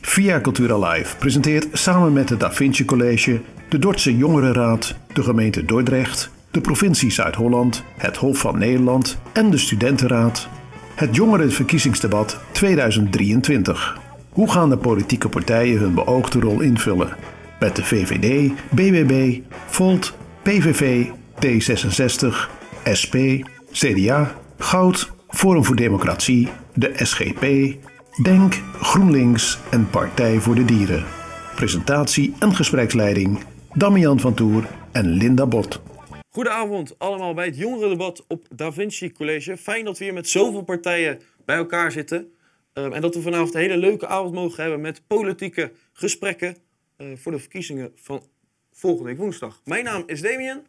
Via Cultura Live presenteert samen met het Da Vinci College, de Dordtse Jongerenraad, de gemeente Dordrecht, de provincie Zuid-Holland, het Hof van Nederland en de Studentenraad het Jongerenverkiezingsdebat 2023. Hoe gaan de politieke partijen hun beoogde rol invullen? Met de VVD, BBB, Volt, PVV, D66, SP, CDA, Goud, Forum voor Democratie, de SGP, Denk, GroenLinks en Partij voor de Dieren. Presentatie en gespreksleiding Damian van Toer en Linda Bot. Goedenavond allemaal bij het jongerendebat op Da Vinci College. Fijn dat we hier met zoveel partijen bij elkaar zitten. Ehm, en dat we vanavond een hele leuke avond mogen hebben met politieke gesprekken uh, voor de verkiezingen van volgende week woensdag. Mijn naam is Damien.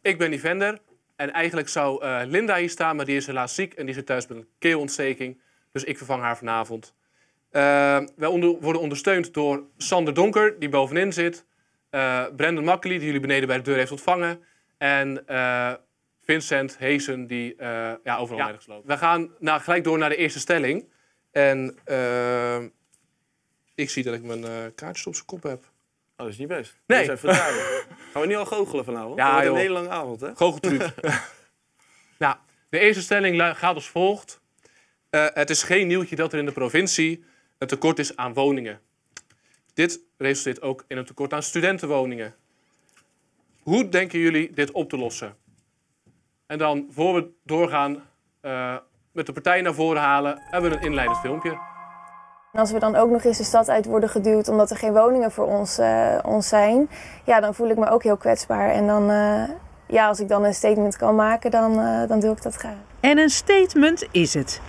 Ik ben Vender. En eigenlijk zou uh, Linda hier staan, maar die is helaas ziek en die zit thuis met een keelontsteking. Dus ik vervang haar vanavond. Uh, wij onder, worden ondersteund door Sander Donker, die bovenin zit. Brendan Makkely, die jullie beneden bij de deur heeft ontvangen. En Vincent Heesen, die ja, overal ja, gesloten. We gaan nou, gelijk door naar de eerste stelling. En uh, ik zie dat ik mijn uh, kaartjes op zijn kop heb. Oh, dat is niet best. Nee. Dus even Gaan we niet al goochelen vanavond? Ja, een hele lange avond, hè? Goocheltruc. nou, de eerste stelling gaat als volgt. Uh, het is geen nieuwtje dat er in de provincie een tekort is aan woningen. Dit resulteert ook in een tekort aan studentenwoningen. Hoe denken jullie dit op te lossen? En dan, voor we doorgaan, uh, met de partij naar voren halen, hebben we een inleidend filmpje. En als we dan ook nog eens de stad uit worden geduwd omdat er geen woningen voor ons, uh, ons zijn, ja, dan voel ik me ook heel kwetsbaar. En dan, uh, ja, als ik dan een statement kan maken, dan, uh, dan doe ik dat graag. En een statement is het.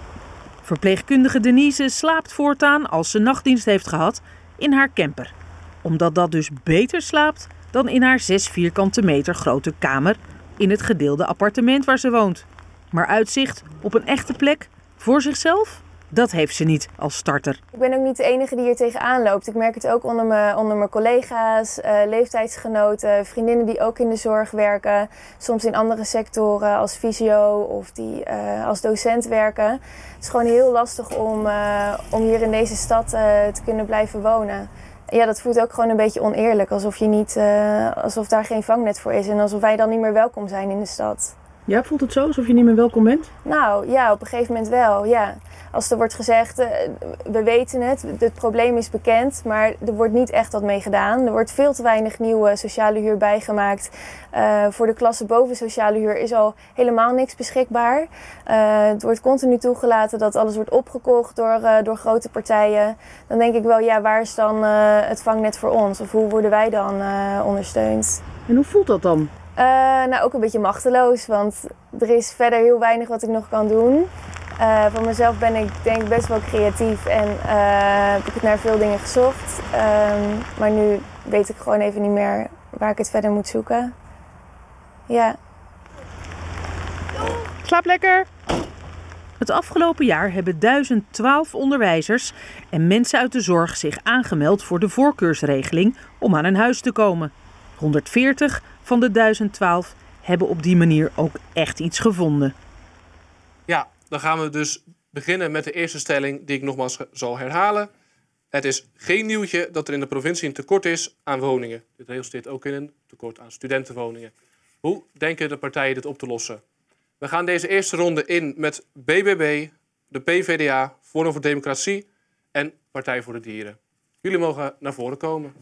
Verpleegkundige Denise slaapt voortaan, als ze nachtdienst heeft gehad, in haar camper. Omdat dat dus beter slaapt dan in haar 6 vierkante meter grote kamer in het gedeelde appartement waar ze woont. Maar uitzicht op een echte plek voor zichzelf? Dat heeft ze niet als starter. Ik ben ook niet de enige die hier tegenaan loopt. Ik merk het ook onder mijn, onder mijn collega's, uh, leeftijdsgenoten, vriendinnen die ook in de zorg werken. Soms in andere sectoren als fysio of die uh, als docent werken. Het is gewoon heel lastig om, uh, om hier in deze stad te kunnen blijven wonen. Ja, dat voelt ook gewoon een beetje oneerlijk. Alsof, je niet, alsof daar geen vangnet voor is en alsof wij dan niet meer welkom zijn in de stad. Ja, voelt het zo alsof je niet meer welkom bent? Nou ja, op een gegeven moment wel, ja. Als er wordt gezegd, uh, we weten het, het probleem is bekend, maar er wordt niet echt wat mee gedaan. Er wordt veel te weinig nieuwe sociale huur bijgemaakt. Uh, voor de klasse boven sociale huur is al helemaal niks beschikbaar. Uh, het wordt continu toegelaten dat alles wordt opgekocht door, door grote partijen. Dan denk ik wel, ja, waar is dan het vangnet voor ons? Of hoe worden wij dan ondersteund? En hoe voelt dat dan? Uh, nou, ook een beetje machteloos, want er is verder heel weinig wat ik nog kan doen. Uh, voor mezelf ben ik denk best wel creatief en uh, heb ik naar veel dingen gezocht. Um, maar nu weet ik gewoon even niet meer waar ik het verder moet zoeken. Ja. Slaap lekker! Het afgelopen jaar hebben 1012 onderwijzers en mensen uit de zorg zich aangemeld voor de voorkeursregeling om aan een huis te komen. 140 van de 1012 hebben op die manier ook echt iets gevonden. Ja, dan gaan we dus beginnen met de eerste stelling die ik nogmaals zal herhalen. Het is geen nieuwtje dat er in de provincie een tekort is aan woningen. Dit resulteert ook in een tekort aan studentenwoningen. Hoe denken de partijen dit op te lossen? We gaan deze eerste ronde in met BBB, de PVDA, Forum voor Democratie en Partij voor de Dieren. Jullie mogen naar voren komen.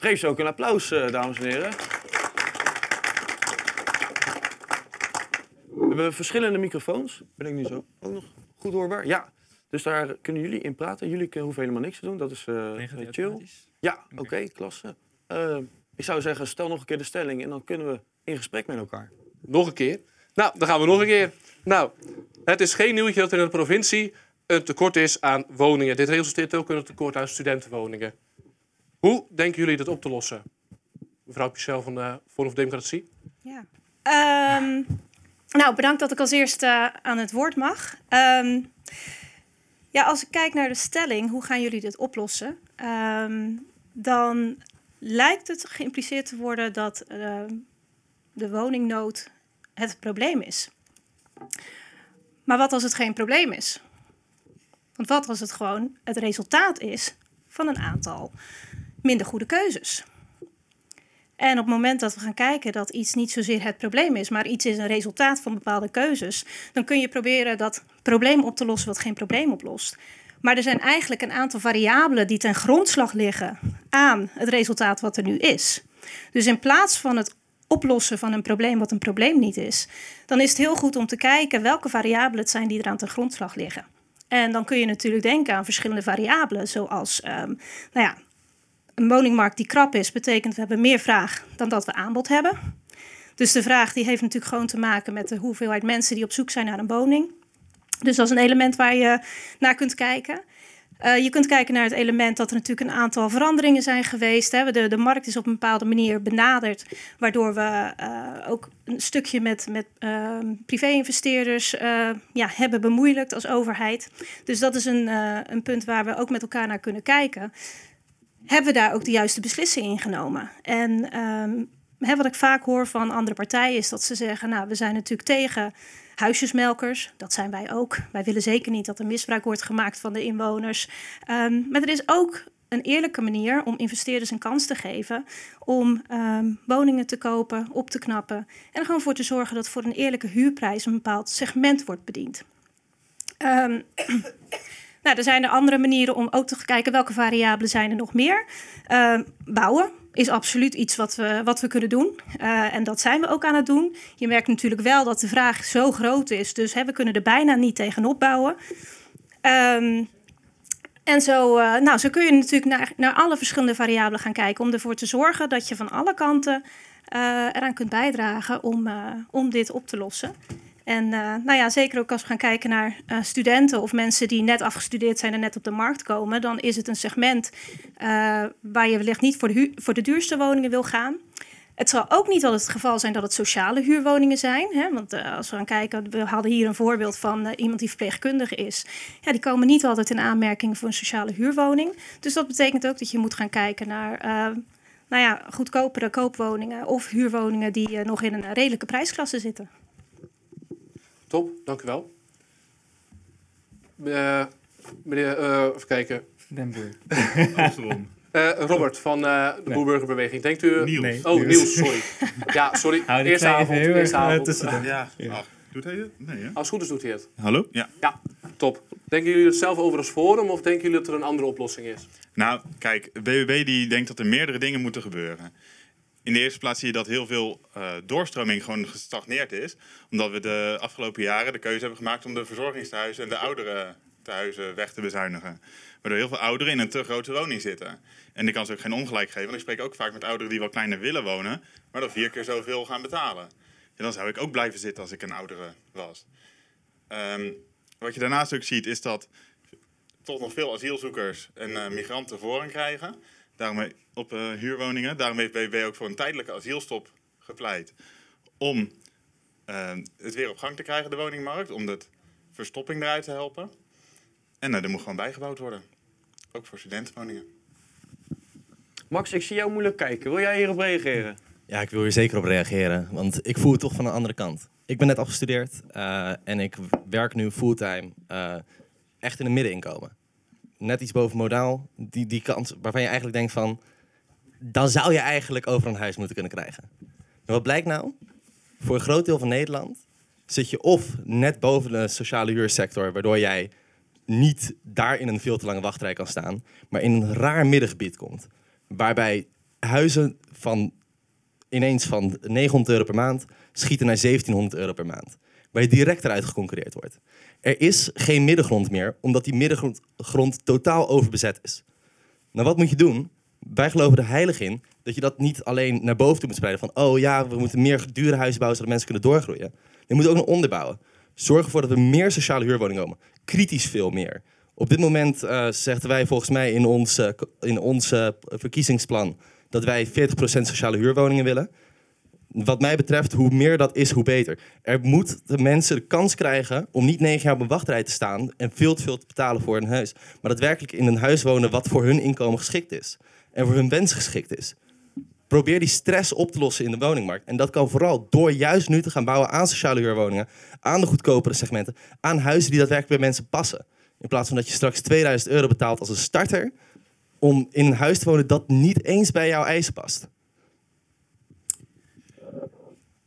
Geef ze ook een applaus, eh, dames en heren. We hebben verschillende microfoons. Ben ik nu zo ook nog goed hoorbaar? Ja. Dus daar kunnen jullie in praten. Jullie hoeven helemaal niks te doen. Dat is uh, chill. Ja, oké, okay, klasse. Uh, ik zou zeggen, stel nog een keer de stelling en dan kunnen we in gesprek met elkaar. Nog een keer? Nou, dan gaan we nog een keer. Nou, het is geen nieuwtje dat er in de provincie een tekort is aan woningen. Dit resulteert ook in een tekort aan studentenwoningen. Hoe denken jullie dat op te lossen? Mevrouw Pichel van de Forum Democratie. Ja. Um, nou, bedankt dat ik als eerste uh, aan het woord mag. Um, ja, als ik kijk naar de stelling, hoe gaan jullie dit oplossen? ehm, dan lijkt het geïmpliceerd te worden dat ehm, de woningnood het probleem is. Maar wat als het geen probleem is? Want wat als het gewoon het resultaat is van een aantal minder goede keuzes? En op het moment dat we gaan kijken dat iets niet zozeer het probleem is, maar iets is een resultaat van bepaalde keuzes, dan kun je proberen dat probleem op te lossen wat geen probleem oplost. Maar er zijn eigenlijk een aantal variabelen die ten grondslag liggen aan het resultaat wat er nu is. Dus in plaats van het oplossen van een probleem wat een probleem niet is, dan is het heel goed om te kijken welke variabelen het zijn die er aan ten grondslag liggen. En dan kun je natuurlijk denken aan verschillende variabelen, zoals um, nou ja, een woningmarkt die krap is, betekent we hebben meer vraag dan dat we aanbod hebben. Dus de vraag die heeft natuurlijk gewoon te maken met de hoeveelheid mensen die op zoek zijn naar een woning. Dus dat is een element waar je naar kunt kijken. Uh, je kunt kijken naar het element dat er natuurlijk een aantal veranderingen zijn geweest. Hè. De, de markt is op een bepaalde manier benaderd, waardoor we uh, ook een stukje met, met uh, privé-investeerders ja, hebben bemoeilijkt als overheid. Dus dat is een, een punt waar we ook met elkaar naar kunnen kijken hebben we daar ook de juiste beslissing in genomen? En um, hè, wat ik vaak hoor van andere partijen is dat ze zeggen: Nou, we zijn natuurlijk tegen huisjesmelkers. Dat zijn wij ook. Wij willen zeker niet dat er misbruik wordt gemaakt van de inwoners. Um, maar er is ook een eerlijke manier om investeerders een kans te geven om um, woningen te kopen, op te knappen en er gewoon voor te zorgen dat voor een eerlijke huurprijs een bepaald segment wordt bediend. Um, Nou, er zijn er andere manieren om ook te kijken welke variabelen zijn er nog meer. Uh, bouwen is absoluut iets wat we, wat we kunnen doen. Uh, en dat zijn we ook aan het doen. Je merkt natuurlijk wel dat de vraag zo groot is. Dus hè, we kunnen er bijna niet tegenop bouwen. Um, en zo, uh, nou, zo kun je natuurlijk naar, naar alle verschillende variabelen gaan kijken... om ervoor te zorgen dat je van alle kanten uh, eraan kunt bijdragen om, om dit op te lossen. En uh, nou ja, zeker ook als we gaan kijken naar uh, studenten of mensen die net afgestudeerd zijn en net op de markt komen, dan is het een segment uh, waar je wellicht niet voor de, voor de duurste woningen wil gaan. Het zal ook niet altijd het geval zijn dat het sociale huurwoningen zijn. Hè? Want als we gaan kijken, we hadden hier een voorbeeld van iemand die verpleegkundige is. Ja, die komen niet altijd in aanmerking voor een sociale huurwoning. Dus dat betekent ook dat je moet gaan kijken naar nou ja, goedkopere koopwoningen of huurwoningen die nog in een redelijke prijsklasse zitten. Top, dank u wel. Uh, meneer, uh, even kijken. Den Boer. uh, Robert van de nee. Boerburgerbeweging. Denkt u... Niels. Nee, oh, Niels, sorry. ja, sorry. Hou eerste avond. Eerste avond. Tussen ja. Ach, doet hij het? Nee, hè? Als het goed is, doet hij het. Hallo? Ja. Ja, top. Denken jullie het zelf over als forum of denken jullie dat er een andere oplossing is? Nou, kijk, BBB die denkt dat er meerdere dingen moeten gebeuren in de eerste plaats zie je dat heel veel uh, doorstroming gewoon gestagneerd is. Omdat we de afgelopen jaren de keuze hebben gemaakt om de verzorgingstehuizen en de oudere tehuizen weg te bezuinigen. Waardoor heel veel ouderen in een te grote woning zitten. En die kan ze ook geen ongelijk geven. Want ik spreek ook vaak met ouderen die wel kleiner willen wonen, maar dan vier keer zoveel gaan betalen. En dan zou ik ook blijven zitten als ik een oudere was. Um, wat je daarnaast ook ziet is dat toch nog veel asielzoekers en uh, migranten voorrang krijgen. Daarom op uh, huurwoningen. Daarom heeft BBB ook voor een tijdelijke asielstop gepleit. Om uh, het weer op gang te krijgen, de woningmarkt. Om de verstopping eruit te helpen. En uh, er moet gewoon bijgebouwd worden. Ook voor studentenwoningen. Max, ik zie jou moeilijk kijken. Wil jij hierop reageren? Ja, ik wil hier zeker op reageren. Want ik voel het toch van de andere kant. Ik ben net afgestudeerd en ik werk nu fulltime echt in een middeninkomen net iets boven modaal, die, die kant waarvan je eigenlijk denkt van, dan zou je eigenlijk over een huis moeten kunnen krijgen. En wat blijkt nou? Voor een groot deel van Nederland zit je of net boven de sociale huursector, waardoor jij niet daar in een veel te lange wachtrij kan staan, maar in een raar middengebied komt. Waarbij huizen van ineens van 900 euro per maand schieten naar 1700 euro per maand. Waar je direct eruit geconcurreerd wordt. Er is geen middengrond meer, omdat die middengrond totaal overbezet is. Nou, wat moet je doen? Wij geloven er heilig in dat je dat niet alleen naar boven toe moet spreiden. Van, oh ja, we moeten meer dure huizen bouwen zodat mensen kunnen doorgroeien. Je moet ook naar onder bouwen. Zorg ervoor dat we meer sociale huurwoningen komen. Kritisch veel meer. Op dit moment uh, wij volgens mij in ons, in ons uh, verkiezingsplan dat wij 40% sociale huurwoningen willen. Wat mij betreft, hoe meer dat is, hoe beter. Er moet de mensen de kans krijgen om niet negen jaar op een wachtrij te staan en veel te veel te betalen voor een huis. Maar daadwerkelijk in een huis wonen wat voor hun inkomen geschikt is. En voor hun wens geschikt is. Probeer die stress op te lossen in de woningmarkt. En dat kan vooral door juist nu te gaan bouwen aan sociale huurwoningen, aan de goedkopere segmenten, aan huizen die daadwerkelijk bij mensen passen. In plaats van dat je straks 2000 euro betaalt als een starter om in een huis te wonen dat niet eens bij jouw eisen past.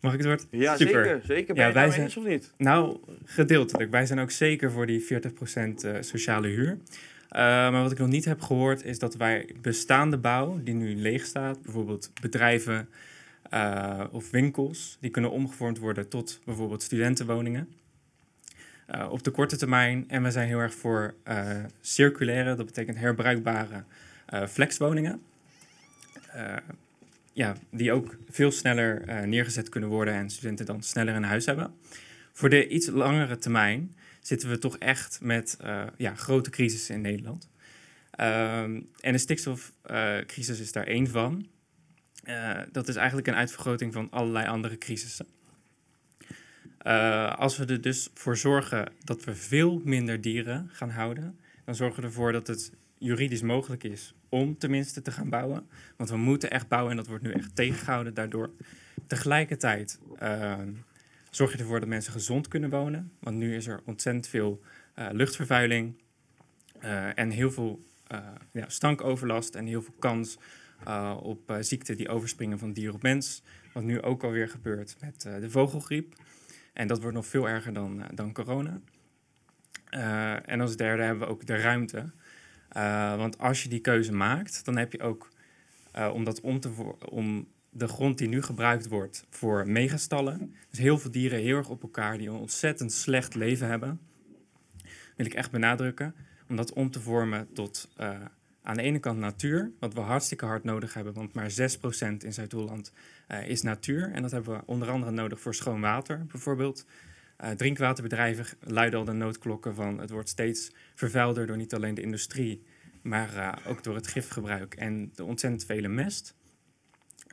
Mag ik het woord? Ja, Super. zeker. Zeker. Ben Ja, je wij zijn- eens of niet? Nou, gedeeltelijk. Wij zijn ook zeker voor die 40% eh, sociale huur. Eh, maar wat ik nog niet heb gehoord is dat wij bestaande bouw die nu leeg staat, bijvoorbeeld bedrijven eh, of winkels, die kunnen omgevormd worden tot bijvoorbeeld studentenwoningen. Op de korte termijn. En we zijn heel erg voor circulaire, dat betekent herbruikbare flexwoningen. Eh, ja, die ook veel sneller eh, neergezet kunnen worden en studenten dan sneller een huis hebben. Voor de iets langere termijn zitten we toch echt met eh, ja, grote crisissen in Nederland. Ehm, en de stikstofcrisis is daar één van. Eh, dat is eigenlijk een uitvergroting van allerlei andere crisissen. Eh, als we er dus voor zorgen dat we veel minder dieren gaan houden, dan zorgen we ervoor dat het juridisch mogelijk is om tenminste te gaan bouwen. Want we moeten echt bouwen en dat wordt nu echt tegengehouden daardoor. Tegelijkertijd ehm, zorg je ervoor dat mensen gezond kunnen wonen. Want nu is er ontzettend veel eh, luchtvervuiling eh, en heel veel eh, ja, stankoverlast en heel veel kans op ziekten die overspringen van dier op mens. Wat nu ook alweer gebeurt met de vogelgriep. En dat wordt nog veel erger dan, dan corona. En als derde hebben we ook de ruimte. Eh, want als je die keuze maakt, dan heb je ook eh, om, dat om, te om de grond die nu gebruikt wordt voor megastallen. Dus heel veel dieren heel erg op elkaar die een ontzettend slecht leven hebben. Wil ik echt benadrukken. Om dat om te vormen tot eh, aan de ene kant natuur, wat we hartstikke hard nodig hebben. Want maar 6% in Zuid-Holland is natuur. En dat hebben we onder andere nodig voor schoon water bijvoorbeeld. Eh, drinkwaterbedrijven luiden al de noodklokken van het wordt steeds vervuilder door niet alleen de industrie, maar eh, ook door het gifgebruik en de ontzettend vele mest.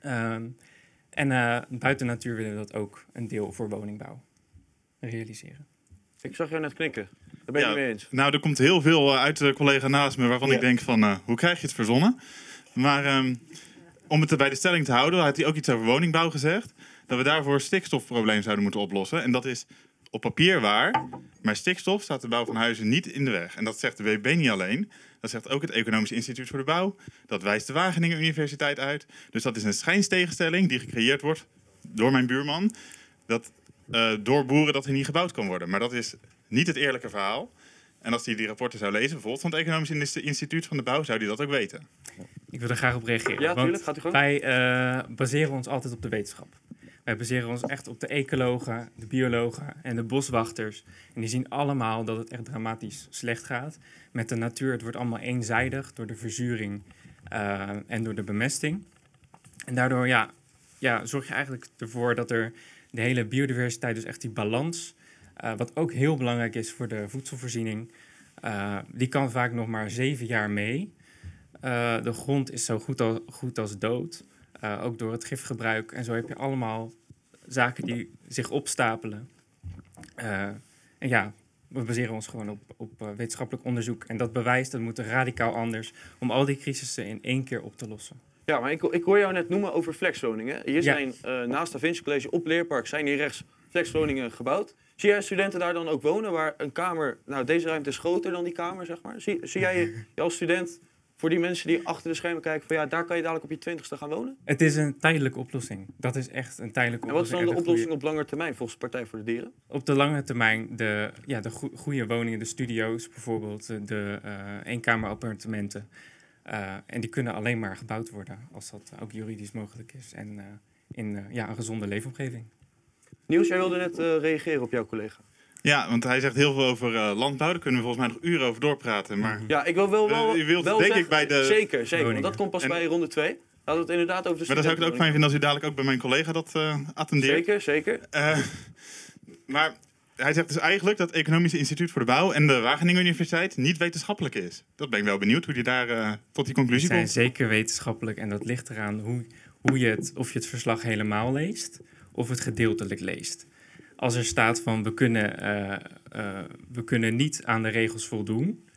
Ehm, en eh, buiten natuur willen we dat ook een deel voor woningbouw realiseren. Ik zag jou net knikken. Daar ben je Ja, het mee eens. Nou, er komt heel veel uit de collega naast me waarvan Ja. ik denk van, eh, hoe krijg je het verzonnen? Maar ehm, om het er bij de stelling te houden, had hij ook iets over woningbouw gezegd. Dat we daarvoor een stikstofprobleem zouden moeten oplossen. En dat is op papier waar, maar stikstof staat de bouw van huizen niet in de weg. En dat zegt de WB niet alleen. Dat zegt ook het Economisch Instituut voor de Bouw. Dat wijst de Wageningen Universiteit uit. Dus dat is een schijnstegenstelling die gecreëerd wordt door mijn buurman. Dat eh, door boeren dat er niet gebouwd kan worden. Maar dat is niet het eerlijke verhaal. En als hij die rapporten zou lezen, bijvoorbeeld van het Economisch Inst- Instituut van de Bouw, zou hij dat ook weten. Ik wil er graag op reageren. Ja, want tuurlijk. Gaat u gang. Wij eh, baseren ons altijd op de wetenschap. Wij baseren ons echt op de ecologen, de biologen en de boswachters. En die zien allemaal dat het echt dramatisch slecht gaat met de natuur. Het wordt allemaal eenzijdig door de verzuring eh, en door de bemesting. En daardoor ja, ja, zorg je eigenlijk ervoor dat er de hele biodiversiteit, dus echt die balans, eh, wat ook heel belangrijk is voor de voedselvoorziening, eh, die kan vaak nog maar zeven jaar mee. De grond is zo goed, goed als dood. Eh, ook door het gifgebruik. En zo heb je allemaal zaken die zich opstapelen. Eh, en ja, we baseren ons gewoon op, op eh, wetenschappelijk onderzoek. En dat bewijst dat moet radicaal anders om al die crisissen in één keer op te lossen. Ja, maar ik, ik hoor jou net noemen over flexwoningen. Hier Ja. zijn naast Da Vinci College op Leerpark zijn hier rechts flexwoningen gebouwd. Zie jij studenten daar dan ook wonen waar een kamer, nou deze ruimte is groter dan die kamer zeg maar. Zie, zie jij je als student voor die mensen die achter de schermen kijken van ja, daar kan je dadelijk op je twintigste gaan wonen? Het is een tijdelijke oplossing. Dat is echt een tijdelijke En wat is oplossing. dan de oplossing op lange termijn volgens de Partij voor de Dieren? Op de lange termijn de, ja, de goe- goede woningen, de studio's bijvoorbeeld, de- de eh eenkamerappartementen. Eh, en die kunnen alleen maar gebouwd worden als dat ook juridisch mogelijk is. En eh, in eh, ja, een gezonde leefomgeving. Niels, jij wilde net eh, reageren op jouw collega. Ja, want hij zegt heel veel over eh, landbouw. Daar kunnen we volgens mij nog uren over doorpraten. Maar Ja, ik wil wel, wel, Eh, je wilt wel denk zeggen- ik bij de Zeker, zeker. Want woningen. dat komt pas En- bij ronde 2. Laten we het inderdaad over de Maar dan zou ik het ook fijn vinden als u dadelijk ook bij mijn collega dat eh attendeert. Zeker, zeker. Eh, maar hij zegt dus eigenlijk dat het Economische Instituut voor de Bouw en de Wageningen Universiteit niet wetenschappelijk is. Dat ben ik wel benieuwd hoe hij daar tot die conclusie zijn komt. zeker wetenschappelijk en dat ligt eraan hoe, hoe je het, of je het verslag helemaal leest of het gedeeltelijk leest. Als er staat van we kunnen, eh, eh, we kunnen niet aan de regels voldoen,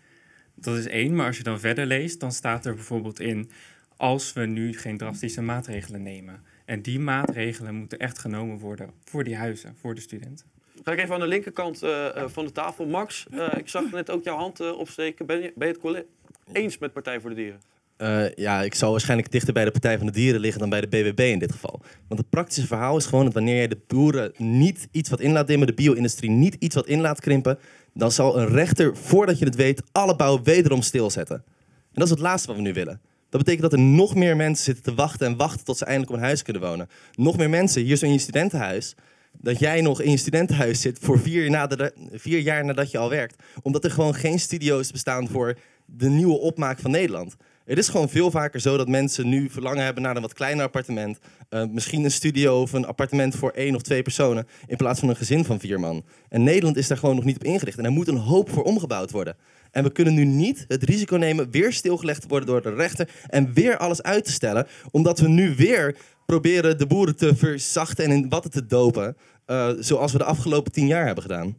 dat is één. Maar als je dan verder leest, dan staat er bijvoorbeeld in als we nu geen drastische maatregelen nemen. En die maatregelen moeten echt genomen worden voor die huizen, voor de studenten. Ga ik even aan de linkerkant eh, van de tafel. Max, eh, ik zag net ook jouw hand opsteken. Ben je, ben je het eens met Partij voor de Dieren? Eh, ja, ik zal waarschijnlijk dichter bij de Partij van de Dieren liggen dan bij de BBB in dit geval. Want het praktische verhaal is gewoon dat wanneer je de boeren niet iets wat in laat dimmen, de bio-industrie niet iets wat in laat krimpen, dan zal een rechter, voordat je het weet, alle bouw wederom stilzetten. En dat is het laatste wat we nu willen. Dat betekent dat er nog meer mensen zitten te wachten en wachten tot ze eindelijk op een huis kunnen wonen. Nog meer mensen, hier zo in je studentenhuis, dat jij nog in je studentenhuis zit voor vier, nadat- vier jaar nadat je al werkt. Omdat er gewoon geen studio's bestaan voor de nieuwe opmaak van Nederland. Het is gewoon veel vaker zo dat mensen nu verlangen hebben naar een wat kleiner appartement. Eh, misschien een studio of een appartement voor één of twee personen. In plaats van een gezin van vier man. En Nederland is daar gewoon nog niet op ingericht. En er moet een hoop voor omgebouwd worden. En we kunnen nu niet het risico nemen weer stilgelegd te worden door de rechter. En weer alles uit te stellen. Omdat we nu weer proberen de boeren te verzachten en in watten te dopen. eh, zoals we de afgelopen tien jaar hebben gedaan.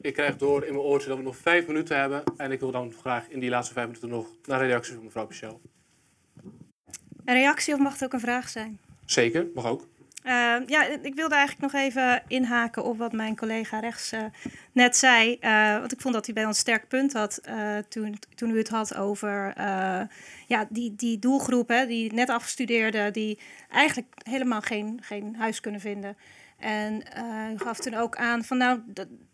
Ik krijg door in mijn oortje dat we nog vijf minuten hebben. En ik wil dan graag in die laatste vijf minuten nog naar reacties van mevrouw Pichel. Een reactie of mag het ook een vraag zijn? Zeker, mag ook. Eh, ja, ik wilde eigenlijk nog even inhaken op wat mijn collega rechts eh, net zei. Eh, want ik vond dat hij bij ons een sterk punt had eh, toen, toen u het had over ja, die, die doelgroep, hè, die net afgestudeerden, die eigenlijk helemaal geen, geen huis kunnen vinden. En u gaf toen ook aan van nou,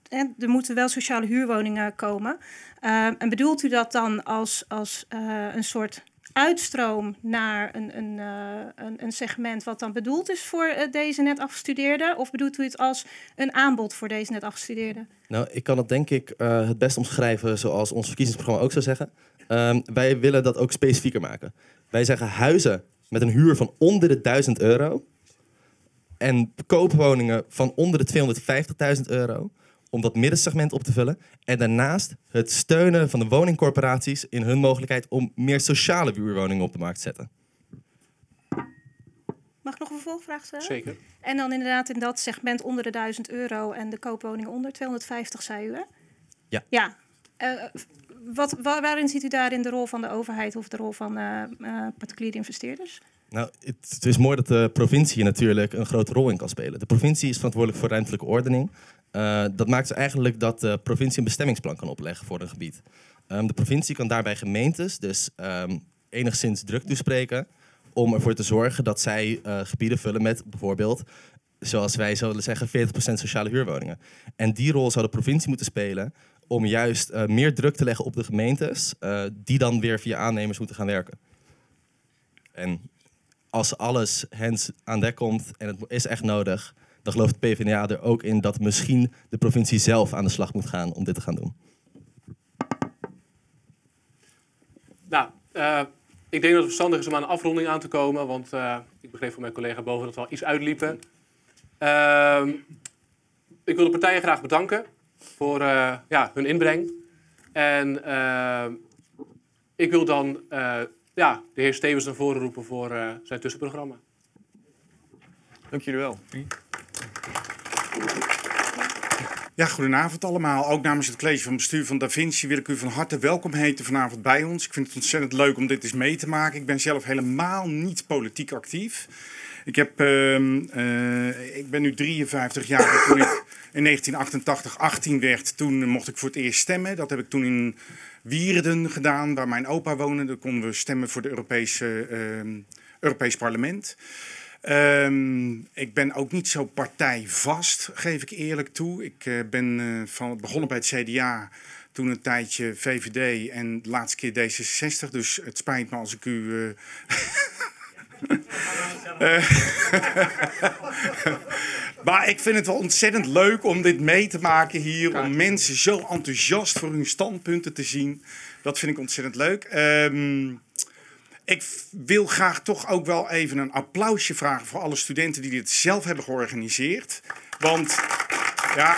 er moeten wel sociale huurwoningen komen. Eh, en bedoelt u dat dan als, als eh, een soort uitstroom naar een, een, eh, een, een segment wat dan bedoeld is voor deze net afgestudeerden? Of bedoelt u het als een aanbod voor deze net afgestudeerden? Nou, ik kan het denk ik het best omschrijven zoals ons verkiezingsprogramma ook zou zeggen. Ehm, wij willen dat ook specifieker maken. Wij zeggen huizen met een huur van onder de 1000 euro. En koopwoningen van onder de 250.000 euro. Om dat middensegment op te vullen. En daarnaast het steunen van de woningcorporaties in hun mogelijkheid om meer sociale huurwoningen op de markt te zetten. Mag ik nog een vervolgvraag stellen? Zeker. En dan inderdaad in dat segment onder de 1000 euro en de koopwoningen onder 250, zei u hè? Ja. Ja. Eh, wat, wa- waarin ziet u daarin de rol van de overheid of de rol van eh, eh, particuliere investeerders? Nou, het, het is mooi dat de provincie hier natuurlijk een grote rol in kan spelen. De provincie is verantwoordelijk voor ruimtelijke ordening. Eh, dat maakt eigenlijk dat de provincie een bestemmingsplan kan opleggen voor een gebied. Ehm, de provincie kan daarbij gemeentes dus ehm, enigszins druk toespreken om ervoor te zorgen dat zij eh, gebieden vullen met bijvoorbeeld, zoals wij zouden zeggen, 40% sociale huurwoningen. En die rol zou de provincie moeten spelen om juist eh, meer druk te leggen op de gemeentes, die dan weer via aannemers moeten gaan werken. En als alles hens aan dek komt en het is echt nodig, dan gelooft de PvdA er ook in dat misschien de provincie zelf aan de slag moet gaan om dit te gaan doen. Nou, eh, ik denk dat het verstandig is om aan een afronding aan te komen. Want eh, ik begreep van mijn collega boven dat we al iets uitliepen. Ehm, ik wil de partijen graag bedanken voor eh, ja, hun inbreng. En ik wil dan eh, ja, de heer Stevens naar voren roepen voor eh, zijn tussenprogramma. Dank jullie wel. Ja, goedenavond allemaal. Ook namens het college van bestuur van Da Vinci wil ik u van harte welkom heten vanavond bij ons. Ik vind het ontzettend leuk om dit eens mee te maken. Ik ben zelf helemaal niet politiek actief. Ik, heb, ehm, eh, ik ben nu 53 jaar. Toen ik in 1988 18 werd, toen mocht ik voor het eerst stemmen. Dat heb ik toen in Wierden gedaan, waar mijn opa woonde. Daar konden we stemmen voor het Europese, ehm, Europees Parlement. Ehm, ik ben ook niet zo partijvast, geef ik eerlijk toe. Ik eh, ben eh, van, begonnen bij het CDA, toen een tijdje VVD en de laatste keer D66. Dus het spijt me als ik u. eh, maar ik vind het wel ontzettend leuk om dit mee te maken hier. Om mensen zo enthousiast voor hun standpunten te zien. Dat vind ik ontzettend leuk. Ehm, ik wil graag toch ook wel even een applausje vragen voor alle studenten die dit zelf hebben georganiseerd. Want ja.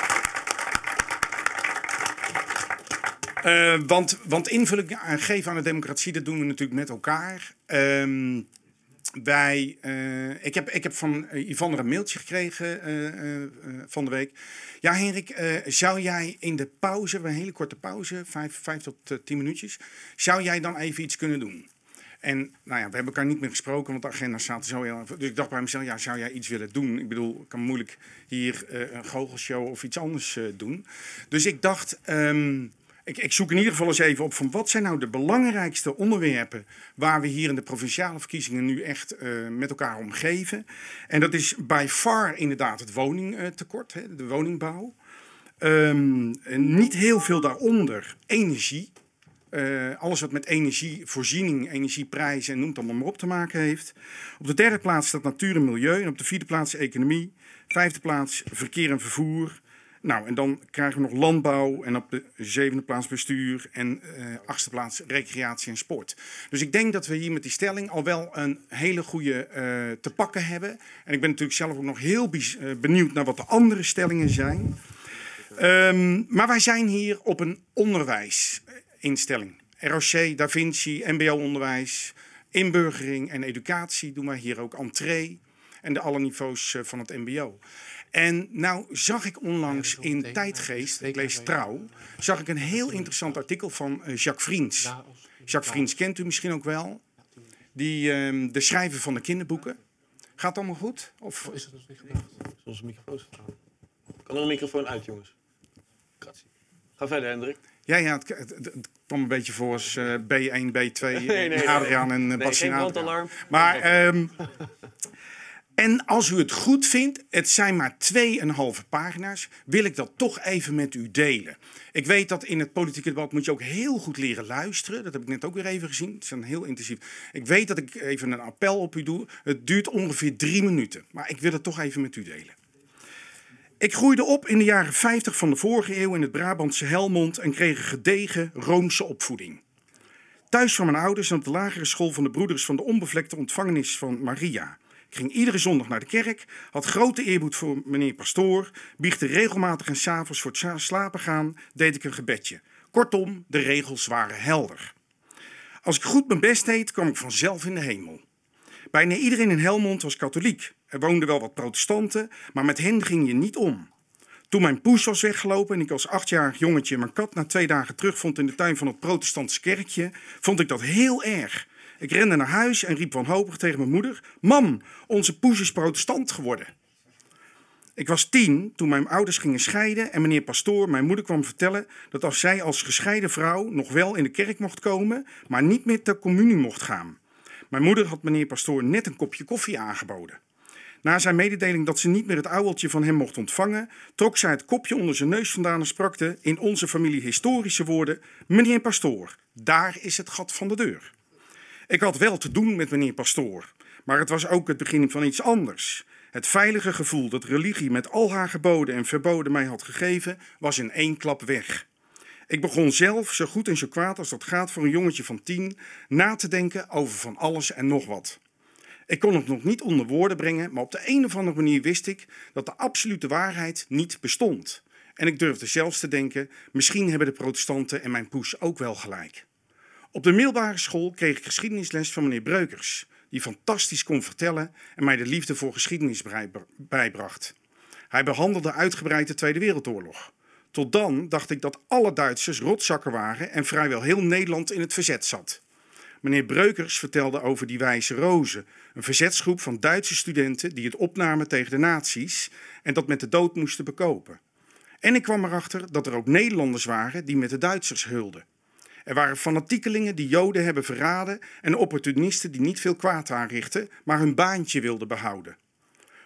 Eh, want, want invulling geven aan de democratie, dat doen we natuurlijk met elkaar. Ehm, wij, eh, ik, heb, ik heb van uh, Yvonne een mailtje gekregen van de week. Ja, Henrik, zou jij in de pauze, een hele korte pauze, vijf tot tien minuutjes, zou jij dan even iets kunnen doen? En nou ja, we hebben elkaar niet meer gesproken, want de agenda staat zo heel... Dus ik dacht bij mezelf, ja, zou jij iets willen doen? Ik bedoel, ik kan moeilijk hier een goochelshow of iets anders doen. Dus ik dacht, um, ik, ik, zoek in ieder geval eens even op van wat zijn nou de belangrijkste onderwerpen waar we hier in de provinciale verkiezingen nu echt uh, met elkaar omgeven. En dat is by far inderdaad het woningtekort, hè, de woningbouw. Um, niet heel veel daaronder energie. Uh, alles wat met energievoorziening, energieprijzen en noem het allemaal maar op te maken heeft. Op de derde plaats staat natuur en milieu. En op de vierde plaats economie. Vijfde plaats verkeer en vervoer. Nou, en dan krijgen we nog landbouw en op de zevende plaats bestuur en uh, achtste plaats recreatie en sport. Dus ik denk dat we hier met die stelling al wel een hele goede uh, te pakken hebben. En ik ben natuurlijk zelf ook nog heel benieuwd naar wat de andere stellingen zijn. Um, maar wij zijn hier op een onderwijsinstelling. ROC, Da Vinci, MBO-onderwijs, inburgering en educatie doen wij hier ook entree. En de alle niveaus van het MBO. En nou zag ik onlangs in Tijdgeest, ik lees Trouw, zag ik een heel interessant artikel van uh, Jacques Vriends. Jacques Vriends kent u misschien ook wel. Die, uh, de schrijver van de kinderboeken. Gaat het allemaal goed? Of oh, is het nog niet gebracht? Onze microfoon Kan er een microfoon uit, jongens? Ga verder, Hendrik. Ja, ja het, het, het, kwam een beetje voor als uh, B1, B2, nee, nee, Adriaan en uh, nee, Bastien Maar um, En als u het goed vindt, het zijn maar 2,5 pagina's, wil ik dat toch even met u delen. Ik weet dat in het politieke debat moet je ook heel goed leren luisteren. Dat heb ik net ook weer even gezien. Het is een heel intensief. Ik weet dat ik even een appel op u doe. Het duurt ongeveer drie minuten, maar ik wil het toch even met u delen. Ik groeide op in de jaren 50 van de vorige eeuw in het Brabantse Helmond en kreeg een gedegen Roomse opvoeding. Thuis van mijn ouders en op de lagere school van de broeders van de onbevlekte ontvangenis van Maria. Ik ging iedere zondag naar de kerk, had grote eerbied voor meneer pastoor, biechtte regelmatig en s'avonds voor het slapen gaan deed ik een gebedje. Kortom, de regels waren helder. Als ik goed mijn best deed, kwam ik vanzelf in de hemel. Bijna iedereen in Helmond was katholiek. Er woonden wel wat protestanten, maar met hen ging je niet om. Toen mijn poes was weggelopen en ik als achtjarig jongetje mijn kat na twee dagen terugvond in de tuin van het protestantse kerkje, vond ik dat heel erg. Ik rende naar huis en riep wanhopig tegen mijn moeder: Mam, onze poes is protestant geworden. Ik was tien toen mijn ouders gingen scheiden en meneer Pastoor mijn moeder kwam vertellen dat als zij als gescheiden vrouw nog wel in de kerk mocht komen, maar niet meer ter communie mocht gaan. Mijn moeder had meneer Pastoor net een kopje koffie aangeboden. Na zijn mededeling dat ze niet meer het ouweltje van hem mocht ontvangen, trok zij het kopje onder zijn neus vandaan en sprakte in onze familie historische woorden: Meneer Pastoor, daar is het gat van de deur. Ik had wel te doen met meneer Pastoor, maar het was ook het begin van iets anders. Het veilige gevoel dat religie met al haar geboden en verboden mij had gegeven, was in één klap weg. Ik begon zelf, zo goed en zo kwaad als dat gaat voor een jongetje van tien, na te denken over van alles en nog wat. Ik kon het nog niet onder woorden brengen, maar op de een of andere manier wist ik dat de absolute waarheid niet bestond. En ik durfde zelfs te denken: misschien hebben de protestanten en mijn poes ook wel gelijk. Op de middelbare school kreeg ik geschiedenisles van meneer Breukers, die fantastisch kon vertellen en mij de liefde voor geschiedenis bijbracht. Hij behandelde uitgebreid de Tweede Wereldoorlog. Tot dan dacht ik dat alle Duitsers rotzakken waren en vrijwel heel Nederland in het verzet zat. Meneer Breukers vertelde over die Wijze Rozen, een verzetsgroep van Duitse studenten die het opnamen tegen de nazi's en dat met de dood moesten bekopen. En ik kwam erachter dat er ook Nederlanders waren die met de Duitsers hulden. Er waren fanatiekelingen die Joden hebben verraden en opportunisten die niet veel kwaad aanrichten, maar hun baantje wilden behouden.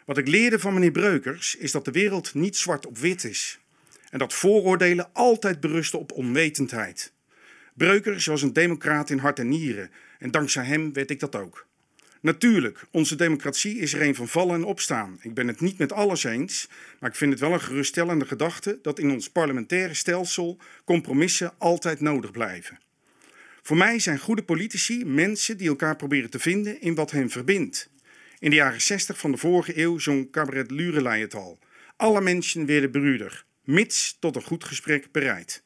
Wat ik leerde van meneer Breukers is dat de wereld niet zwart op wit is en dat vooroordelen altijd berusten op onwetendheid. Breukers was een democraat in hart en nieren en dankzij hem werd ik dat ook. Natuurlijk, onze democratie is er een van vallen en opstaan. Ik ben het niet met alles eens, maar ik vind het wel een geruststellende gedachte dat in ons parlementaire stelsel compromissen altijd nodig blijven. Voor mij zijn goede politici mensen die elkaar proberen te vinden in wat hen verbindt. In de jaren 60 van de vorige eeuw zong cabaret Lurelei het al. Alle mensen werden broeder, mits tot een goed gesprek bereid.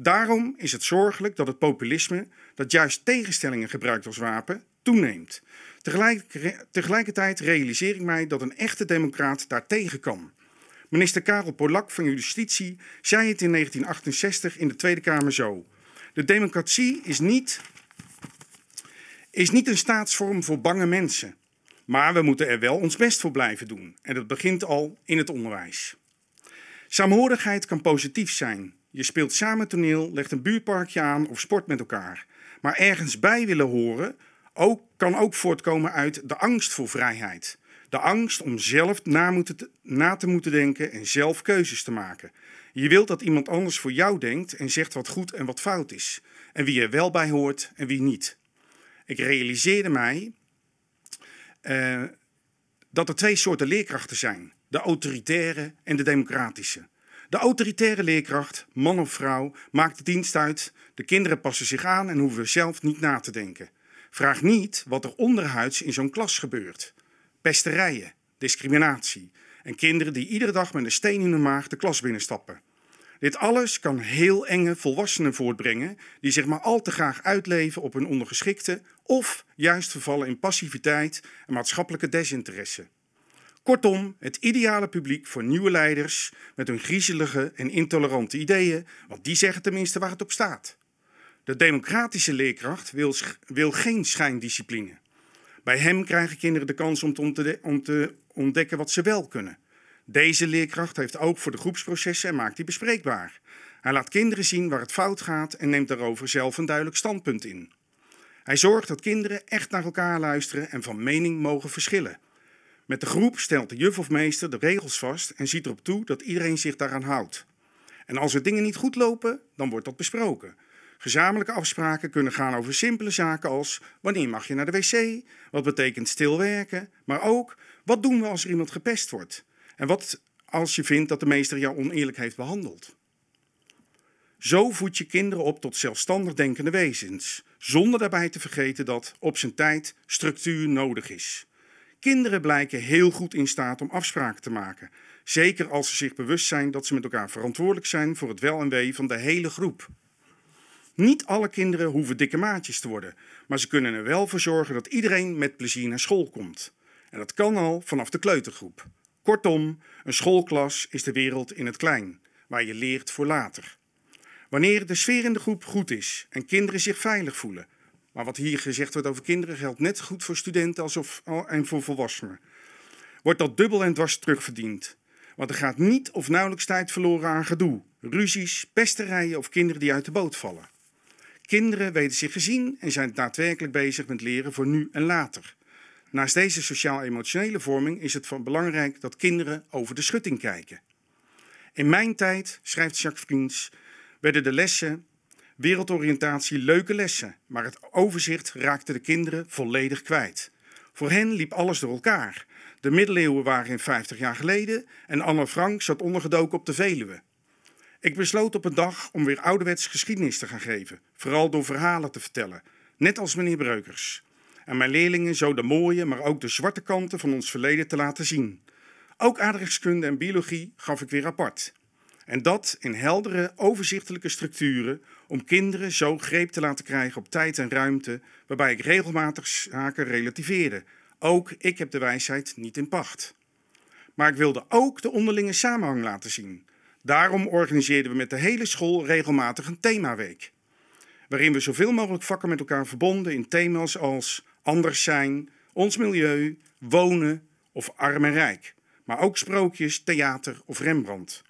Daarom is het zorgelijk dat het populisme, dat juist tegenstellingen gebruikt als wapen, toeneemt. Tegelijk, tegelijkertijd realiseer ik mij dat een echte democraat daartegen kan. Minister Karel Polak van Justitie zei het in 1968 in de Tweede Kamer zo. De democratie is niet, is niet een staatsvorm voor bange mensen. Maar we moeten er wel ons best voor blijven doen. En dat begint al in het onderwijs. Saamhorigheid kan positief zijn. Je speelt samen toneel, legt een buurtparkje aan of sport met elkaar. Maar ergens bij willen horen ook, kan ook voortkomen uit de angst voor vrijheid. De angst om zelf na, moeten, na te moeten denken en zelf keuzes te maken. Je wilt dat iemand anders voor jou denkt en zegt wat goed en wat fout is. En wie er wel bij hoort en wie niet. Ik realiseerde mij uh, dat er twee soorten leerkrachten zijn: de autoritaire en de democratische. De autoritaire leerkracht, man of vrouw, maakt de dienst uit. De kinderen passen zich aan en hoeven zelf niet na te denken. Vraag niet wat er onderhuids in zo'n klas gebeurt. Pesterijen, discriminatie en kinderen die iedere dag met een steen in hun maag de klas binnenstappen. Dit alles kan heel enge volwassenen voortbrengen die zich maar al te graag uitleven op hun ondergeschikte of juist vervallen in passiviteit en maatschappelijke desinteresse. Kortom, het ideale publiek voor nieuwe leiders met hun griezelige en intolerante ideeën, want die zeggen tenminste waar het op staat. De democratische leerkracht wil, wil geen schijndiscipline. Bij hem krijgen kinderen de kans om te, om te ontdekken wat ze wel kunnen. Deze leerkracht heeft ook voor de groepsprocessen en maakt die bespreekbaar. Hij laat kinderen zien waar het fout gaat en neemt daarover zelf een duidelijk standpunt in. Hij zorgt dat kinderen echt naar elkaar luisteren en van mening mogen verschillen. Met de groep stelt de juf of meester de regels vast en ziet erop toe dat iedereen zich daaraan houdt. En als er dingen niet goed lopen, dan wordt dat besproken. Gezamenlijke afspraken kunnen gaan over simpele zaken als wanneer mag je naar de wc, wat betekent stilwerken, maar ook wat doen we als er iemand gepest wordt en wat als je vindt dat de meester jou oneerlijk heeft behandeld. Zo voed je kinderen op tot zelfstandig denkende wezens, zonder daarbij te vergeten dat op zijn tijd structuur nodig is. Kinderen blijken heel goed in staat om afspraken te maken, zeker als ze zich bewust zijn dat ze met elkaar verantwoordelijk zijn voor het wel en wee van de hele groep. Niet alle kinderen hoeven dikke maatjes te worden, maar ze kunnen er wel voor zorgen dat iedereen met plezier naar school komt. En dat kan al vanaf de kleutergroep. Kortom, een schoolklas is de wereld in het klein, waar je leert voor later. Wanneer de sfeer in de groep goed is en kinderen zich veilig voelen, maar wat hier gezegd wordt over kinderen geldt net goed voor studenten alsof, en voor volwassenen, wordt dat dubbel en dwars terugverdiend. Want er gaat niet of nauwelijks tijd verloren aan gedoe, ruzies, pesterijen of kinderen die uit de boot vallen. Kinderen weten zich gezien en zijn daadwerkelijk bezig met leren voor nu en later. Naast deze sociaal-emotionele vorming is het van belangrijk dat kinderen over de schutting kijken. In mijn tijd, schrijft Jacques Vriends, werden de lessen wereldoriëntatie leuke lessen, maar het overzicht raakte de kinderen volledig kwijt. Voor hen liep alles door elkaar. De middeleeuwen waren in 50 jaar geleden en Anne Frank zat ondergedoken op de Veluwe. Ik besloot op een dag om weer ouderwets geschiedenis te gaan geven, vooral door verhalen te vertellen, net als meneer Breukers. En mijn leerlingen zo de mooie, maar ook de zwarte kanten van ons verleden te laten zien. Ook aardrijkskunde en biologie gaf ik weer apart. En dat in heldere, overzichtelijke structuren om kinderen zo greep te laten krijgen op tijd en ruimte, waarbij ik regelmatig zaken relativeerde. Ook ik heb de wijsheid niet in pacht. Maar ik wilde ook de onderlinge samenhang laten zien. Daarom organiseerden we met de hele school regelmatig een themaweek. Waarin we zoveel mogelijk vakken met elkaar verbonden in thema's als anders zijn, ons milieu, wonen of arm en rijk. Maar ook sprookjes, theater of Rembrandt.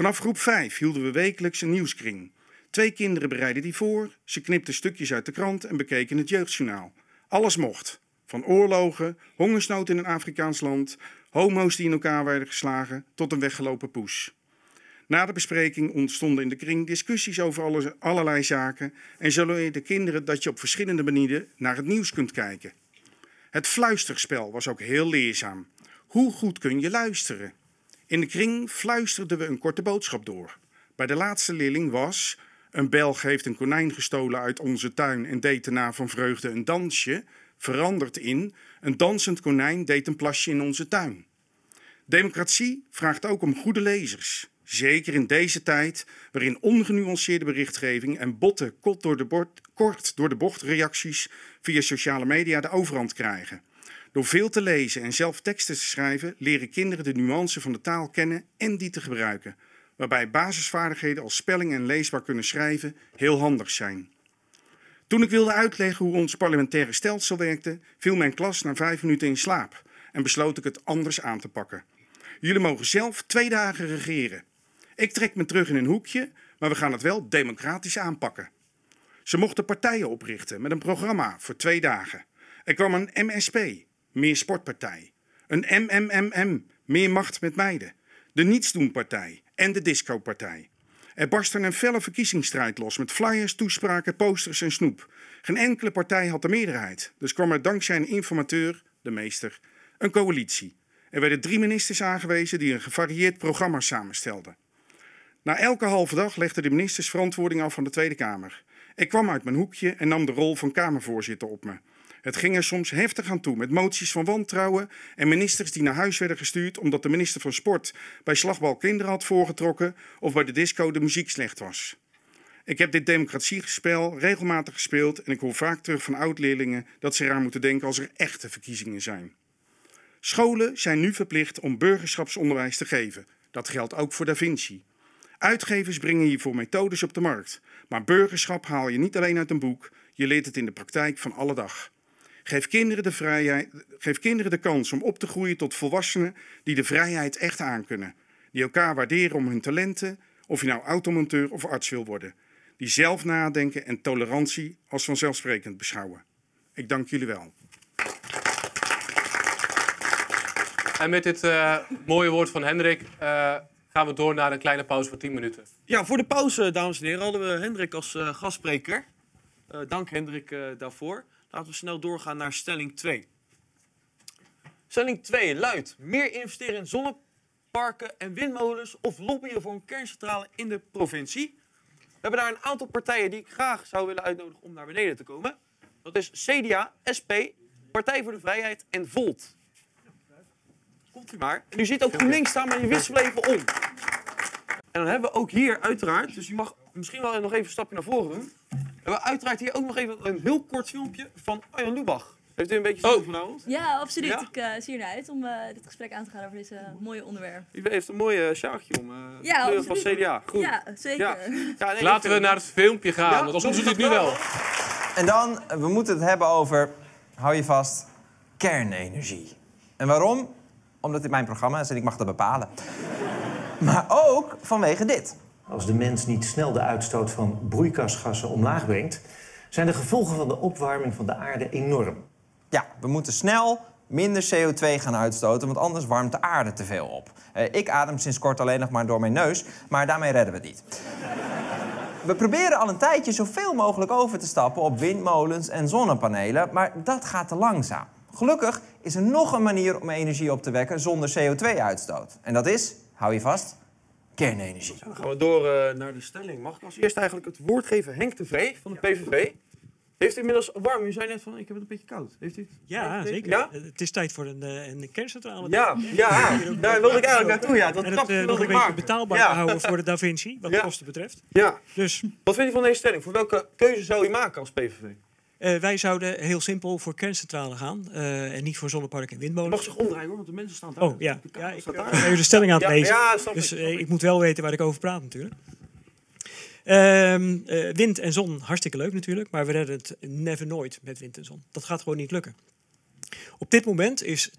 Vanaf groep 5 hielden we wekelijks een nieuwskring. Twee kinderen bereidden die voor, ze knipten stukjes uit de krant en bekeken het jeugdjournaal. Alles mocht. Van oorlogen, hongersnood in een Afrikaans land, homo's die in elkaar werden geslagen, tot een weggelopen poes. Na de bespreking ontstonden in de kring discussies over alle, allerlei zaken en zo de kinderen dat je op verschillende manieren naar het nieuws kunt kijken. Het fluisterspel was ook heel leerzaam. Hoe goed kun je luisteren? In de kring fluisterden we een korte boodschap door. Bij de laatste leerling was: Een Belg heeft een konijn gestolen uit onze tuin en deed daarna van vreugde een dansje, veranderd in: Een dansend konijn deed een plasje in onze tuin. Democratie vraagt ook om goede lezers. Zeker in deze tijd, waarin ongenuanceerde berichtgeving en botte kort door de, bocht reacties via sociale media de overhand krijgen. Door veel te lezen en zelf teksten te schrijven, leren kinderen de nuance van de taal kennen en die te gebruiken. Waarbij basisvaardigheden als spelling en leesbaar kunnen schrijven heel handig zijn. Toen ik wilde uitleggen hoe ons parlementaire stelsel werkte, viel mijn klas na vijf minuten in slaap en besloot ik het anders aan te pakken. Jullie mogen zelf twee dagen regeren. Ik trek me terug in een hoekje, maar we gaan het wel democratisch aanpakken. Ze mochten partijen oprichten met een programma voor twee dagen. Er kwam een MSP, meer sportpartij. Een MMMM, meer macht met meiden. De Nietsdoenpartij en de Discopartij. Er barstte een felle verkiezingsstrijd los met flyers, toespraken, posters en snoep. Geen enkele partij had de meerderheid, dus kwam er dankzij een informateur, de meester, een coalitie. Er werden drie ministers aangewezen die een gevarieerd programma samenstelden. Na elke halve dag legden de ministers verantwoording af van de Tweede Kamer. Ik kwam uit mijn hoekje en nam de rol van Kamervoorzitter op me. Het ging er soms heftig aan toe met moties van wantrouwen en ministers die naar huis werden gestuurd omdat de minister van Sport bij slagbal kinderen had voorgetrokken of bij de disco de muziek slecht was. Ik heb dit democratiespel regelmatig gespeeld en ik hoor vaak terug van oud-leerlingen dat ze eraan moeten denken als er echte verkiezingen zijn. Scholen zijn nu verplicht om burgerschapsonderwijs te geven. Dat geldt ook voor Da Vinci. Uitgevers brengen hiervoor methodes op de markt. Maar burgerschap haal je niet alleen uit een boek, je leert het in de praktijk van alle dag. Geef kinderen de, vrijheid, geef kinderen de kans om op te groeien tot volwassenen die de vrijheid echt aankunnen. Die elkaar waarderen om hun talenten, of je nou automonteur of arts wil worden. Die zelf nadenken en tolerantie als vanzelfsprekend beschouwen. Ik dank jullie wel. En met dit uh, mooie woord van Hendrik uh, gaan we door naar een kleine pauze van 10 minuten. Ja, voor de pauze, dames en heren, hadden we Hendrik als uh, gastspreker. dank Hendrik daarvoor. Laten we snel doorgaan naar stelling 2. Stelling 2 luidt: meer investeren in zonneparken en windmolens of lobbyen voor een kerncentrale in de provincie. We hebben daar een aantal partijen die ik graag zou willen uitnodigen om naar beneden te komen. Dat is CDA, SP, Partij voor de Vrijheid en Volt. Komt u maar. En u ziet ook GroenLinks staan, maar je wisselt even om. En dan hebben we ook hier uiteraard, dus u mag misschien wel nog even een stapje naar voren doen. We hebben uiteraard hier ook nog even een heel kort filmpje van Arjan Lubach. Heeft u een beetje zin oh. vanavond? Ja, absoluut. Ik uh, zie er naar uit om uh, dit gesprek aan te gaan over dit uh, mooie onderwerp. U heeft een mooie sjaagje om. ja, van CDA. Goed. Ja, zeker. Ja. Ja, nee, Laten we naar het filmpje gaan, want anders doet het nu wel. En dan, we moeten het hebben over, hou je vast, kernenergie. En waarom? Omdat dit mijn programma is en ik mag dat bepalen. maar ook vanwege dit. Als de mens niet snel de uitstoot van broeikasgassen omlaag brengt, zijn de gevolgen van de opwarming van de aarde enorm. Ja, we moeten snel minder CO2 gaan uitstoten, want anders warmt de aarde te veel op. Eh, ik adem sinds kort alleen nog maar door mijn neus, maar daarmee redden we het niet. We proberen al een tijdje zoveel mogelijk over te stappen op windmolens en zonnepanelen, maar dat gaat te langzaam. Gelukkig is er nog een manier om energie op te wekken zonder CO2-uitstoot. En dat is, hou je vast, kernenergie. Dan gaan we door uh, naar de stelling. Mag ik als eerst eigenlijk het woord geven Henk de Vree van de PVV? Heeft u inmiddels warm? U zei net van, ik heb het een beetje koud. Heeft u Ja, zeker. Ja? Het is tijd voor een, uh, een kerncentrale. Ja, ja. daar wilde ik eigenlijk naartoe. Ja, dat en het uh, nog een beetje betaalbaar ja. houden voor de Da Vinci, wat de kosten betreft. Ja. Dus. Wat vindt u van deze stelling? Voor welke keuze zou u maken als PVV? Uh, wij zouden heel simpel voor kerncentrale gaan uh, en niet voor zonneparken en windmolens. mag zich omdraaien hoor, want de mensen staan daar. Oh ja, ja ik ben de stelling aan het lezen. Ja, ja, dus ik, ik moet wel weten waar ik over praat natuurlijk. Uh, wind en zon, hartstikke leuk natuurlijk, maar we redden het never nooit met wind en zon. Dat gaat gewoon niet lukken. Op dit moment is 12%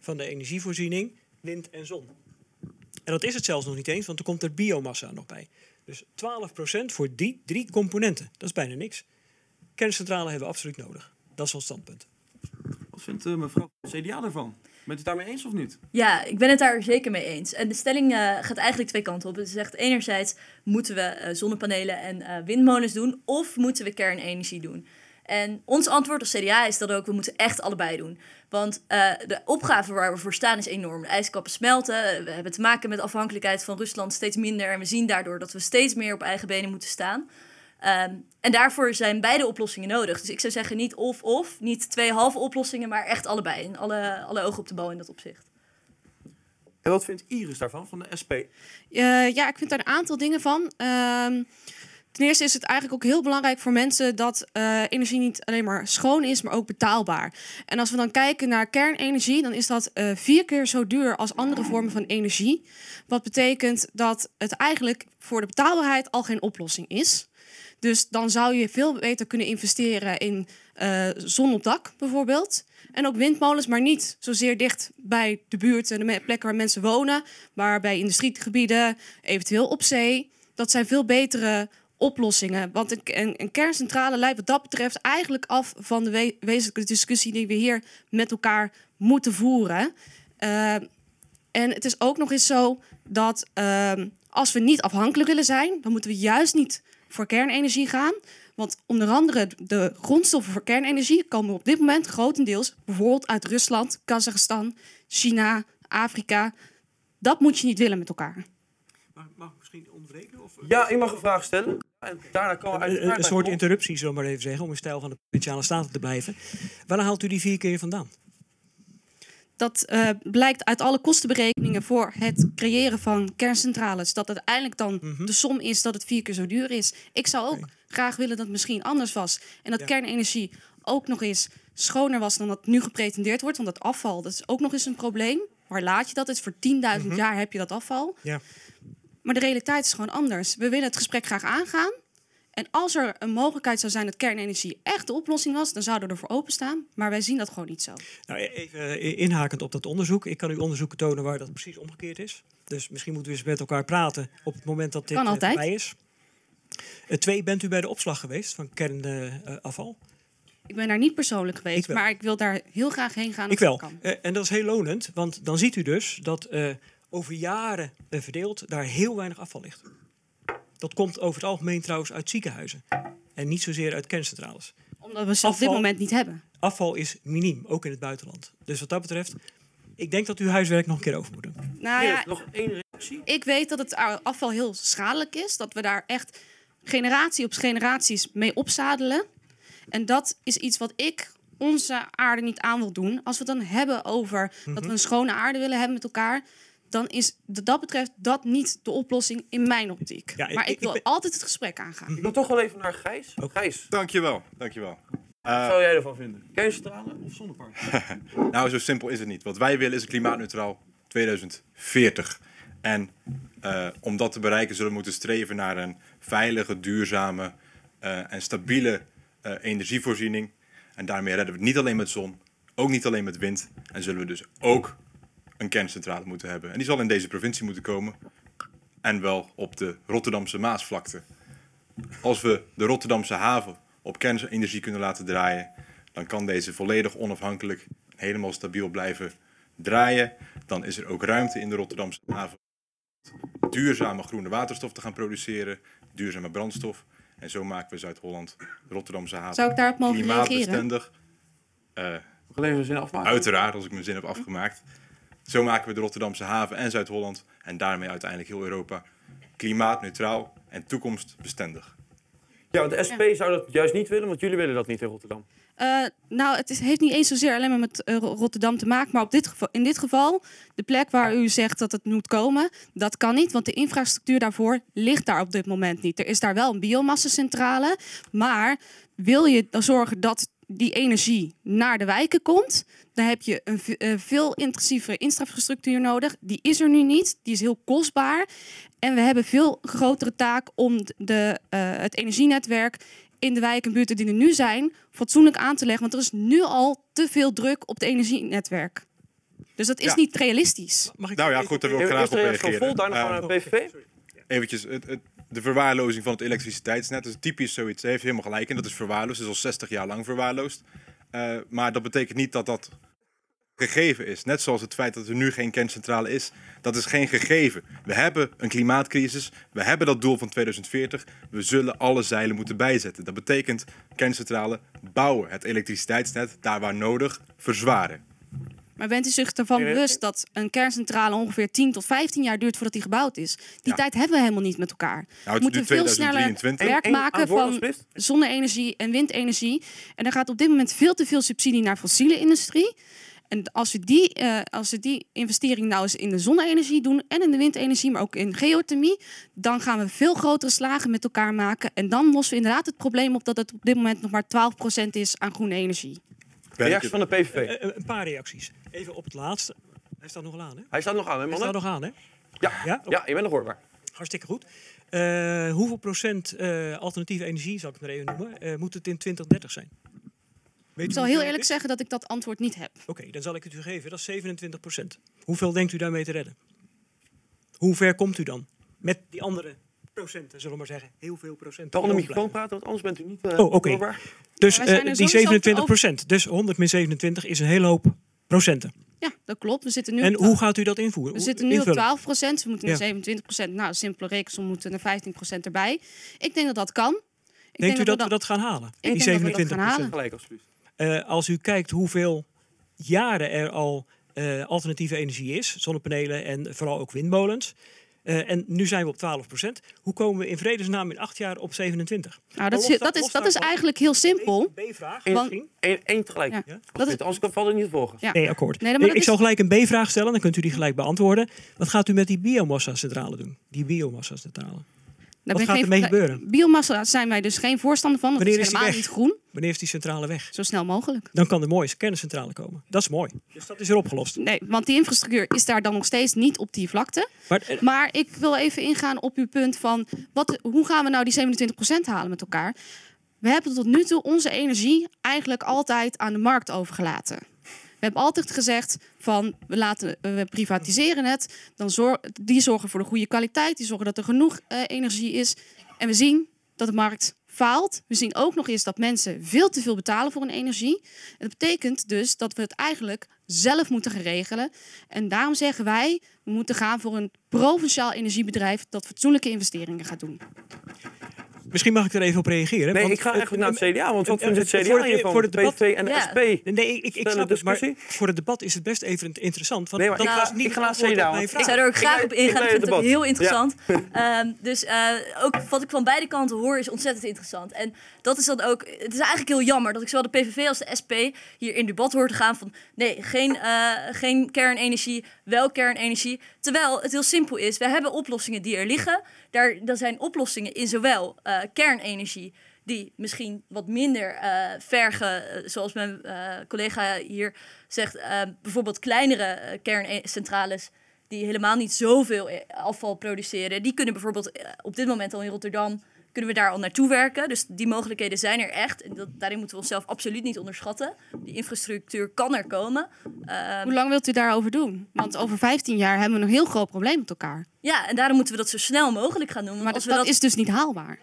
van de energievoorziening wind en zon. En dat is het zelfs nog niet eens, want er komt er biomassa nog bij. Dus 12% voor die drie componenten, dat is bijna niks. Kerncentrale hebben we absoluut nodig. Dat is ons standpunt. Wat vindt uh, mevrouw CDA ervan? Bent u het daarmee eens of niet? Ja, ik ben het daar zeker mee eens. En de stelling uh, gaat eigenlijk twee kanten op. Het zegt enerzijds moeten we uh, zonnepanelen en uh, windmolens doen... of moeten we kernenergie doen. En ons antwoord als CDA is dat ook, we moeten echt allebei doen. Want de opgave waar we voor staan is enorm. De ijskappen smelten, we hebben te maken met afhankelijkheid van Rusland steeds minder... en we zien daardoor dat we steeds meer op eigen benen moeten staan... Um, en daarvoor zijn beide oplossingen nodig. Dus ik zou zeggen niet of-of, niet twee halve oplossingen, maar echt allebei. En alle, alle ogen op de bal in dat opzicht. En wat vindt Iris daarvan, van de SP? Eh, ja, ik vind daar een aantal dingen van. Ehm, ten eerste is het eigenlijk ook heel belangrijk voor mensen dat eh, energie niet alleen maar schoon is, maar ook betaalbaar. En als we dan kijken naar kernenergie, dan is dat eh, vier keer zo duur als andere vormen van energie. Wat betekent dat het eigenlijk voor de betaalbaarheid al geen oplossing is. Dus dan zou je veel beter kunnen investeren in eh, zon op dak bijvoorbeeld. En ook windmolens, maar niet zozeer dicht bij de buurt en de plekken waar mensen wonen, maar bij industriegebieden, eventueel op zee. Dat zijn veel betere oplossingen. Want een, een, een kerncentrale leidt wat dat betreft eigenlijk af van de we- wezenlijke discussie die we hier met elkaar moeten voeren. Eh, en het is ook nog eens zo dat ehm, als we niet afhankelijk willen zijn, dan moeten we juist niet voor kernenergie gaan. Want onder andere de grondstoffen voor kernenergie komen op dit moment grotendeels bijvoorbeeld uit Rusland, Kazachstan, China, Afrika. Dat moet je niet willen met elkaar. Mag, mag ik misschien onderbreken? Of, Ja, ik mag een vraag stellen. En daarna komen we Een, soort interruptie, zullen we maar even zeggen, om in stijl van de provinciale staten te blijven. Waar haalt u die vier keer vandaan? Dat eh, blijkt uit alle kostenberekeningen voor het creëren van kerncentrales. Dat uiteindelijk dan Mhm. de som is dat het vier keer zo duur is. Ik zou ook graag willen dat het misschien anders was. En dat Ja. kernenergie ook nog eens schoner was dan dat nu gepretendeerd wordt. Want dat afval, dat is ook nog eens een probleem. Waar laat je dat? Het is voor 10.000 jaar heb je dat afval. Mhm. Ja. Maar de realiteit is gewoon anders. We willen het gesprek graag aangaan. En als er een mogelijkheid zou zijn dat kernenergie echt de oplossing was, dan zouden we ervoor openstaan. Maar wij zien dat gewoon niet zo. Nou, even eh, inhakend op dat onderzoek. Ik kan u onderzoeken tonen waar dat precies omgekeerd is. Dus misschien moeten we eens met elkaar praten op het moment dat dit Kan eh, altijd. voorbij is. Eh, twee, bent u bij de opslag geweest van kernafval? Ik ben daar niet persoonlijk geweest, Ik maar ik wil daar heel graag heen gaan. Ik wel. kan. En dat is heel lonend, want dan ziet u dus dat over jaren verdeeld daar heel weinig afval ligt. Dat komt over het algemeen trouwens uit ziekenhuizen. En niet zozeer uit kerncentrales. Omdat we ze op dit moment niet hebben. Afval is miniem, ook in het buitenland. Dus wat dat betreft, ik denk dat u huiswerk nog een keer over moet doen. Nou ja, nog één reactie. ik weet dat het afval heel schadelijk is. Dat we daar echt generatie op generaties mee opzadelen. En dat is iets wat ik onze aarde niet aan wil doen. Als we het dan hebben over dat Mhm. we een schone aarde willen hebben met elkaar... dan is wat dat betreft dat niet de oplossing in mijn optiek. Ja, ik- maar ik, ik wil ben- altijd het gesprek aangaan. Ik wil toch wel even naar Gijs. Gijs, Dankjewel, dankjewel. wat Eh, zou jij ervan vinden? Kerncentrale of zonnepark? nou, zo simpel is het niet. Wat wij willen is een klimaatneutraal 2040. En eh, om dat te bereiken zullen we moeten streven naar een veilige, duurzame eh, en stabiele eh, energievoorziening. En daarmee redden we het niet alleen met zon, ook niet alleen met wind. En zullen we dus ook een kerncentrale moeten hebben. En die zal in deze provincie moeten komen. En wel op de Rotterdamse Maasvlakte. Als we de Rotterdamse haven op kernenergie kunnen laten draaien, dan kan deze volledig onafhankelijk, helemaal stabiel blijven draaien. Dan is er ook ruimte in de Rotterdamse haven om duurzame groene waterstof te gaan produceren, duurzame brandstof. En zo maken we Zuid-Holland, de Rotterdamse haven, Zou ik daarop mogen klimaatbestendig. Eh, even mijn zin afmaken? Uiteraard, als ik mijn zin heb afgemaakt. Zo maken we de Rotterdamse haven en Zuid-Holland en daarmee uiteindelijk heel Europa klimaatneutraal en toekomstbestendig. Ja, want de SP zou dat juist niet willen, want jullie willen dat niet in Rotterdam. Eh, nou, het is, heeft niet eens zozeer alleen maar met eh, Ro- Rotterdam te maken. Maar op dit geval, in dit geval, de plek waar u zegt dat het moet komen, dat kan niet. Want de infrastructuur daarvoor ligt daar op dit moment niet. Er is daar wel een biomassacentrale. Maar wil je dan zorgen dat die energie naar de wijken komt, dan heb je een eh, veel intensievere infrastructuur nodig. Die is er nu niet. Die is heel kostbaar. En we hebben veel grotere taak om de, eh, het energienetwerk in de wijken en buurten die er nu zijn, fatsoenlijk aan te leggen. Want er is nu al te veel druk op het energienetwerk. Dus dat is Ja. niet realistisch. nou ja, goed, daar wil ik graag op reageren. Volt, daarna gaan we naar Eh, PVV. Eventjes, het, het- de verwaarlozing van het elektriciteitsnet is typisch zoiets. Hij heeft helemaal gelijk en dat is verwaarloosd. Het is al 60 jaar lang verwaarloosd. Eh, maar dat betekent niet dat dat gegeven is. Net zoals het feit dat er nu geen kerncentrale is, dat is geen gegeven. We hebben een klimaatcrisis, we hebben dat doel van 2040. We zullen alle zeilen moeten bijzetten. Dat betekent kerncentrale bouwen, het elektriciteitsnet daar waar nodig verzwaren. Maar bent u zich ervan bewust dat een kerncentrale ongeveer 10 tot 15 jaar duurt voordat die gebouwd is? Die Ja. tijd hebben we helemaal niet met elkaar. Nou, we moeten veel sneller 2023. werk maken van zonne-energie en windenergie. En er gaat op dit moment veel te veel subsidie naar fossiele industrie. En als we, die, eh, als we die investering nou eens in de zonne-energie doen en in de windenergie, maar ook in geothermie, dan gaan we veel grotere slagen met elkaar maken. En dan lossen we inderdaad het probleem op dat het op dit moment nog maar 12% is aan groene energie. Reactie van de PVV. Eh, eh, een paar reacties. Even op het laatste. Hij staat nog aan, hè? Hij staat nog aan, hè, Hij staat nog aan, hè? Ja, ja? ja je bent nog hoorbaar. Hartstikke goed. Eh, hoeveel procent eh, alternatieve energie, zal ik het maar even noemen, eh, moet het in 2030 zijn? Weet Ik zal heel eerlijk is? zeggen dat ik dat antwoord niet heb. Oké, dan zal ik het u geven. Dat is 27 procent. Hoeveel denkt u daarmee te redden? Hoe ver komt u dan? Met die andere procenten, zullen we maar zeggen. Heel veel procent. Wel onder de microfoon praten, want anders bent u niet uh, Oh, oké. Dus Ja, eh, die sowieso 27 over- procent. Dus 100 min 27 is een hele hoop procenten. Ja, dat klopt. We zitten nu En op hoe gaat u dat invoeren? We zitten nu invullen? op 12 procent. We moeten naar Ja. 27 procent. Nou, simpele rekensom moeten naar 15 procent erbij. Ik denk dat dat kan. Ik Denkt u denk dat we dat gaan halen? Ik die denk dat we dat 27 gaan halen. Gelijk, alsjeblieft. Eh, als u kijkt hoeveel jaren er al eh, alternatieve energie is, zonnepanelen en vooral ook windmolens. Eh, en nu zijn we op 12% Hoe komen we in vredesnaam in acht jaar op 27? Nou, dat is, dat is, dat is eigenlijk heel simpel. B-vraag. Eén tegelijk. Ja. Dat Dat is- Anders kan valt het niet volgen. Ja. Nee, akkoord. Nee, maar dat ik is- zal gelijk een B-vraag stellen, dan kunt u die gelijk beantwoorden. Wat gaat u met die biomassa-centrale doen? Die biomassa-centrale. Daar Wat gaat geen- ermee gebeuren? Biomassa zijn wij dus geen voorstander van. Wanneer is is helemaal niet groen. Wanneer is die centrale weg? Zo snel mogelijk. Dan kan de mooie kerncentrale komen. Dat is mooi. Dus dat is weer opgelost. Nee, want die infrastructuur is daar dan nog steeds niet op die vlakte. Maar, eh, Maar ik wil even ingaan op uw punt van wat, hoe gaan we nou die 27% halen met elkaar? We hebben tot nu toe onze energie eigenlijk altijd aan de markt overgelaten. We hebben altijd gezegd van we, laten, we privatiseren het. Dan die zorgen voor de goede kwaliteit. Die zorgen dat er genoeg eh, energie is. En we zien dat de markt faalt. We zien ook nog eens dat mensen veel te veel betalen voor hun energie. En dat betekent dus dat we het eigenlijk zelf moeten gaan regelen. En daarom zeggen wij, we moeten gaan voor een provinciaal energiebedrijf dat fatsoenlijke investeringen gaat doen. Misschien mag ik er even op reageren. Nee, want ik ga het- eigenlijk naar het CDA, want wat vindt het CDA voor het- hiervan? Voor het debat, PVV en de Ja. SP. Nee, ik, ik snap het, maar voor het debat is het best even interessant. Want Nee, maar dat was ga- niet ik ga naar CDA. Ik zou er ook graag op ingaan. Ik het vind het debat. heel interessant. Ehm, dus eh, ook wat ik van beide kanten hoor is ontzettend interessant. En dat is dan ook... Het is eigenlijk heel jammer dat ik zowel de PVV als de SP hier in debat hoor te gaan van... Nee, geen, eh, geen kernenergie, wel kernenergie. Terwijl het heel simpel is. We hebben oplossingen die er liggen. Daar, zijn oplossingen in zowel eh, kernenergie die misschien wat minder eh, vergen, zoals mijn collega hier zegt, bijvoorbeeld kleinere kerncentrales die helemaal niet zoveel afval produceren, die kunnen bijvoorbeeld op dit moment al in Rotterdam kunnen we daar al naartoe werken. Dus die mogelijkheden zijn er echt. En dat, daarin moeten we onszelf absoluut niet onderschatten. Die infrastructuur kan er komen. Ehm, Hoe lang wilt u daarover doen? Want over 15 jaar hebben we een heel groot probleem met elkaar. ja, en daarom moeten we dat zo snel mogelijk gaan doen. Maar als dat, we dat is dus niet haalbaar.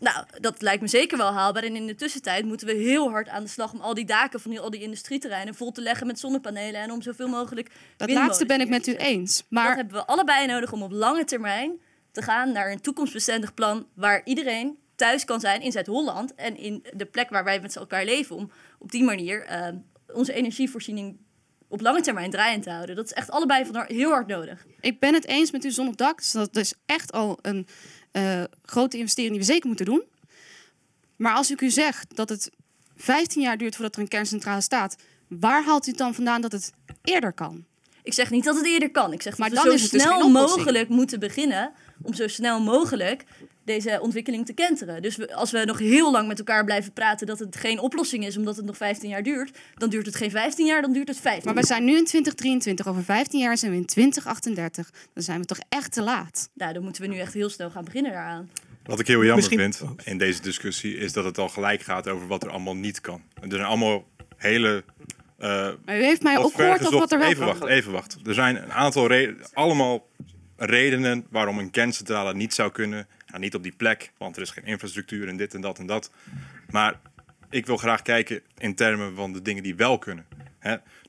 Nou, dat lijkt me zeker wel haalbaar. En in de tussentijd moeten we heel hard aan de slag om al die daken van die- al die industrieterreinen vol te leggen met zonnepanelen en om zoveel mogelijk. Dat laatste ben ik met u eens. Maar dat hebben we allebei nodig om op lange termijn te gaan naar een toekomstbestendig plan waar iedereen thuis kan zijn in Zuid-Holland en in de plek waar wij met z'n elkaar leven om op die manier eh, onze energievoorziening op lange termijn draaiend te houden. Dat is echt allebei van heel hard nodig. ik ben het eens met u zon op dak. Dus dat is echt al een eh, grote investering die we zeker moeten doen. Maar als ik u zeg dat het 15 jaar duurt voordat er een kerncentrale staat, waar haalt u het dan vandaan dat het eerder kan? Ik zeg niet dat het eerder kan. Ik zeg Maar dat we dan zo dus snel mogelijk moeten beginnen om zo snel mogelijk deze ontwikkeling te kenteren. Dus we- als we nog heel lang met elkaar blijven praten dat het geen oplossing is omdat het nog 15 jaar duurt, dan duurt het geen 15 jaar, dan duurt het 15 Maar we zijn nu in 2023, over 15 jaar zijn we in 2038. Dan zijn we toch echt te laat. Nou, dan moeten we nu echt heel snel gaan beginnen daaraan. Wat ik heel jammer Misschien- vind in deze discussie is dat het al gelijk gaat over wat er allemaal niet kan. Er zijn allemaal hele. eh, Maar u heeft mij ook gehoord over wat er wel Even kan. wachten, even wachten. Er zijn een aantal redenen, allemaal redenen waarom een kerncentrale niet zou kunnen. Nou, niet op die plek, want er is geen infrastructuur en dit en dat en dat. Maar ik wil graag kijken in termen van de dingen die wel kunnen.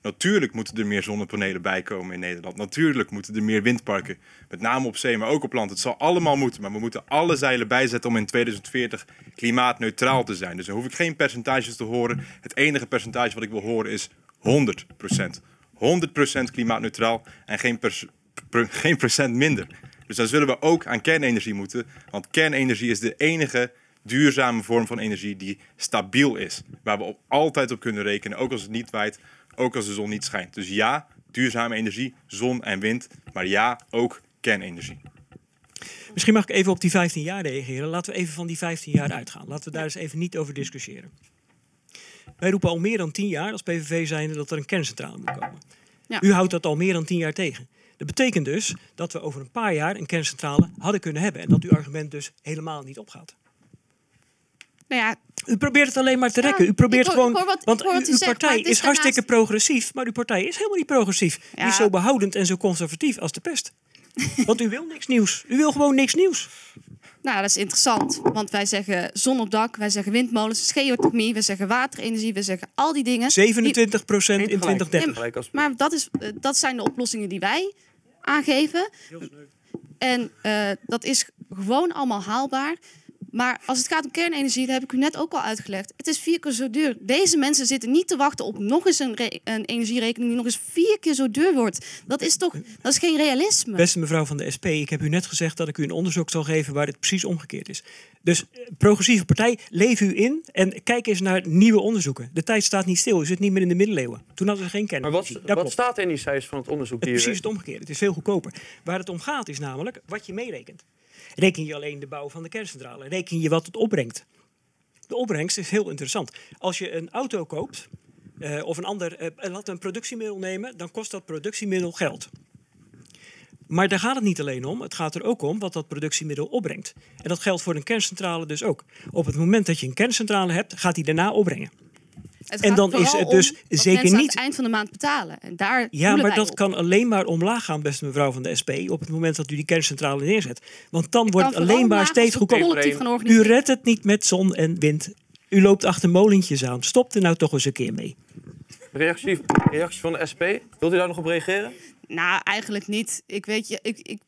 Natuurlijk moeten er meer zonnepanelen bij komen in Nederland. Natuurlijk moeten er meer windparken. Met name op zee, maar ook op land. Het zal allemaal moeten. Maar we moeten alle zeilen bijzetten om in 2040 klimaatneutraal te zijn. Dus dan hoef ik geen percentages te horen. Het enige percentage wat ik wil horen is 100% 100% klimaatneutraal en geen, geen procent minder. Dus dan zullen we ook aan kernenergie moeten. Want kernenergie is de enige duurzame vorm van energie die stabiel is. Waar we op, altijd op kunnen rekenen, ook als het niet waait, ook als de zon niet schijnt. Dus ja, duurzame energie, zon en wind. Maar ja, ook kernenergie. Misschien mag ik even op die 15 jaar reageren. Laten we even van die 15 jaar uitgaan. Laten we daar eens even niet over discussiëren. Wij roepen al meer dan 10 jaar als PVV zijnde dat er een kerncentrale moet komen. Ja. U houdt dat al meer dan 10 jaar tegen. Dat betekent dus dat we over een paar jaar een kerncentrale hadden kunnen hebben. En dat uw argument dus helemaal niet opgaat. Nou ja, U probeert het alleen maar te rekken. U probeert ik hoor- gewoon. ik hoor wat- want uw u zegt, partij is, hartstikke progressief. Maar uw partij is helemaal niet progressief. Die is Ja. zo behoudend en zo conservatief als de pest. want u wil niks nieuws. U wil gewoon niks nieuws. Nou, dat is interessant. Want wij zeggen zon op dak, wij zeggen windmolens, geothermie, we zeggen waterenergie, we zeggen al die dingen. 27 procent in 2030. Ja, maar dat, is, eh, dat zijn de oplossingen die wij aangeven. En eh, dat is gewoon allemaal haalbaar. Maar als het gaat om kernenergie, dat heb ik u net ook al uitgelegd. Het is vier keer zo duur. Deze mensen zitten niet te wachten op nog eens een, een energierekening die nog eens vier keer zo duur wordt. Dat is toch dat is geen realisme. Beste mevrouw van de SP, ik heb u net gezegd dat ik u een onderzoek zal geven waar dit precies omgekeerd is. Dus eh, progressieve partij, leef u in en kijk eens naar nieuwe onderzoeken. De tijd staat niet stil, u zit niet meer in de middeleeuwen. Toen hadden ze geen Maar kernenergie. wat, wat staat er in die cijfers van het onderzoek? Het Die precies het omgekeerde. Het is veel goedkoper. Waar het om gaat is namelijk wat je meerekent. Reken je alleen de bouw van de kerncentrale? Reken je wat het opbrengt? De opbrengst is heel interessant. Als je een auto koopt eh, of een ander, eh, we een productiemiddel nemen, dan kost dat productiemiddel geld. Maar daar gaat het niet alleen om. Het gaat er ook om wat dat productiemiddel opbrengt. En dat geldt voor een kerncentrale dus ook. Op het moment dat je een kerncentrale hebt, gaat die daarna opbrengen. Het en dan is het dus zeker niet het eind van de maand betalen. En daar ja, maar dat op. kan alleen maar omlaag gaan, beste mevrouw van de SP, op het moment dat u die kerncentrale neerzet. Want dan wordt het alleen maar steeds goedkoper. U redt het niet met zon en wind. U loopt achter molentjes aan. Stop er nou toch eens een keer mee. Reactie, reactie van de SP. Wilt u daar nog op reageren? Nou, eigenlijk niet. Ik weet je, ik, ik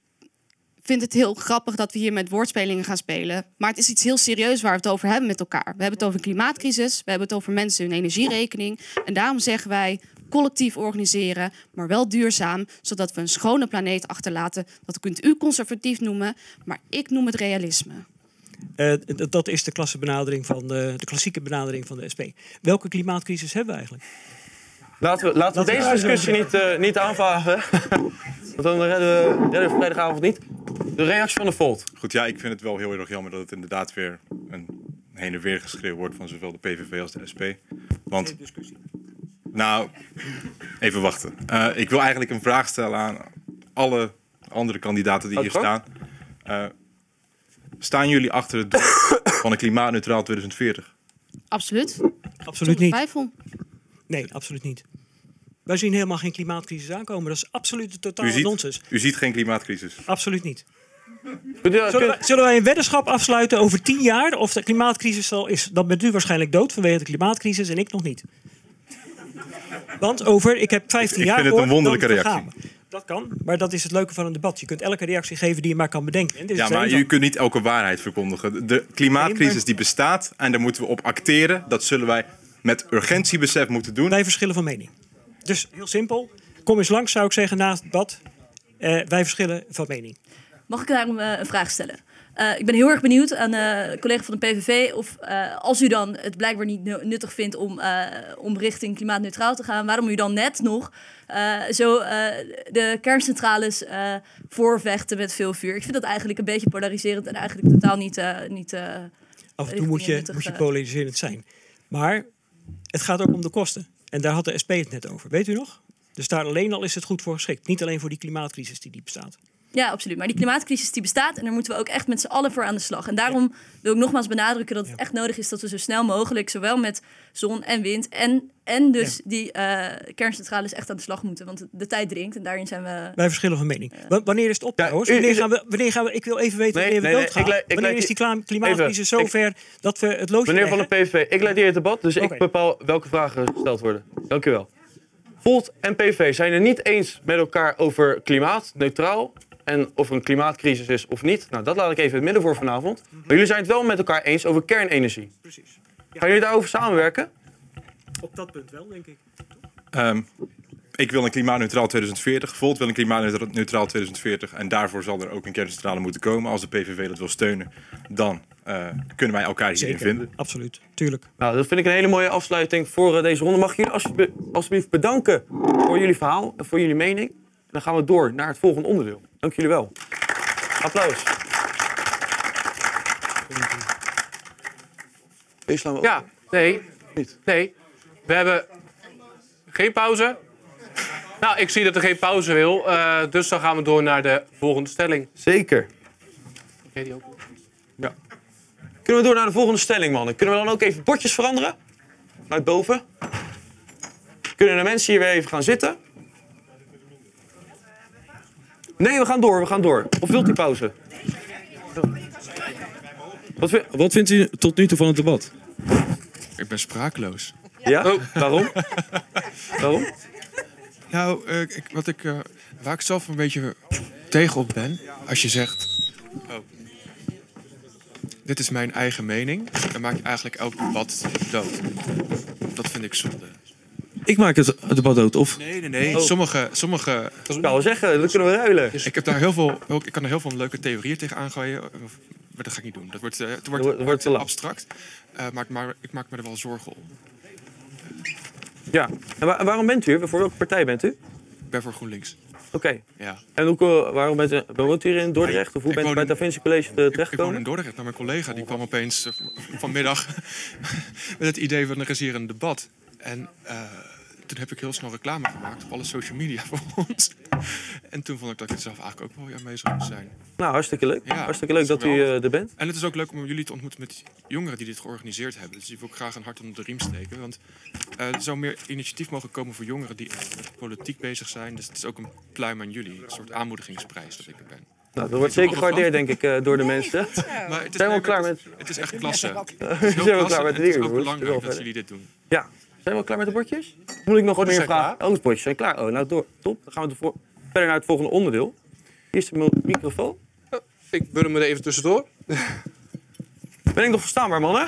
vind het heel grappig dat we hier met woordspelingen gaan spelen. Maar het is iets heel serieus waar we het over hebben met elkaar. We hebben het over klimaatcrisis, we hebben het over mensen hun energierekening. En daarom zeggen wij collectief organiseren, maar wel duurzaam, zodat we een schone planeet achterlaten. Dat kunt u conservatief noemen, maar ik noem het realisme. Eh, dat is de klasse benadering van de, de klassieke benadering van de SP. Welke klimaatcrisis hebben we eigenlijk? Laten we, laten we deze discussie niet, eh, niet aanvagen. Want dan redden we, redden we vrijdagavond niet. De reactie van de Volt. Goed, ja, ik vind het wel heel erg jammer dat het inderdaad weer een heen en weer geschreeuw wordt van zowel de PVV als de SP. Want, nou, even wachten. Eh, ik wil eigenlijk een vraag stellen aan alle andere kandidaten die hier staan. Eh, staan jullie achter het doel van een klimaatneutraal 2040? Absoluut. Absoluut niet. twijfel. Nee, absoluut niet. Wij zien helemaal geen klimaatcrisis aankomen. Dat is absoluut U totale ziet, nonsens. u ziet geen klimaatcrisis. Absoluut niet. Zullen wij, zullen wij een weddenschap afsluiten over tien jaar of de klimaatcrisis al is? Dan bent u waarschijnlijk dood vanwege de klimaatcrisis en ik nog niet. Want over, ik heb 15 Ik jaar vind het een wonderlijke reactie. Dat kan, maar dat is het leuke van een debat. Je kunt elke reactie geven die je maar kan bedenken. En dit is Ja, maar u kunt niet elke waarheid verkondigen. De klimaatcrisis die bestaat en daar moeten we op acteren. Dat zullen wij met urgentiebesef moeten doen. Wij verschillen van mening. Dus heel simpel. Kom eens langs, zou ik zeggen, na het debat. Eh, wij verschillen van mening. Mag ik daarom eh, een vraag stellen? Eh, ik ben heel erg benieuwd aan de collega van de PVV of als u dan het blijkbaar niet nu- nuttig vindt om, om richting klimaatneutraal te gaan, waarom u dan net nog zo de kerncentrales voorvechten met veel vuur. Ik vind dat eigenlijk een beetje polariserend en eigenlijk totaal niet. niet Af en toe moet je, nuttig, moet je polariserend zijn. Maar het gaat ook om de kosten. En daar had de SP het net over. Weet u nog? Dus daar alleen al is het goed voor geschikt. Niet alleen voor die klimaatcrisis die die bestaat. Ja, absoluut. Maar die klimaatcrisis die bestaat en daar moeten we ook echt met z'n allen voor aan de slag. En daarom wil ik nogmaals benadrukken dat het echt nodig is dat we zo snel mogelijk, zowel met zon en wind en, en dus die eh, kerncentrales echt aan de slag moeten. Want de tijd dringt en daarin zijn we... Wij verschillen van mening. Wa- Wanneer is het op trouwens? Wanneer gaan we, wanneer gaan we, ik wil even weten Nee, wanneer we nee, nee, doodgaan. ik wanneer is die klimaatcrisis Even, zo ik- ver dat we het loodje Meneer van de? PVV, ik leid hier het debat, dus ik bepaal welke vragen gesteld worden. Dank u wel. Volt en PV zijn het niet eens met elkaar over klimaatneutraal en of er een klimaatcrisis is of niet. Nou, dat laat ik even in het midden voor vanavond. Maar jullie zijn het wel met elkaar eens over kernenergie. Precies. Gaan jullie daarover samenwerken? Op dat punt wel, denk ik. Ehm, ik wil een klimaatneutraal 2040. Volt wil een klimaatneutraal 2040. En daarvoor zal er ook een kerncentrale moeten komen. Als de PVV dat wil steunen, dan eh, kunnen wij elkaar hierin Zeker, vinden. absoluut. Tuurlijk. Nou, dat vind ik een hele mooie afsluiting voor eh, deze ronde. Mag ik jullie alsjebe- alsjeblieft bedanken voor jullie verhaal en voor jullie mening. En dan gaan we door naar het volgende onderdeel. Dank jullie wel. Applaus. Deze slaan we. Ja, nee. Nee. We hebben geen pauze. Nou, ik zie dat er geen pauze wil. eh, dus dan gaan we door naar de volgende stelling. Zeker. Oké, die ook. Ja. Kunnen we door naar de volgende stelling, mannen? Kunnen we dan ook even bordjes veranderen? Uit boven. Kunnen de mensen hier weer even gaan zitten? Nee, we gaan door, we gaan door. Of wilt u pauze? Wat, vind- Wat vindt u tot nu toe van het debat? Ik ben sprakeloos. Ja? Waarom? Waarom? Nou, eh, ik, wat ik, eh, waar ik zelf een beetje tegenop ben, als je zegt... Oh, dit is mijn eigen mening, dan maak je eigenlijk elk debat dood. Dat vind ik zonde. Ik maak het debat dood, of? Nee, nee, nee. Oh. Sommige, sommige... Dat kan wel zeggen, dat kunnen we ruilen. Ik, heb daar heel veel, ik kan er heel veel leuke theorieën tegen aangooien, of- maar dat ga ik niet doen. Dat wordt, eh, het wordt, Dat wordt te lang. abstract, Eh, maar, maar ik maak me er wel zorgen om. Ja. En wa- waarom bent u hier? Voor welke partij bent u? Ik ben voor GroenLinks. Oké. Ja. En hoe, waarom bent u, woont u hier in Dordrecht? Of hoe Ik bent u bij het Da Vinci College eh, Ik woon terechtgekomen? in Dordrecht, maar mijn collega die kwam opeens eh, vanmiddag met het idee van er is hier een debat. En eh, toen heb ik heel snel reclame gemaakt op alle social media voor ons. En toen vond ik dat ik er zelf eigenlijk ook wel ja, mee zou moeten zijn. Nou, hartstikke leuk. Ja, hartstikke leuk dat u eh, er bent. En het is ook leuk om jullie te ontmoeten met jongeren die dit georganiseerd hebben. Dus die wil ik graag een hart onder de riem steken. Want eh, er zou meer initiatief mogen komen voor jongeren die met politiek bezig zijn. Dus het is ook een pluim aan jullie. Een soort aanmoedigingsprijs dat ik er ben. Nou, dat wordt zeker gewaardeerd, denk ik, eh, door de mensen. Maar het is, Zijn we klaar met... het is- Het is echt klasse. Het Zijn is heel klaar met Het is weer, ook belangrijk dat jullie dit doen. Ja. Zijn we al klaar met de bordjes? Moet ik nog wat meer vragen? Oh, de bordjes zijn klaar. Oh, nou, door. Top. Dan gaan we verder naar het volgende onderdeel. Hier is de microfoon. Ik bul hem er even tussendoor. Ben ik nog verstaanbaar, mannen?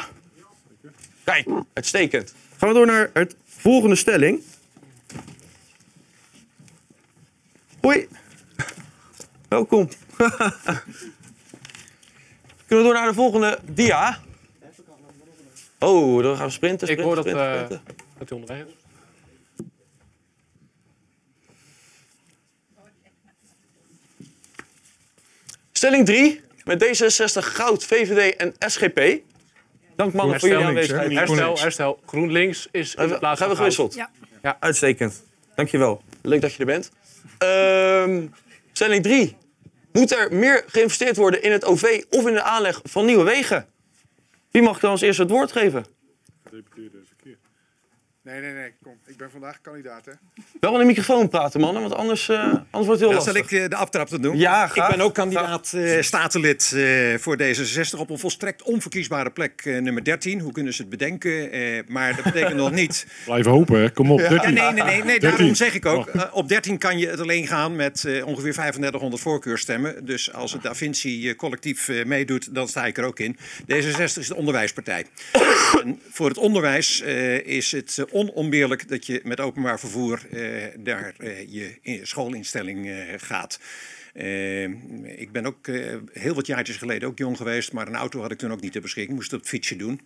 Kijk, uitstekend. Gaan we door naar het volgende stelling. Hoi. Welkom. Kunnen we door naar de volgende dia? Oh, dan gaan we sprinten. Ik sprinten hoor dat, sprinten, eh, sprinten. Onderweg. Stelling 3. Met D66, Goud, VVD en SGP. Dank mannen voor jullie aanwezigheid. Herstel, herstel. GroenLinks is in de plaats Gaan we goud. gewisseld? Ja. ja. Uitstekend. Dankjewel. Leuk dat je er bent. Ehm, stelling 3. Moet er meer geïnvesteerd worden in het OV of in de aanleg van nieuwe wegen? Wie mag dan als eerste het woord geven? Nee, nee, nee. Kom. Ik ben vandaag kandidaat, hè? Wel in de microfoon praten, mannen, want anders, eh, anders wordt het heel Ja, lastig. zal ik eh, de aftrap te doen? Ja, graag. Ik ben ook kandidaat eh, statenlid eh, voor D66 op een volstrekt onverkiesbare plek eh, nummer 13. Hoe kunnen ze het bedenken? Eh, maar dat betekent nog niet... Blijf hopen, hè. Kom op, Ja, 13. nee, nee, nee, nee 13. daarom zeg ik ook. Op 13 kan je het alleen gaan met eh, ongeveer 3500 voorkeurstemmen. Dus als het Da Vinci collectief eh, meedoet, dan sta ik er ook in. D66 is de onderwijspartij. En voor het onderwijs eh, is het onontbeerlijk dat je met openbaar vervoer eh, naar eh, je in- schoolinstelling eh, gaat. Ik ben ook heel wat jaartjes geleden ook jong geweest, maar een auto had ik toen ook niet ter beschikking. Moest het op fietsje doen.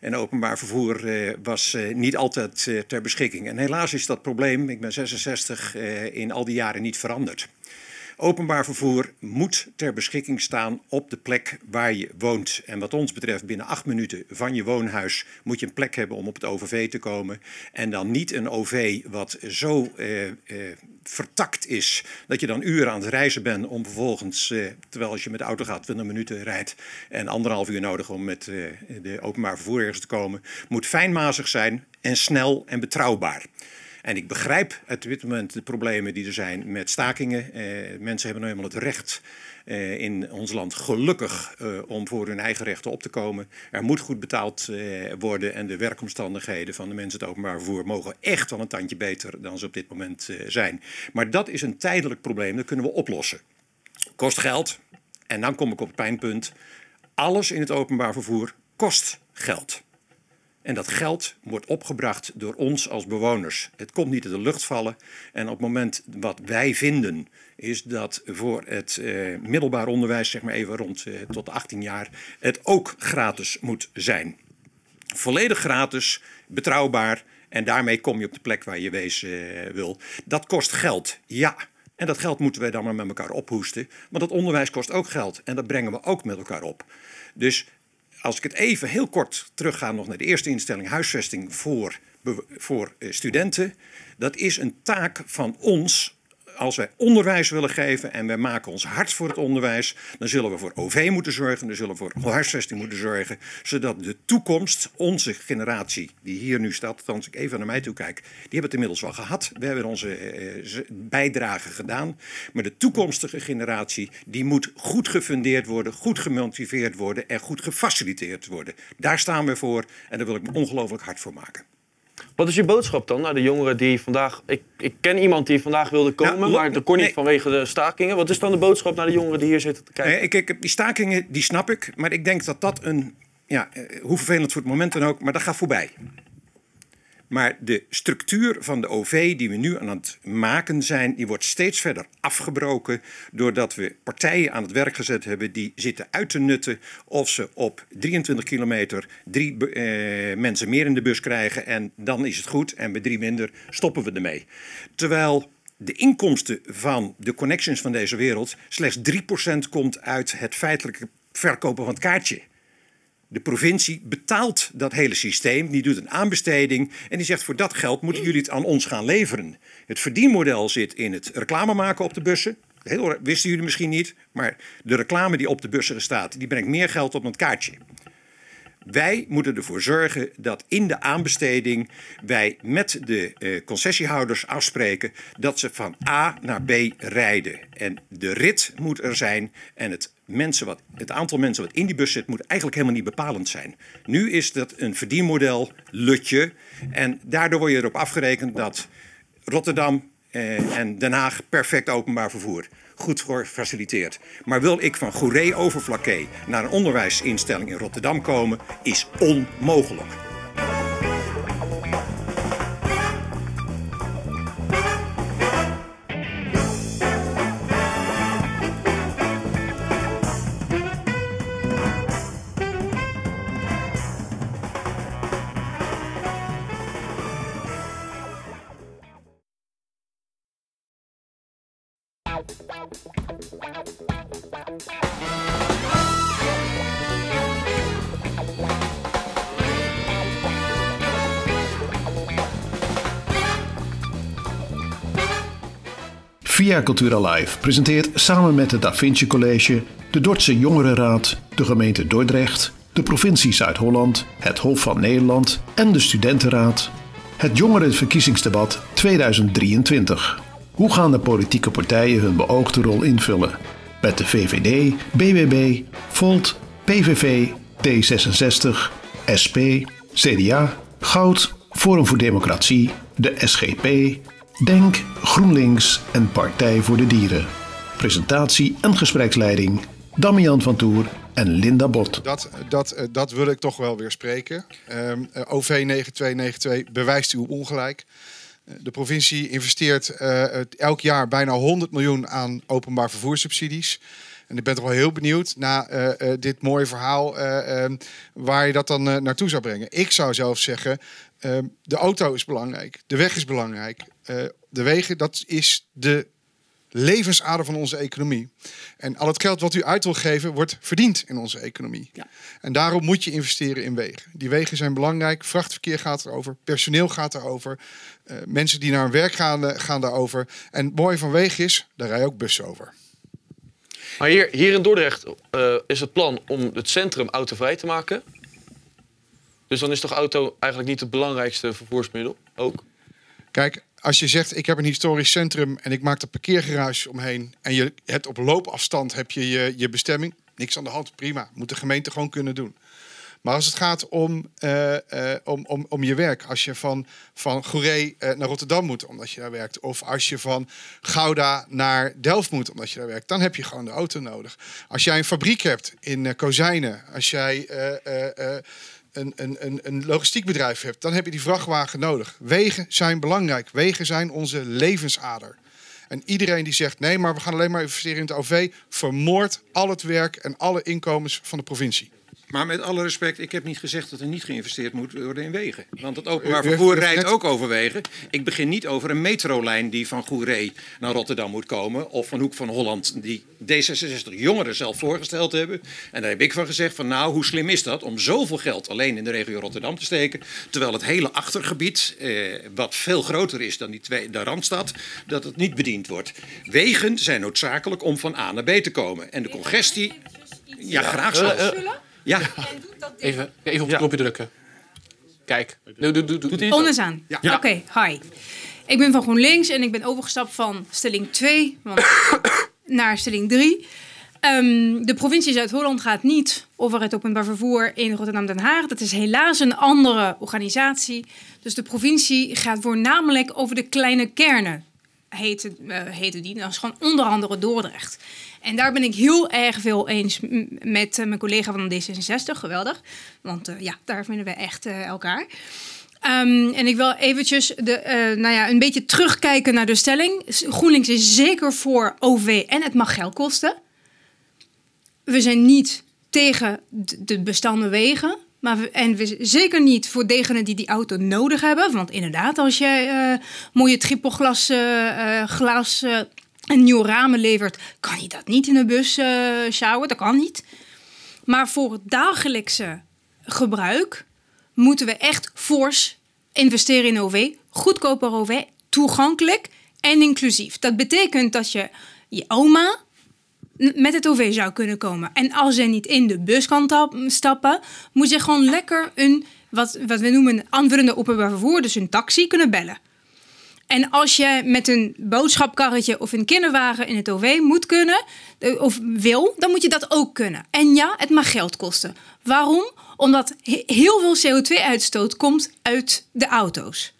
En openbaar vervoer was niet altijd ter beschikking. En helaas is dat probleem, ik ben 66, eh, in al die jaren niet veranderd. Openbaar vervoer moet ter beschikking staan op de plek waar je woont. En wat ons betreft, binnen acht minuten van je woonhuis moet je een plek hebben om op het OVV te komen. En dan niet een OV wat zo eh, eh, vertakt is dat je dan uren aan het reizen bent om vervolgens, eh, terwijl als je met de auto gaat 20 minuten rijdt en anderhalf uur nodig om met eh, de openbaar vervoer ergens te komen, moet fijnmazig zijn en snel en betrouwbaar. En ik begrijp op dit moment de problemen die er zijn met stakingen. Eh, mensen hebben nou eenmaal het recht eh, in ons land gelukkig eh, om voor hun eigen rechten op te komen. Er moet goed betaald eh, worden en de werkomstandigheden van de mensen het openbaar vervoer mogen echt wel een tandje beter dan ze op dit moment eh, zijn. Maar dat is een tijdelijk probleem, dat kunnen we oplossen. Kost geld. En dan kom ik op het pijnpunt. Alles in het openbaar vervoer kost geld. En dat geld wordt opgebracht door ons als bewoners. Het komt niet uit de lucht vallen. En op het moment wat wij vinden, is dat voor het eh, middelbaar onderwijs, zeg maar even rond eh, tot 18 jaar, het ook gratis moet zijn. Volledig gratis, betrouwbaar. En daarmee kom je op de plek waar je wezen eh, wil. Dat kost geld, ja. En dat geld moeten wij dan maar met elkaar ophoesten. Want dat onderwijs kost ook geld. En dat brengen we ook met elkaar op. Dus als ik het even heel kort terugga nog naar de eerste instelling, huisvesting voor, voor eh, studenten. Dat is een taak van ons. Als wij onderwijs willen geven en wij maken ons hard voor het onderwijs, dan zullen we voor OV moeten zorgen, dan zullen we voor huisvesting moeten zorgen, zodat de toekomst, onze generatie die hier nu staat, als ik even naar mij toe kijk, die hebben het inmiddels wel gehad. We hebben onze eh, z- bijdrage gedaan, maar de toekomstige generatie die moet goed gefundeerd worden, goed gemotiveerd worden en goed gefaciliteerd worden. Daar staan we voor en daar wil ik me ongelooflijk hard voor maken. Wat is je boodschap dan naar de jongeren die vandaag... Ik, ik ken iemand die vandaag wilde komen, Nou, maar dat kon niet nee. vanwege de stakingen. Wat is dan de boodschap naar de jongeren die hier zitten te kijken? Eh, ik, ik, die stakingen, die snap ik. Maar ik denk dat dat een... Ja, eh, hoe vervelend voor het moment dan ook, maar dat gaat voorbij. Maar de structuur van de OV die we nu aan het maken zijn... die wordt steeds verder afgebroken... doordat we partijen aan het werk gezet hebben... die zitten uit te nutten of ze op 23 kilometer... drie eh, mensen meer in de bus krijgen... en dan is het goed en bij drie minder stoppen we ermee. Terwijl de inkomsten van de connections van deze wereld slechts 3% komt uit het feitelijke verkopen van het kaartje. De provincie betaalt dat hele systeem, die doet een aanbesteding en die zegt voor dat geld moeten jullie het aan ons gaan leveren. Het verdienmodel zit in het reclame maken op de bussen. Heel, wisten jullie misschien niet, maar de reclame die op de bussen staat, die brengt meer geld op dan het kaartje. Wij moeten ervoor zorgen dat in de aanbesteding wij met de eh, concessiehouders afspreken dat ze van A naar B rijden. En de rit moet er zijn en het, mensen wat, het aantal mensen wat in die bus zit moet eigenlijk helemaal niet bepalend zijn. Nu is dat een verdienmodel, lutje. En daardoor word je erop afgerekend dat Rotterdam eh, en Den Haag perfect openbaar vervoer. Goed gefaciliteerd. Maar wil ik van Goeree over Vlakke naar een onderwijsinstelling in Rotterdam komen, is onmogelijk. Via Cultura Live presenteert samen met het Da Vinci College, de Dordtse Jongerenraad, de gemeente Dordrecht, de provincie Zuid-Holland, het Hof van Nederland en de Studentenraad het Jongerenverkiezingsdebat 2023. Hoe gaan de politieke partijen hun beoogde rol invullen? Met de VVD, BBB, Volt, PVV, D66, SP, CDA, Goud, Forum voor Democratie, de SGP, Denk, GroenLinks en Partij voor de Dieren. Presentatie en gespreksleiding Damian van Toer en Linda Bot. Dat, dat, eh, dat wil ik toch wel weer spreken. Ehm, eh, OV 9292 bewijst uw ongelijk. Eh, De provincie investeert elk jaar bijna 100 miljoen aan openbaar vervoerssubsidies. En ik ben toch wel heel benieuwd na eh, dit mooie verhaal eh, ehm, waar je dat dan naartoe zou brengen. Ik zou zelf zeggen, ehm, de auto is belangrijk, de weg is belangrijk. Eh, de wegen, dat is de levensader van onze economie. En al het geld wat u uit wil geven, wordt verdiend in onze economie. En daarom moet je investeren in wegen. Die wegen zijn belangrijk. Vrachtverkeer gaat erover, personeel gaat erover. eh, mensen die naar hun werk gaan, eh, gaan daarover. En het mooie van wegen is, daar rijden ook bussen over. Maar hier, hier in Dordrecht eh, is het plan om het centrum autovrij te maken. Dus dan is toch auto eigenlijk niet het belangrijkste vervoersmiddel? Ook? Kijk, als je zegt ik heb een historisch centrum en ik maak er parkeergarages omheen en je hebt op loopafstand heb je, je je bestemming, niks aan de hand, prima. Moet de gemeente gewoon kunnen doen. Maar als het gaat om, eh, eh, om, om, om je werk, als je van, van Goeree eh, naar Rotterdam moet omdat je daar werkt, of als je van Gouda naar Delft moet omdat je daar werkt, dan heb je gewoon de auto nodig. Als jij een fabriek hebt in Kozijnen, als jij een, een, een, een logistiek bedrijf hebt, dan heb je die vrachtwagen nodig. Wegen zijn belangrijk. Wegen zijn onze levensader. En iedereen die zegt nee, maar we gaan alleen maar investeren in het OV, vermoordt al het werk en alle inkomens van de provincie. Maar met alle respect, ik heb niet gezegd dat er niet geïnvesteerd moet worden in wegen. Want het openbaar u heeft- vervoer heeft rijdt ook over wegen. Ik begin niet over een metrolijn die van Goeree naar Rotterdam moet komen. Of van Hoek van Holland die D66 jongeren zelf voorgesteld hebben. En daar heb ik van gezegd van nou, hoe slim is dat om zoveel geld alleen in de regio Rotterdam te steken. Terwijl het hele achtergebied, eh, wat veel groter is dan die twee, de Randstad, dat het niet bediend wordt. Wegen zijn noodzakelijk om van A naar B te komen. En de congestie, ja, graag Eh, zelfs. eh, Ja. Even, even op het knopje drukken. Kijk. Doe, doe, doe, doe. Aan. Oké, hi. Ik ben van GroenLinks en ik ben overgestapt van stelling 2 want- naar stelling 3. Ehm, de provincie Zuid-Holland gaat niet over het openbaar vervoer in Rotterdam-Den Haag. Dat is helaas een andere organisatie. Dus de provincie gaat voornamelijk over de kleine kernen, heette, eh, heette die. Dat is gewoon onder andere Dordrecht. En daar ben ik heel erg veel eens met eh, mijn collega van D66. Geweldig. Want eh, ja, daar vinden we echt eh, elkaar. Ehm, en ik wil eventjes de, nou ja, een beetje terugkijken naar de stelling. GroenLinks is zeker voor OV en het mag geld kosten. We zijn niet tegen de bestaande wegen. Maar en we zeker niet voor degenen die die auto nodig hebben. Want inderdaad, als jij eh, mooie trippelglas eh, glas en nieuwe ramen levert... kan je dat niet in de bus eh sjouwen. Dat kan niet. Maar voor het dagelijkse gebruik moeten we echt fors investeren in OV. Goedkoper OV, toegankelijk en inclusief. Dat betekent dat je je oma met het OV zou kunnen komen. En als ze niet in de bus kan tap- stappen, moet je gewoon lekker een, wat, wat we noemen, een aanvullende openbaar vervoer, dus een taxi, kunnen bellen. En als je met een boodschapkarretje of een kinderwagen in het OV moet kunnen, eh, of wil, dan moet je dat ook kunnen. En ja, het mag geld kosten. Waarom? Omdat he- heel veel CO2-uitstoot komt uit de auto's.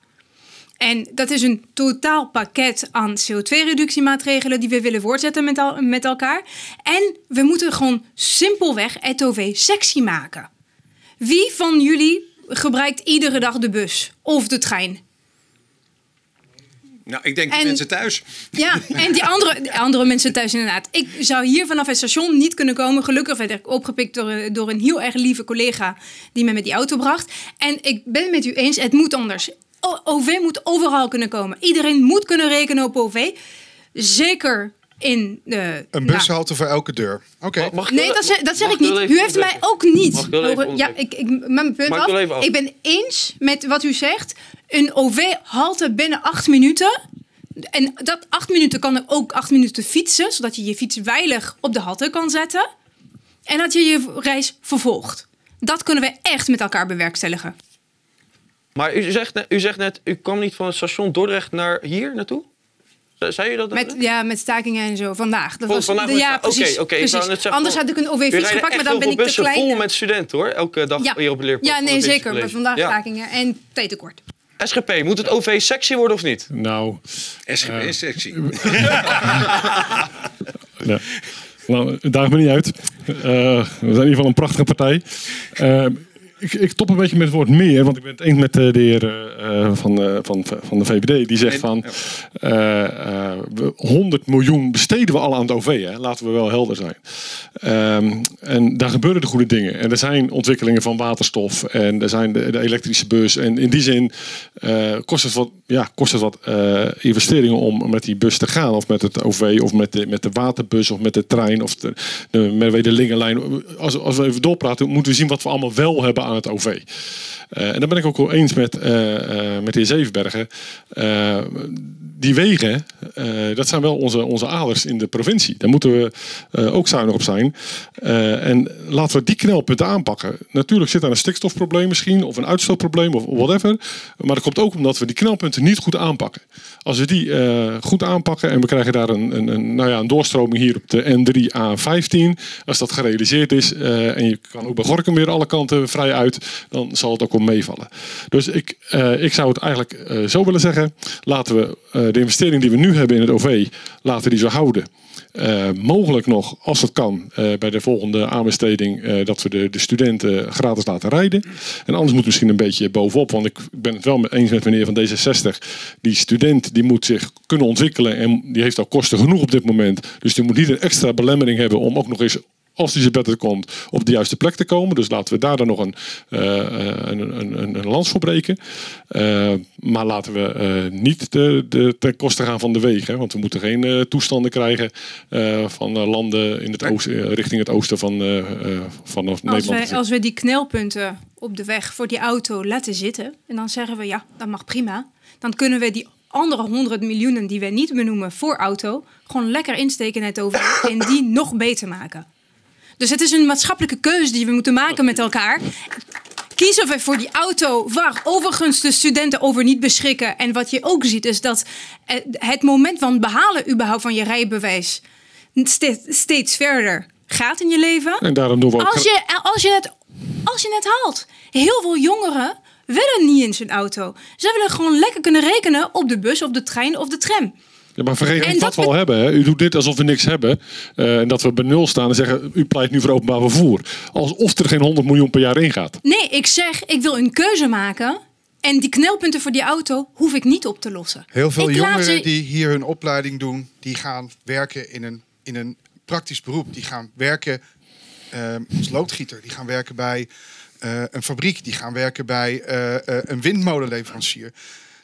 En dat is een totaal pakket aan CO2-reductiemaatregelen die we willen voortzetten met, al- met elkaar. En we moeten gewoon simpelweg het OV sexy maken. Wie van jullie gebruikt iedere dag de bus of de trein? Nou, ik denk de En- mensen thuis. Ja, en die andere, die andere mensen thuis inderdaad. Ik zou hier vanaf het station niet kunnen komen. Gelukkig werd ik opgepikt door, een- door een heel erg lieve collega die me met die auto bracht. En ik ben het met u eens, het moet anders. O- OV moet overal kunnen komen. Iedereen moet kunnen rekenen op OV. Zeker in de... Een nou, bushalte voor elke deur. Oké. Nee, dat zeg, dat zeg ik niet. U heeft mij ook niet. Mag ik wel even horen- ja, ik, ik, met mijn punt Mag ik wel af. even af? Ik ben eens met wat u zegt. Een OV-halte binnen acht minuten. En dat acht minuten kan er ook acht minuten fietsen, zodat je je fiets veilig op de halte kan zetten. En dat je je reis vervolgt. Dat kunnen we echt met elkaar bewerkstelligen. Maar u zegt, net, u zegt net, u kwam niet van het station Dordrecht naar hier naartoe? Ze- Zei u dat? Met, ja, met stakingen en zo. Vandaag. Dat was, vandaag de- ja, oké, precies. oké, ik precies. zeggen, Anders had ik een OV-fiets gepakt, maar dan ben ik te klein. vol met studenten hoor, elke dag Ja. hier op het leerpad. Ja, nee, de zeker. Maar vandaag Ja. stakingen en tijdtekort. SGP, moet het OV sexy worden of niet? Nou... SGP is sexy. Ja. Nou, daag me niet uit. Eh, we zijn in ieder geval een prachtige partij. Eh, ik, ik top een beetje met het woord meer, want ik ben het eens met eh, de heer eh, eh, van, van, van de VVD. Die zegt van eh, eh, we- 100 miljoen besteden we al aan het OV. Hè? Laten we wel helder zijn. Ehm, en daar gebeuren de goede dingen. En er zijn ontwikkelingen van waterstof en er zijn de, de elektrische bus. En in die zin kost het wat, ja, kost het wat investeringen om met die bus te gaan. Of met het OV of met de, met de waterbus of met de trein of de, de, met de Lingenlijn. Als, als we even doorpraten, moeten we zien wat we allemaal wel hebben aan het OV. Eh, en daar ben ik ook wel eens met, eh, eh, met de heer Zevenbergen. Die wegen, dat zijn wel onze, onze aders in de provincie. Daar moeten we ook zuinig op zijn. En laten we die knelpunten aanpakken. Natuurlijk zit daar een stikstofprobleem misschien, of een uitstootprobleem, of whatever. Maar dat komt ook omdat we die knelpunten niet goed aanpakken. Als we die goed aanpakken en we krijgen daar een, een, een, nou ja, een doorstroming hier op de N3 A15. Als dat gerealiseerd is en je kan ook bij Gorkum weer alle kanten vrij uit, dan zal het ook meevallen. Dus ik, eh, ik zou het eigenlijk eh, zo willen zeggen. Laten we eh, de investering die we nu hebben in het OV, laten we die zo houden. mogelijk nog, als het kan, bij de volgende aanbesteding, dat we de, de studenten gratis laten rijden. En anders moet misschien een beetje bovenop, want ik ben het wel eens met meneer van D66. Die student die moet zich kunnen ontwikkelen en die heeft al kosten genoeg op dit moment. Dus die moet niet een extra belemmering hebben om ook nog eens als die bed komt, op de juiste plek te komen. Dus laten we daar dan nog een, eh, een, een, een, lans voor breken. Eh, maar laten we eh, niet de, de, ten koste gaan van de wegen. hè, Want we moeten geen toestanden krijgen van landen in het oosten, richting het oosten van, eh, eh, van Als Nederland. we, als we die knelpunten op de weg voor die auto laten zitten... en dan zeggen we, ja, dat mag prima... dan kunnen we die andere 100 miljoenen die we niet benoemen voor auto... gewoon lekker insteken in het over en die nog beter maken. Dus het is een maatschappelijke keuze die we moeten maken met elkaar. Kiezen we voor die auto waar overigens de studenten over niet beschikken. En wat je ook ziet is dat het moment van behalen überhaupt van je rijbewijs ste- steeds verder gaat in je leven. En daarom doen we ook... Als je, als, je het, als je het haalt. Heel veel jongeren willen niet in zijn auto. Ze willen gewoon lekker kunnen rekenen op de bus, of de trein of de tram. Ja, maar vergeet niet dat wat we al hebben. Hè. U doet dit alsof we niks hebben. eh, en dat we bij nul staan en zeggen, u pleit nu voor openbaar vervoer. Alsof er geen 100 miljoen per jaar ingaat. Nee, ik zeg, ik wil een keuze maken. En die knelpunten voor die auto hoef ik niet op te lossen. Heel veel Ik jongeren ze- die hier hun opleiding doen, die gaan werken in een, in een praktisch beroep. Die gaan werken ehm, als loodgieter. Die gaan werken bij eh, een fabriek. Die gaan werken bij eh, eh, een windmolenleverancier.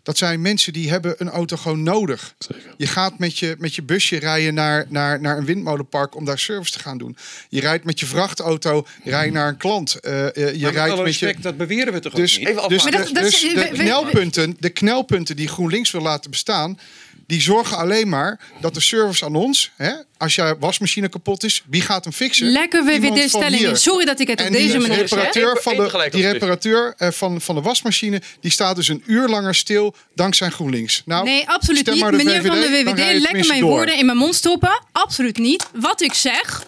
Dat zijn mensen die hebben een auto gewoon nodig. Je gaat met je, met je busje rijden naar, naar, naar een windmolenpark om daar service te gaan doen. Je rijdt met je vrachtauto, je rijdt naar een klant. eh, eh, je Maar met rijdt alle met je... respect, dat beweren we toch ook Dus, niet? dus, dus, dat- dat is- dus we- de, knelpunten, de knelpunten die GroenLinks wil laten bestaan, die zorgen alleen maar dat de service aan ons, hè, als je wasmachine kapot is, wie gaat hem fixen? Lekker Iemand van VVD-stelling. hier. Sorry dat ik het op deze manier zeg. reparateur van de, die reparateur eh, van, van de wasmachine, die staat dus een uur langer stil dankzij GroenLinks. Nou, nee, absoluut stem niet. maar de Meneer van de WWD, lekker mijn door. woorden in mijn mond stoppen. Absoluut niet. Wat ik zeg,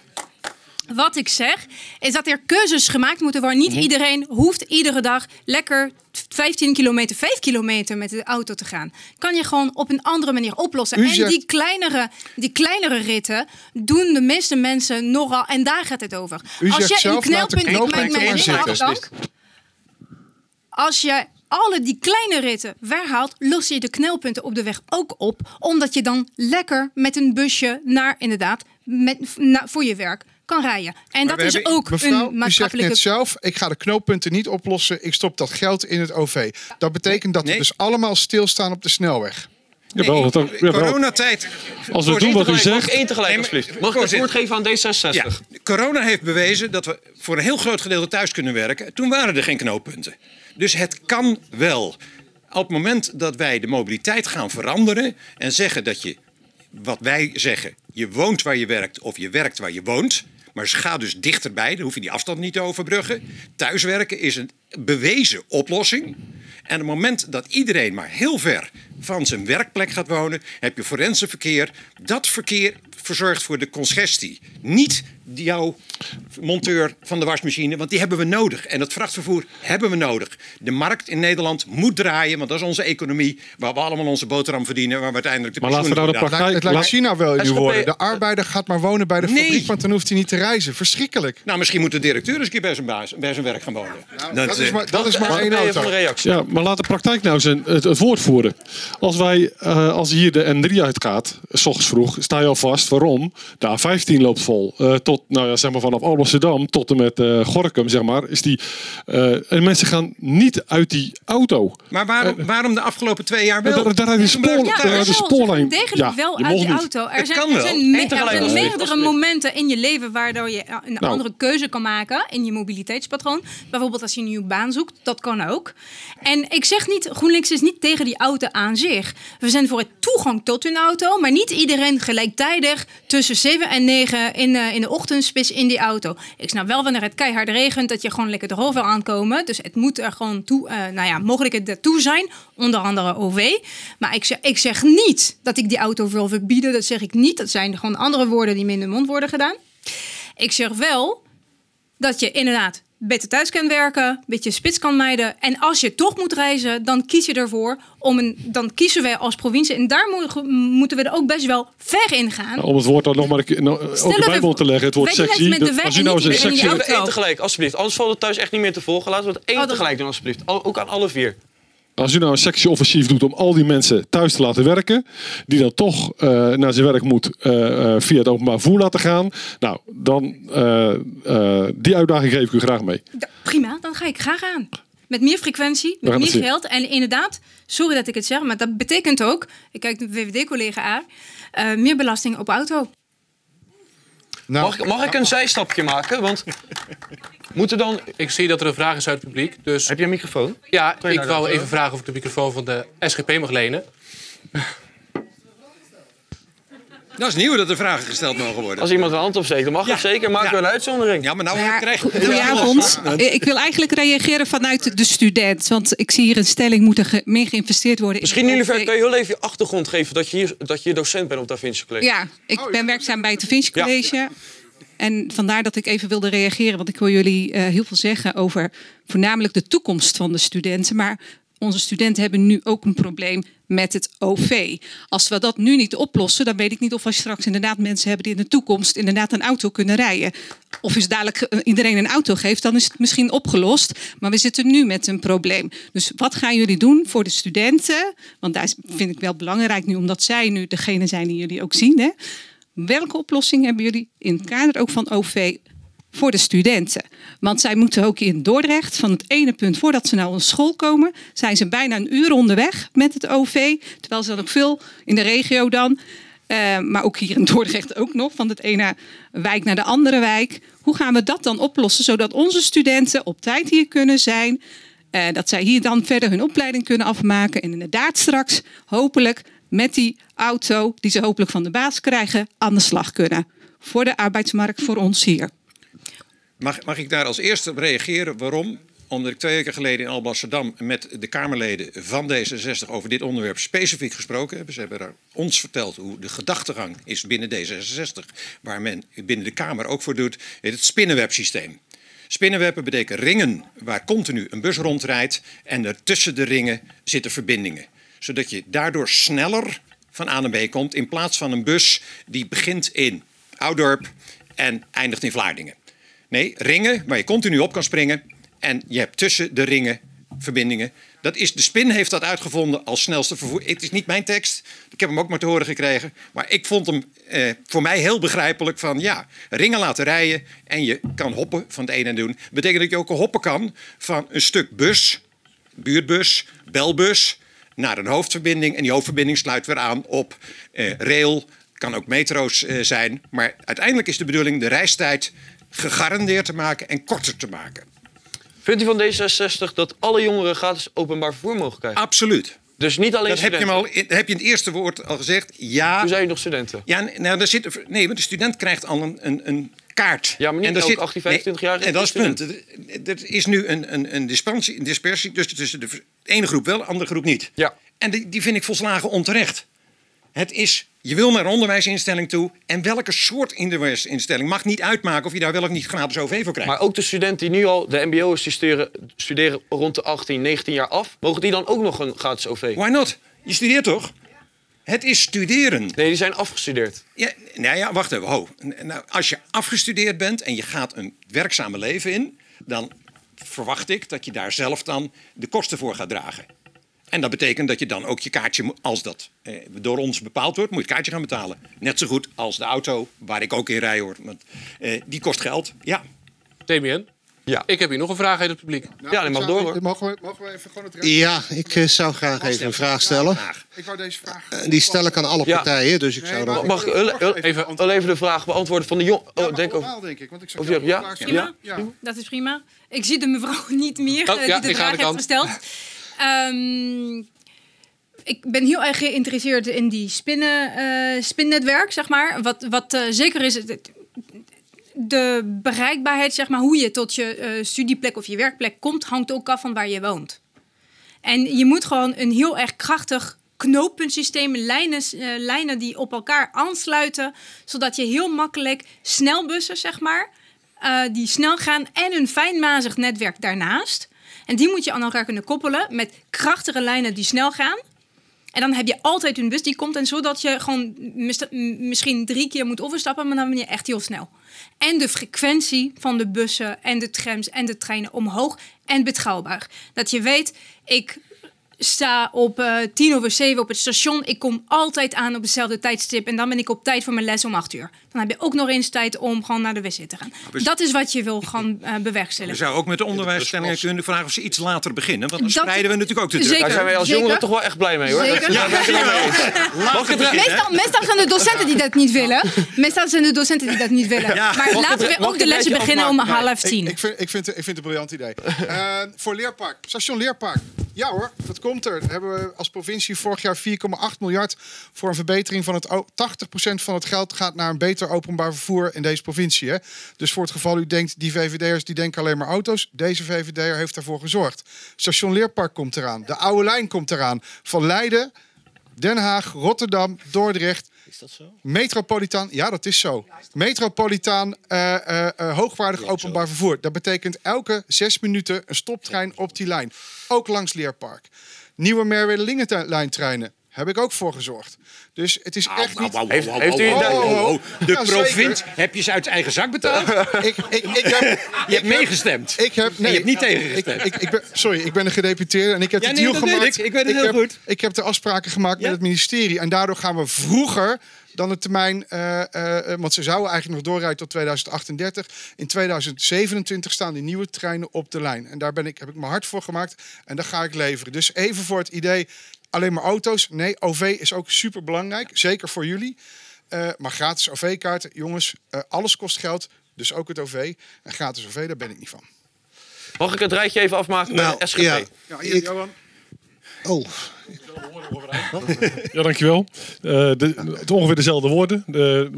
wat ik zeg, is dat er keuzes gemaakt moeten worden. Niet Mhm. iedereen hoeft iedere dag lekker 15 kilometer, 5 kilometer met de auto te gaan. Kan je gewoon op een andere manier oplossen. En die kleinere, die kleinere ritten doen de meeste mensen nogal. En daar gaat het over. U zegt je laat de ik- mijn- mijn. Als je alle die kleine ritten weghaalt, los je de knelpunten op de weg ook op. Omdat je dan lekker met een busje naar, inderdaad, met, na- voor je werk kan rijden. En Maar dat is hebben- ook mevrouw, een U zegt maatschappelijke... net zelf, ik ga de knooppunten niet oplossen. Ik stop dat geld in het OV. Dat betekent dat we dus allemaal stilstaan op de snelweg. Jawel, dat ook- jawel. Coronatijd. Als we doen wat u zegt... Eén tegelijk, alsjeblieft. Mag ik het woord geven aan D66? Ja, corona heeft bewezen dat we voor een heel groot gedeelte thuis kunnen werken. Toen waren er geen knooppunten. Dus het kan wel. Op het moment dat wij de mobiliteit gaan veranderen en zeggen dat je, wat wij zeggen, je woont waar je werkt of je werkt waar je woont. Maar ga dus dichterbij, dan hoef je die afstand niet te overbruggen. Thuiswerken is een bewezen oplossing. En op het moment dat iedereen maar heel ver van zijn werkplek gaat wonen, heb je forense verkeer. Dat verkeer verzorgt voor de congestie. Niet jouw monteur van de wasmachine, want die hebben we nodig. En het vrachtvervoer hebben we nodig. De markt in Nederland moet draaien, want dat is onze economie, waar we allemaal onze boterham verdienen, waar we uiteindelijk de Maar laten we nou de praktijk-. Het lijkt China wel in uw SGP woorden. De arbeider gaat maar wonen bij de Nee. fabriek, want dan hoeft hij niet te reizen. Verschrikkelijk. Nou, misschien moet de directeur eens een keer bij zijn, baas, bij zijn werk gaan wonen. dat is maar- dat is maar één auto. Ja, maar laat de praktijk nou zijn, het, het woord voeren. Als wij, eh, als hier de N3 uitgaat, s ochtends vroeg, sta je al vast. Waarom? De A15 loopt vol. Eh, tot, nou ja, zeg maar vanaf Alblasserdam tot en met eh, Gorkum, zeg maar, is die. eh, en mensen gaan niet uit die auto. Maar waarom, waarom de afgelopen twee jaar wel? Daar- daar die spoor- daar de spoorlijn. degelijk Ja, wel uit die auto. Er zijn, kan er zijn, me- er zijn meerdere momenten in je leven waardoor je een Nou. andere keuze kan maken in je mobiliteitspatroon. Bijvoorbeeld als je een nieuwe baan zoekt, dat kan ook. En ik zeg niet, GroenLinks is niet tegen die auto aan zich. We zijn voor het toegang tot hun auto, maar niet iedereen gelijktijdig tussen 7 en 9 in, de in de ochtendspits in die auto. Ik snap wel wanneer het keihard regent dat je gewoon lekker erop wil aankomen. Dus het moet er gewoon toe, eh, nou ja, mogelijkheden ertoe zijn, onder andere OV. Maar ik ik zeg niet dat ik die auto wil verbieden. Dat zeg ik niet. Dat zijn gewoon andere woorden die me in de mond worden gedaan. Ik zeg wel dat je inderdaad beter thuis kan werken, een beetje spits kan mijden. En als je toch moet reizen, dan kies je ervoor om een. Dan kiezen wij als provincie. En daar mo- moeten we er ook best wel ver in gaan. Nou, om het woord dan nog maar een keer- nou, ook dat erbij we- te leggen, het woord met de wet Als je nou auto. Eén tegelijk, alsjeblieft. Anders valt het thuis echt niet meer te volgen. Laten we het één dat- tegelijk doen, alsjeblieft. Al- Ook aan alle vier. Als u nou een sectieoffensief doet om al die mensen thuis te laten werken, die dan toch eh, naar zijn werk moet eh, eh, via het openbaar vervoer laten gaan, nou, dan die uitdaging geef ik u graag mee. Prima, dan ga ik graag aan. Met meer frequentie, met meer geld. En inderdaad, sorry dat ik het zeg, maar dat betekent ook... Ik kijk de VVD-collega aan. meer belasting op auto. Mag, ik- mag ik een zijstapje maken? Want moeten dan... Ik zie dat er een vraag is uit het publiek. Dus... Heb je een microfoon? Ja, ik wou even vragen of ik de microfoon van de SGP mag lenen. Dat is nieuw dat er vragen gesteld mogen worden. Als iemand een hand opsteekt, dan mag dat zeker. Maken we een uitzondering. Ja, maar nou krijg je... Goedenavond. Ik wil eigenlijk reageren vanuit de student. Want ik zie hier een stelling, moet er ge- meer geïnvesteerd worden. Misschien jullie kun je heel even je achtergrond geven dat je hier, dat je docent bent op Da Vinci College. Ja, ik ben werkzaam bij het Da Vinci College. En vandaar dat ik even wilde reageren. Want ik wil jullie eh, heel veel zeggen over voornamelijk de toekomst van de studenten. Maar onze studenten hebben nu ook een probleem met het OV. Als we dat nu niet oplossen, dan weet ik niet of we straks inderdaad mensen hebben die in de toekomst inderdaad een auto kunnen rijden. Of als dadelijk eh, iedereen een auto geeft, dan is het misschien opgelost. Maar we zitten nu met een probleem. Dus wat gaan jullie doen voor de studenten? Want daar is- vind ik wel belangrijk nu, omdat zij nu degene zijn die jullie ook zien. Hè? Welke oplossing hebben jullie in het kader ook van OV voor de studenten? Want zij moeten ook in Dordrecht, van het ene punt voordat ze naar een school komen, zijn ze bijna een uur onderweg met het OV. Terwijl ze dan ook veel in de regio dan. eh, maar ook hier in Dordrecht ook nog, van het ene wijk naar de andere wijk. Hoe gaan we dat dan oplossen, zodat onze studenten op tijd hier kunnen zijn? eh, dat zij hier dan verder hun opleiding kunnen afmaken. En inderdaad straks hopelijk met die auto, die ze hopelijk van de baas krijgen, aan de slag kunnen. Voor de arbeidsmarkt, voor ons hier. Mag, mag ik daar als eerste op reageren? Waarom? Omdat ik twee weken geleden in Alblasserdam met de Kamerleden van D66 over dit onderwerp specifiek gesproken heb. Ze hebben ons verteld hoe de gedachtegang is binnen D66, waar men binnen de Kamer ook voor doet, het spinnenwebsysteem. Spinnenwebben betekent ringen waar continu een bus rondrijdt en er tussen de ringen zitten verbindingen. Zodat je daardoor sneller van A naar B komt in plaats van een bus die begint in Oudorp en eindigt in Vlaardingen. Nee, ringen waar je continu op kan springen en je hebt tussen de ringen verbindingen. Dat is, de spin heeft dat uitgevonden als snelste vervoer. Het is niet mijn tekst, ik heb hem ook maar te horen gekregen. Maar ik vond hem eh, voor mij heel begrijpelijk van ja, ringen laten rijden en je kan hoppen van het ene en doen. betekent dat je ook hoppen kan van een stuk bus, buurtbus, belbus, naar een hoofdverbinding. En die hoofdverbinding sluit weer aan op eh, rail, kan ook metro's eh, zijn. Maar uiteindelijk is de bedoeling de reistijd gegarandeerd te maken en korter te maken. Vindt u van D66 dat alle jongeren gratis openbaar vervoer mogen krijgen? Absoluut. Dus niet alleen Dat heb je, studenten? al, in- heb je in het eerste woord al gezegd. Ja. Toen zei je nog studenten. Ja, nou, daar zit, nee, want de student krijgt al een, een, een kaart. Ja, maar niet daar elk 18, 25 jaar En dat is het punt. Er- is nu een, een, een, dispensie, een dispersie tussen, tussen de ene groep wel, de andere groep niet. Ja. En die, die vind ik volslagen onterecht. Het is, je wil naar een onderwijsinstelling toe. En welke soort onderwijsinstelling mag niet uitmaken of je daar wel of niet gratis OV voor krijgt. Maar ook de studenten die nu al de die studeren, studeren rond de 18, 19 jaar af... mogen die dan ook nog een gratis OV? Why not? Je studeert toch? Het is studeren. Nee, die zijn afgestudeerd. Ja, nou ja, wacht even. Ho. Nou, als je afgestudeerd bent en je gaat een werkzame leven in, dan verwacht ik dat je daar zelf dan de kosten voor gaat dragen. En dat betekent dat je dan ook je kaartje, als dat eh, door ons bepaald wordt, moet je het kaartje gaan betalen. Net zo goed als de auto, waar ik ook in rij hoor. Want, eh, die kost geld, ja. Damien? Ja. Ik heb hier nog een vraag uit het publiek. Ja, die mag door hoor. Mogen we, mogen we even gewoon het Ja, ik eh, zou graag even een vraag stellen. Ik wou deze vraag... Eh, Die stel ik aan alle Ja. partijen, dus ik zou dan... Mag ik even, wel even de vraag beantwoorden van de jong... Oh, denk denk ik, want ik zag Of ja. Dat is prima. Ik zie de mevrouw niet meer Oh, eh, ja, die de vraag heeft gesteld. Ehm, ik ben heel erg geïnteresseerd in die spinnen, eh, spinnetwerk, zeg maar. Wat, wat eh, zeker is, de bereikbaarheid, zeg maar, hoe je tot je eh, studieplek of je werkplek komt, hangt ook af van waar je woont. En je moet gewoon een heel erg krachtig knooppuntsysteem, lijnen, eh, lijnen die op elkaar aansluiten, zodat je heel makkelijk snelbussen, zeg maar, die snel gaan en een fijnmazig netwerk daarnaast. En die moet je aan elkaar kunnen koppelen met krachtige lijnen die snel gaan. En dan heb je altijd een bus die komt. En zodat je gewoon misschien drie keer moet overstappen, maar dan ben je echt heel snel. En de frequentie van de bussen en de trams en de treinen omhoog en betrouwbaar. Dat je weet, ik sta op eh, tien over zeven op het station. Ik kom altijd aan op hetzelfde tijdstip. En dan ben ik op tijd voor mijn les om acht uur. Dan heb je ook nog eens tijd om gewoon naar de wc te gaan. we- Dat is wat je wil gaan eh We bewerkstelligen. zouden ook met de onderwijsstellingen kunnen vragen of ze iets later beginnen. Want dan Dat- spreiden we natuurlijk ook de druk. Zeker, Daar zijn wij als jongeren toch wel echt blij mee hoor. Zeker. Mag ik het Meestal, meestal zijn de docenten die dat niet willen. Meestal zijn de docenten die dat niet willen. Ja. Maar Mag laten we ook de lessen beginnen om half tien. Ik, ik, vind, ik, vind, het- ik vind het een briljant idee. Eh, voor Leerpark, station Leerpark. Ja hoor, dat komt er. Daar hebben we als provincie vorig jaar 4,8 miljard voor een verbetering van het... o- 80% van het geld gaat naar een beter openbaar vervoer in deze provincie. Hè? Dus voor het geval u denkt, die VVD'ers die denken alleen maar auto's. Deze VVD'er heeft daarvoor gezorgd. Station Leerpark komt eraan. De oude lijn komt eraan. Van Leiden, Den Haag, Rotterdam, Dordrecht... Is dat zo? Metropolitaan, ja, dat is zo. Metropolitaan eh, eh, eh, hoogwaardig openbaar vervoer. Dat betekent elke zes minuten een stoptrein op die lijn. Ook langs Leerpark. Nieuwe Merwede-Lingenlijntreinen. Heb ik ook voor gezorgd. Dus het is echt niet... Heeft, heeft u daar-. De Ja, zeker. provincie, heb je ze uit eigen zak betaald? ik, ik, ik heb, je hebt meegestemd. Ik heb, nee, je hebt niet tegengestemd. Ik, ik, ik ben, sorry, ik ben een gedeputeerde en ik heb Ja, de nee, deal dat weet gemaakt. ik. Ik weet het heel heb, goed. Ik heb de afspraken gemaakt met het ministerie. En daardoor gaan we vroeger dan de termijn... eh, eh, eh, want ze zouden eigenlijk nog doorrijden tot 2038. In 2027 staan die nieuwe treinen op de lijn. En daar ben ik, heb ik mijn hart voor gemaakt. En dat ga ik leveren. Dus even voor het idee... Alleen maar auto's. Nee, OV is ook super belangrijk. Zeker voor jullie. Eh, maar gratis OV-kaarten, jongens, eh, alles kost geld. Dus ook het OV. En gratis OV, daar ben ik niet van. Mag ik het rijtje even afmaken bij Nou, de SGP? ja. Ja, hier, Johan. Oh. Ja, dankjewel. Eh de, het ongeveer dezelfde woorden. De,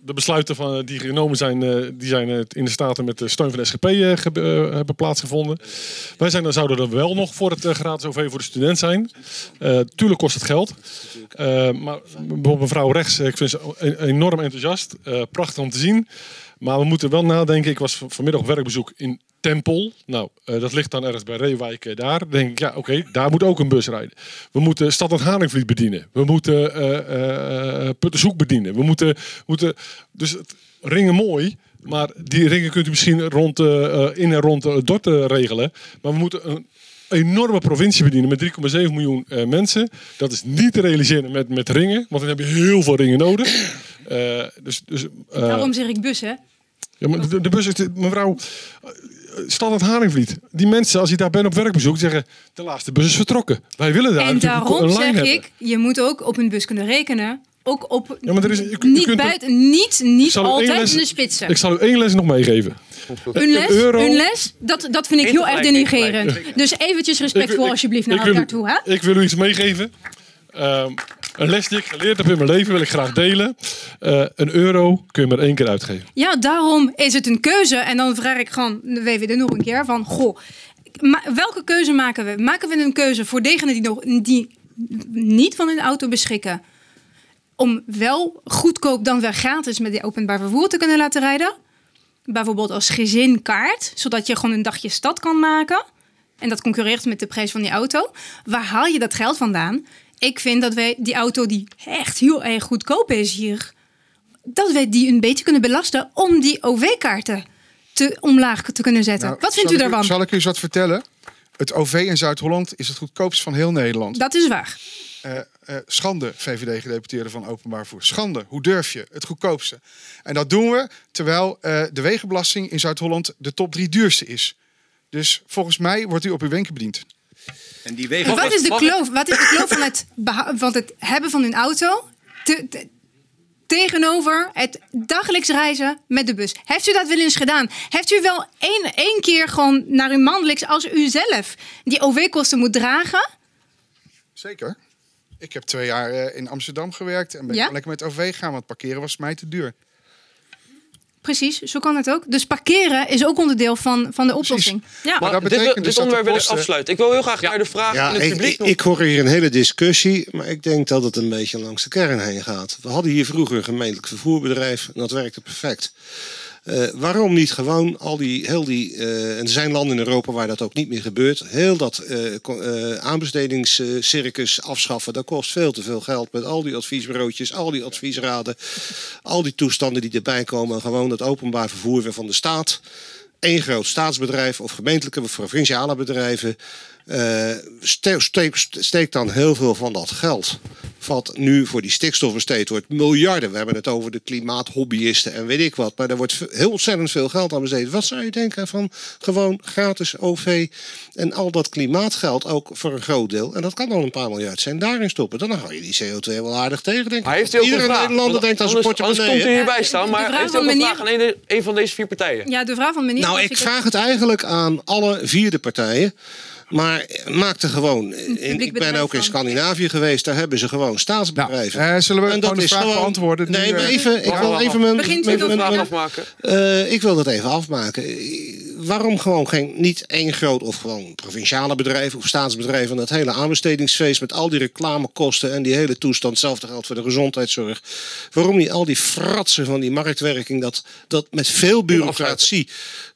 de besluiten van, die genomen zijn, eh, die zijn eh, in de Staten met de steun van de SGP eh, ge- eh, hebben plaatsgevonden. Wij zijn, dan zouden er wel nog voor het eh, gratis OV voor de student zijn. Eh, tuurlijk kost het geld. Eh, maar mevrouw rechts, eh, ik vind ze e- enorm enthousiast. Eh, prachtig om te zien. Maar we moeten wel nadenken. Ik was vanmiddag op werkbezoek in Tempel. Nou, eh, dat ligt dan ergens bij Reewijk eh, daar. Dan denk ik, ja, oké, daar moet ook een bus rijden. We moeten Stad en Haringvliet bedienen. We moeten eh Puttershoek bedienen. We moeten, moeten dus het ringen mooi. Maar die ringen kunt u misschien rond, in en rond uh, eh, regelen. Maar we moeten een enorme provincie bedienen met 3,7 miljoen mensen. Dat is niet te realiseren met, met ringen. Want dan heb je heel veel ringen nodig. Dus, dus, Daarom zeg ik bus, hè? ja, maar de, de bus is... de- mevrouw, Stad het Haringvliet. Die mensen, als je daar bent op werkbezoek, zeggen... De laatste bus is vertrokken. Wij willen daar En daarom een zeg hebben. ik, je moet ook op een bus kunnen rekenen. Ook op Ja, maar er is, je, je niet kunt buiten, niet, niet altijd les- in de spitsen. Ik zal u één les nog meegeven. Een les, euro- een les dat, dat vind ik heel erg denigrerend. Dus eventjes respectvol Ik- alsjeblieft naar ik wil u- elkaar toe. Hè? Ik wil u iets meegeven. Ehm, een les die ik geleerd heb in mijn leven wil ik graag delen. Eh, een euro kun je maar één keer uitgeven. Ja, daarom is het een keuze. En dan vraag ik gewoon de VVD nog een keer van... Goh, welke keuze maken we? Maken we een keuze voor degenen die, nog, die niet van een auto beschikken... om wel goedkoop dan weer gratis met die openbaar vervoer te kunnen laten rijden? Bijvoorbeeld als gezinkaart, zodat je gewoon een dagje stad kan maken... en dat concurreert met de prijs van die auto. Waar haal je dat geld vandaan? Ik vind dat wij die auto die echt heel erg goedkoop is hier dat wij die een beetje kunnen belasten om die OV-kaarten te, omlaag te kunnen zetten. Nou, wat vindt u daarvan? Zal ik u eens wat vertellen? Het OV in Zuid-Holland is het goedkoopst van heel Nederland. Dat is waar. Eh, eh, schande, VVD-gedeputeerde van openbaar vervoer. Schande, hoe durf je? Het goedkoopste. En dat doen we terwijl eh, de wegenbelasting in Zuid-Holland de top drie duurste is. Dus volgens mij wordt u op uw wenken bediend. En die Maar wat is de kloof, wat is de kloof van, het van het hebben van een auto te- te- tegenover het dagelijks reizen met de bus? Heeft u dat wel eens gedaan? Heeft u wel één, één keer gewoon naar uw mandelijks als u zelf die OV-kosten moet dragen? Zeker. Ik heb twee jaar eh, in Amsterdam gewerkt en ben Ja? lekker met OV gaan, want parkeren was mij te duur. Precies, zo kan het ook. Dus parkeren is ook onderdeel van, van de oplossing. Ja. Maar, dat dit, betekent dit dus dat de onderwerp wil ik afsluiten. Ik wil heel graag naar de vraag Ja, in het ik, publiek nog. ik hoor hier een hele discussie, maar ik denk dat het een beetje langs de kern heen gaat. We hadden hier vroeger een gemeentelijk vervoerbedrijf en dat werkte perfect. Eh, waarom niet gewoon al die, heel die, eh, en er zijn landen in Europa waar dat ook niet meer gebeurt, heel dat eh, aanbestedingscircus afschaffen. Dat kost veel te veel geld met al die adviesbureautjes, al die adviesraden, al die toestanden die erbij komen. Gewoon het openbaar vervoer weer van de staat. Eén groot staatsbedrijf of gemeentelijke of provinciale bedrijven. Eh ste- steek, steek dan heel veel van dat geld. Wat nu voor die stikstof besteed wordt. Miljarden. We hebben het over de klimaathobbyisten en weet ik wat. Maar er wordt heel ontzettend veel geld aan besteed. Wat zou je denken van gewoon gratis OV en al dat klimaatgeld ook voor een groot deel. En dat kan dan een paar miljard zijn. Daarin stoppen. Dan hou je die CO2 wel aardig tegen. Denk ik. Maar heeft Iedere vraag? Nederlander Want denkt aan zijn anders- Anders portemonnee. komt hè? hierbij staan, De maar vraag heeft u ook van een vraag aan een, een van deze vier partijen? Ja, de vraag van meneer... Nou, ik vraag het eigenlijk aan alle vier de partijen. Maar maak er gewoon. in- ik ben ook in Scandinavië geweest, daar hebben ze gewoon staatsbedrijven. Nou, eh, zullen we En gewoon de vraag beantwoorden? Nee, maar eh, even. Ik wil even mijn. Begint u mijn- afmaken? Eh, ik wil dat even afmaken. Waarom gewoon geen, niet één groot of gewoon provinciale bedrijf of staatsbedrijf en dat hele aanbestedingsfeest met al die reclamekosten en die hele toestand, hetzelfde geldt voor de gezondheidszorg. Waarom niet al die fratsen van die marktwerking, dat, dat met veel bureaucratie,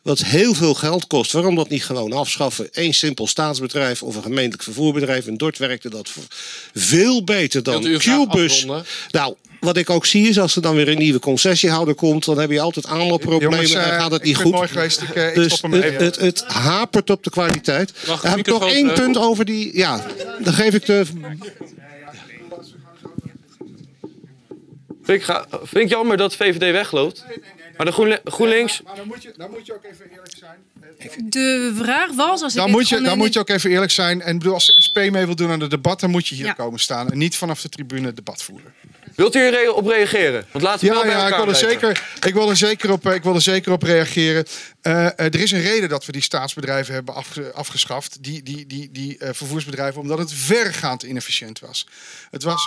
wat heel veel geld kost, waarom dat niet gewoon afschaffen? Eén simpel staatsbedrijf of een gemeentelijk vervoerbedrijf. In Dort werkte dat veel beter dan Qbus. Nou, wat ik ook zie is als er dan weer een nieuwe concessiehouder komt, dan heb je altijd aanloopproblemen Jongens, en eh, gaat het ik niet goed. het mooi geweest. Ik, eh, ik dus stop ermee. het, het, het hapert op de kwaliteit. Mag Dan heb ik nog één punt terug? over die. Ja, dan geef ik de. Vind ik, ga- vind ik jammer dat VVD wegloopt. Maar de GroenLinks... Maar dan moet, je, dan moet je ook even eerlijk zijn. De vraag was... Als Dan moet, je, dan in moet je ook even eerlijk zijn. En bedoel, als SP mee wil doen aan het debat, dan moet je hier Ja. komen staan. En niet vanaf de tribune het debat voeren. Wilt u erop reageren? Want laten we Ja, ja ik, wil er zeker, ik, wil er zeker op, ik wil er zeker op reageren. Eh, eh, er is een reden dat we die staatsbedrijven hebben afge- afgeschaft. Die, die, die, die eh, vervoersbedrijven, omdat het vergaand inefficiënt was. Het was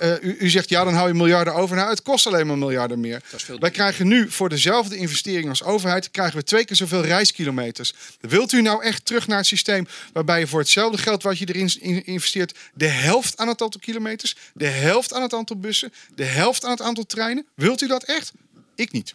eh, eh, u, u zegt ja, dan hou je miljarden over. Nou, het kost alleen maar miljarden meer. Wij krijgen nu voor dezelfde investering als overheid... krijgen we twee keer zoveel reiskilometers. Wilt u nou echt terug naar het systeem... waarbij je voor hetzelfde geld wat je erin in- investeert... de helft aan het aantal kilometers... de helft aan het aantal bussen... de helft aan het aantal treinen? Wilt u dat echt? Ik niet.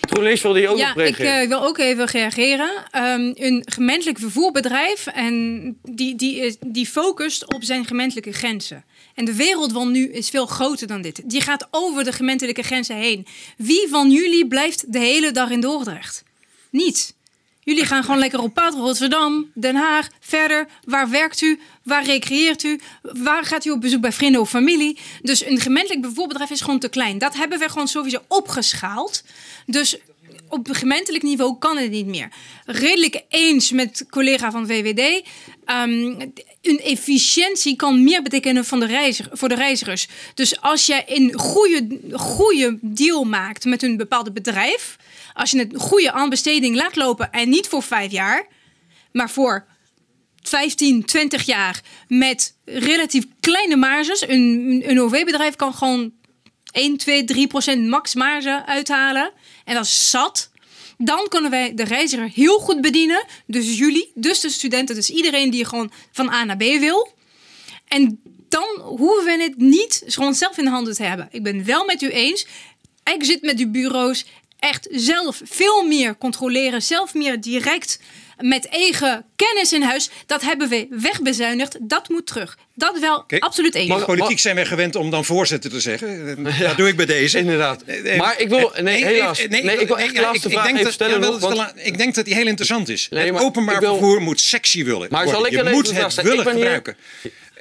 GroenLinks wilde hier ook ja, ik reageren. eh, wil ook even reageren. Ehm, een gemeentelijk vervoerbedrijf en die, die, is- die focust op zijn gemeentelijke grenzen. En de wereld van nu is veel groter dan dit. Die gaat over de gemeentelijke grenzen heen. Wie van jullie blijft de hele dag in Dordrecht? Niet. Jullie gaan gewoon lekker op pad Rotterdam, Den Haag, verder. Waar werkt u? Waar recreëert u? Waar gaat u op bezoek bij vrienden of familie? Dus een gemeentelijk vervoerbedrijf is gewoon te klein. Dat hebben we gewoon sowieso opgeschaald. Dus op gemeentelijk niveau kan het niet meer. Redelijk eens met collega van VVD. Ehm, een efficiëntie kan meer betekenen van de reiziger, voor de reizigers. Dus als je een goede, goede deal maakt met een bepaald bedrijf, als je een goede aanbesteding laat lopen en niet voor vijf jaar, maar voor 15, 20 jaar met relatief kleine marges. Een, een OV-bedrijf kan gewoon 1, 2, 3 procent max marge uithalen. En dat is zat. Dan kunnen wij de reiziger heel goed bedienen. Dus jullie, dus de studenten, dus iedereen die gewoon van A naar B wil. En dan hoeven we het niet gewoon zelf in de handen te hebben. Ik ben wel met u eens. Ik zit met uw bureaus echt zelf veel meer controleren. Zelf meer direct met eigen kennis in huis. Dat hebben we wegbezuinigd. Dat moet terug. Dat wel absoluut eens. Maar politiek zijn wij gewend om dan voorzitter te zeggen. Dat doe ik bij deze. Inderdaad. Maar ik wil- nee, helaas. Nee, ik wil echt de ja, laatste ik- vraag even dat- stellen ja, Ik denk dat die heel interessant is. Nee, het openbaar vervoer moet sexy willen Maar zal ik Je moet het vragen? Ik willen ben hier- gebruiken.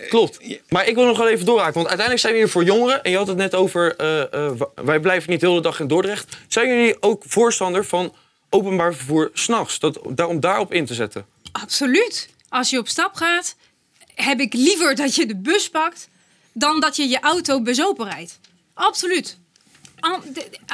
Klopt. Maar ik wil nog wel even doorraken. Want uiteindelijk zijn we hier voor jongeren. En je had het net over, eh, eh, wij blijven niet de hele dag in Dordrecht. Zijn jullie ook voorstander van openbaar vervoer s'nachts? Om daarop in te zetten? Absoluut. Als je op stap gaat, heb ik liever dat je de bus pakt dan dat je je auto bezopen rijdt. Absoluut.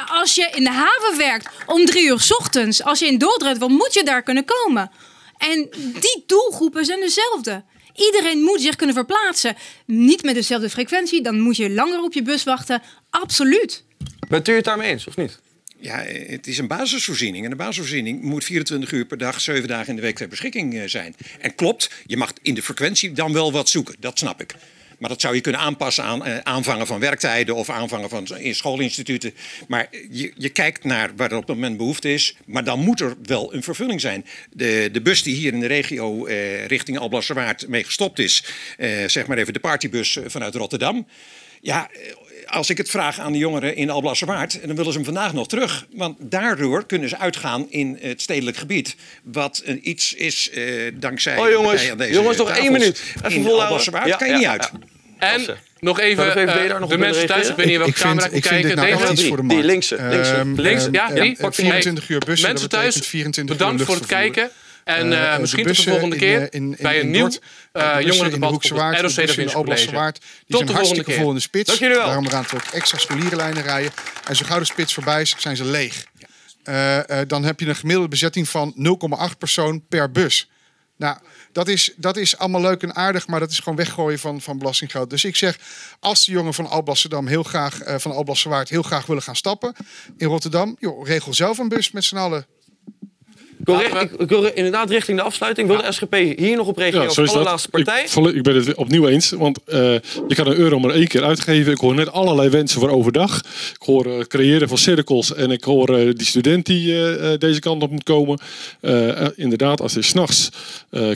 Als je in de haven werkt om drie uur 's ochtends, als je in Dordrecht wil, moet je daar kunnen komen. En die doelgroepen zijn dezelfde. Iedereen moet zich kunnen verplaatsen. Niet met dezelfde frequentie, dan moet je langer op je bus wachten. Absoluut. Bent u het daarmee eens, of niet? Ja, het is een basisvoorziening. En de basisvoorziening moet 24 uur per dag, 7 dagen in de week ter beschikking eh, zijn. En klopt, je mag in de frequentie dan wel wat zoeken. Dat snap ik. Maar dat zou je kunnen aanpassen aan eh, aanvangen van werktijden of aanvangen van in schoolinstituten. Maar je, je kijkt naar waar er op het moment behoefte is. Maar dan moet er wel een vervulling zijn. De, de bus die hier in de regio eh, richting Alblasserwaard mee gestopt is. eh, zeg maar even de partybus eh, vanuit Rotterdam. Ja, eh, als ik het vraag aan de jongeren in Alblasserwaard, dan willen ze hem vandaag nog terug. Want daardoor kunnen ze uitgaan in het stedelijk gebied. Wat een iets is eh, dankzij. Oh, jongens. partijen aan deze Jongens, nog één minuut. Even In volhouden. Alblasserwaard Ja, kan je ja, niet ja. uit. En nog even, eh, nog de willen mensen thuis, ik weet niet in welke Ik camera ik kijken. nou Deze de Die markt. linkse, linkse. Ehm, Links, ehm, ja, ehm, die. eh, 24 uur bussen, Mensen thuis, 24 uur bedankt voor het kijken. En Eh, eh, de misschien tot de volgende keer eh, in- in- bij een nieuw uh, jongerendebat op het ROC de Vinci Alblasse College. Waard. Die Tot zijn de volgende hartstikke keer. vol in de spits. Dank jullie wel. Daarom gaan ze ook extra scholierenlijnen rijden. En zo gauw de spits voorbij is, zijn ze leeg. Eh, eh, dan heb je een gemiddelde bezetting van 0,8 persoon per bus. Nou, dat is, dat is allemaal leuk en aardig, maar dat is gewoon weggooien van, van belastinggeld. Dus ik zeg, als de jongen van Alblasserdam heel graag, eh, van Alblasserwaard heel graag willen gaan stappen in Rotterdam, joh, regel zelf een bus met z'n allen. Ik ik, inderdaad richting de afsluiting. Wil de SGP hier nog op reageren als allerlaatste partij? Ik, ik ben het opnieuw eens, want eh, je kan een euro maar één keer uitgeven. Ik hoor net allerlei wensen voor overdag. Ik hoor eh, creëren van cirkels en ik hoor eh, die student die eh, deze kant op moet komen. Inderdaad, als hij s'nachts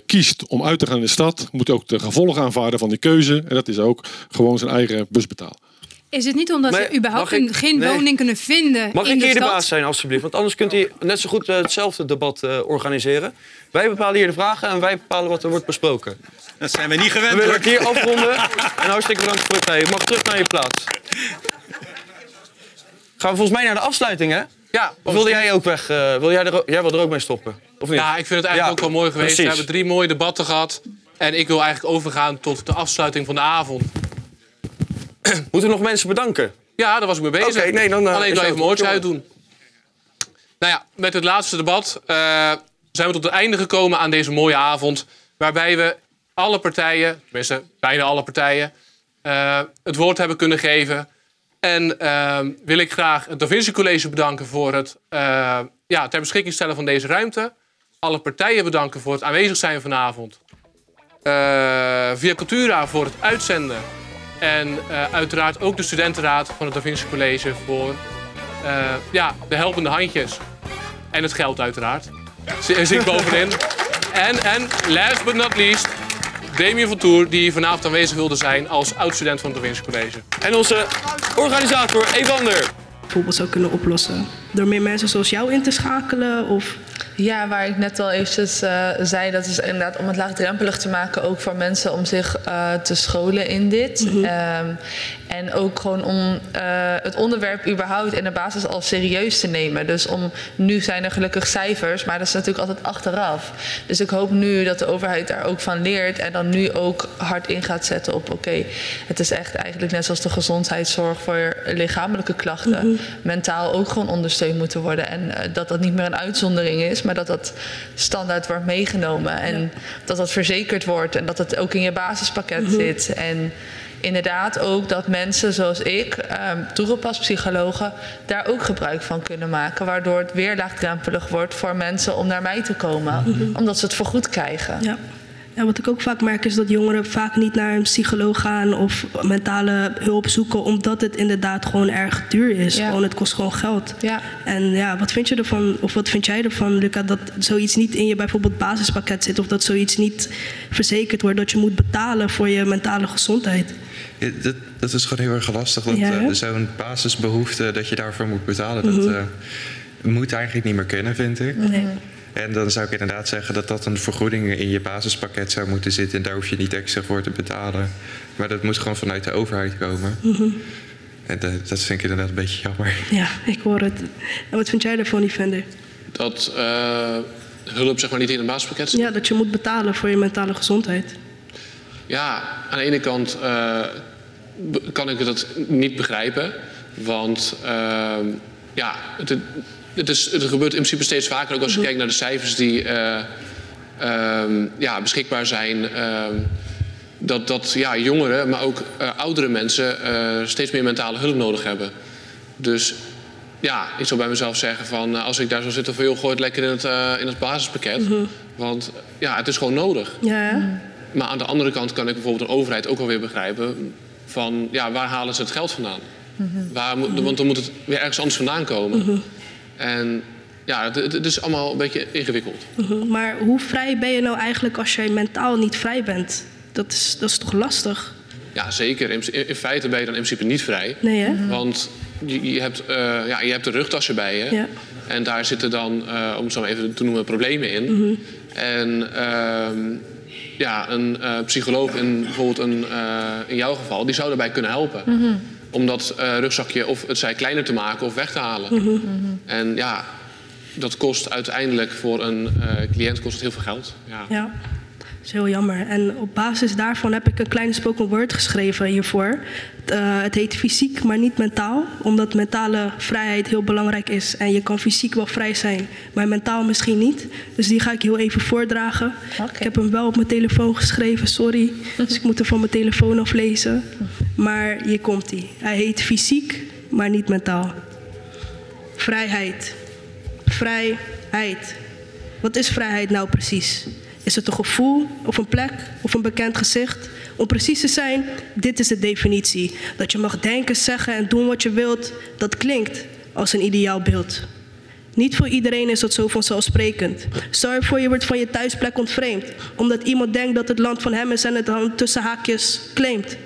kiest om uit te gaan in de stad, moet hij ook de gevolgen aanvaarden van die keuze. En dat is ook gewoon zijn eigen bus betalen. Is het niet omdat Maar ze überhaupt ik- geen nee. woning kunnen vinden Mag in ik de hier de baas zijn, alstublieft? Want anders kunt u net zo goed eh, hetzelfde debat eh, organiseren. Wij bepalen hier de vragen en wij bepalen wat er wordt besproken. Dat zijn we niet gewend. We willen het hier afronden. En hartstikke bedankt voor de tijd. Je mag terug naar je plaats. Gaan we volgens mij naar de afsluiting, hè? Ja. Of wilde jij ook weg? eh, wil jij, er, jij wil er ook mee stoppen? Of niet? Ja, ik vind het eigenlijk Ja, ook wel mooi geweest. precies. We hebben drie mooie debatten gehad. En ik wil eigenlijk overgaan tot de afsluiting van de avond. Moeten we nog mensen bedanken? Ja, daar was ik mee bezig. Oké, nee, dan, eh, Alleen ik dat even mijn oortje uitdoen. Nou ja, met het laatste debat eh, zijn we tot het einde gekomen aan deze mooie avond. Waarbij we alle partijen, tenminste bijna alle partijen, eh, het woord hebben kunnen geven. En wil ik graag het Da Vinci College bedanken voor het ja, ter beschikking stellen van deze ruimte. Alle partijen bedanken voor het aanwezig zijn vanavond. Via Cultura voor het uitzenden. En eh, uiteraard ook de studentenraad van het Da Vinci College voor eh, ja, de helpende handjes. En het geld uiteraard. Ik bovenin. En, en last but not least, Damien van Toer, die vanavond aanwezig wilde zijn als oud-student van het Da Vinci College. En onze organisator Evander. bijvoorbeeld zou kunnen oplossen? Door meer mensen zoals jou in te schakelen? Of... Ja, waar ik net al eventjes eh, zei, dat is inderdaad om het laagdrempelig te maken, ook voor mensen om zich eh, te scholen in dit. Ehm, en ook gewoon om eh, het onderwerp überhaupt in de basis al serieus te nemen. Dus om, nu zijn er gelukkig cijfers, maar dat is natuurlijk altijd achteraf. Dus ik hoop nu dat de overheid daar ook van leert en dan nu ook hard in gaat zetten op oké, het is echt eigenlijk net zoals de gezondheidszorg voor lichamelijke klachten, mentaal ook gewoon ondersteund moeten worden. En dat dat niet meer een uitzondering is, maar dat dat standaard wordt meegenomen. En dat dat verzekerd wordt en dat het ook in je basispakket Mhm. zit. En inderdaad ook dat mensen zoals ik, ehm toegepaspsychologen, daar ook gebruik van kunnen maken. Waardoor het weer laagdrempelig wordt voor mensen om naar mij te komen. Mhm. Omdat ze het vergoed krijgen. Ja. Ja, wat ik ook vaak merk is dat jongeren vaak niet naar een psycholoog gaan of mentale hulp zoeken, omdat het inderdaad gewoon erg duur is. Gewoon, het kost gewoon geld. Ja. En ja, wat vind je ervan, of wat vind jij ervan, Luca, dat zoiets niet in je bijvoorbeeld basispakket zit of dat zoiets niet verzekerd wordt, dat je moet betalen voor je mentale gezondheid? Ja, dat, dat is gewoon heel erg lastig. Want Ja, eh, zo'n basisbehoefte dat je daarvoor moet betalen, Mhm. dat eh, moet eigenlijk niet meer kunnen, vind ik. Nee. En dan zou ik inderdaad zeggen dat dat een vergoeding in je basispakket zou moeten zitten. En daar hoef je niet extra voor te betalen. Maar dat moet gewoon vanuit de overheid komen. Mhm. En dat, dat vind ik inderdaad een beetje jammer. Ja, ik hoor het. En wat vind jij ervan, Evander? Dat eh, hulp zeg maar niet in het basispakket zit. Ja, dat je moet betalen voor je mentale gezondheid. Ja, aan de ene kant eh, kan ik dat niet begrijpen. Want ehm, ja, het, het, is, het gebeurt in principe steeds vaker. Ook als je kijkt naar de cijfers die eh, ehm, ja, beschikbaar zijn. ehm, dat, dat ja, jongeren, maar ook eh, oudere mensen eh, steeds meer mentale hulp nodig hebben. Dus ja, ik zou bij mezelf zeggen van als ik daar zou zitten van joh, gooi het lekker in het, in het basispakket. Mhm. Want ja, het is gewoon nodig. Ja, maar aan de andere kant kan ik bijvoorbeeld een overheid ook alweer begrijpen van ja, waar halen ze het geld vandaan? Waar moet, want dan moet het weer ergens anders vandaan komen. Mhm. En ja, het, het- het is allemaal een beetje ingewikkeld. Mhm. Maar hoe vrij ben je nou eigenlijk als jij mentaal niet vrij bent? Dat is, dat is toch lastig? Ja, zeker. In, in feite ben je dan in principe niet vrij. Nee, hè? Want je, je, hebt, eh, ja, je hebt de rugtassen bij je. Ja. En daar zitten dan, eh, om het zo maar even te noemen, problemen in. Mhm. En ehm, ja, een eh, psycholoog in bijvoorbeeld een, eh, in jouw geval, die zou daarbij kunnen helpen. Mhm. Om dat eh, rugzakje of het zij kleiner te maken of weg te halen. Mhm. En ja, dat kost uiteindelijk voor een eh, cliënt kost het heel veel geld. Ja. Ja, dat is heel jammer. En op basis daarvan heb ik een kleine spoken word geschreven hiervoor. Eh, het heet fysiek, maar niet mentaal. Omdat mentale vrijheid heel belangrijk is. En je kan fysiek wel vrij zijn, maar mentaal misschien niet. Dus die ga ik heel even voordragen. Ik heb hem wel op mijn telefoon geschreven, sorry. Dus ik moet hem van mijn telefoon aflezen. Maar hier komt hij. Hij heet fysiek, maar niet mentaal. Vrijheid. Vrijheid. Wat is vrijheid nou precies? Is het een gevoel of een plek of een bekend gezicht? Om precies te zijn, dit is de definitie. Dat je mag denken, zeggen en doen wat je wilt, dat klinkt als een ideaal beeld. Niet voor iedereen is dat zo vanzelfsprekend. Stel je voor je wordt van je thuisplek ontvreemd, omdat iemand denkt dat het land van hem is en het dan tussen haakjes claimt.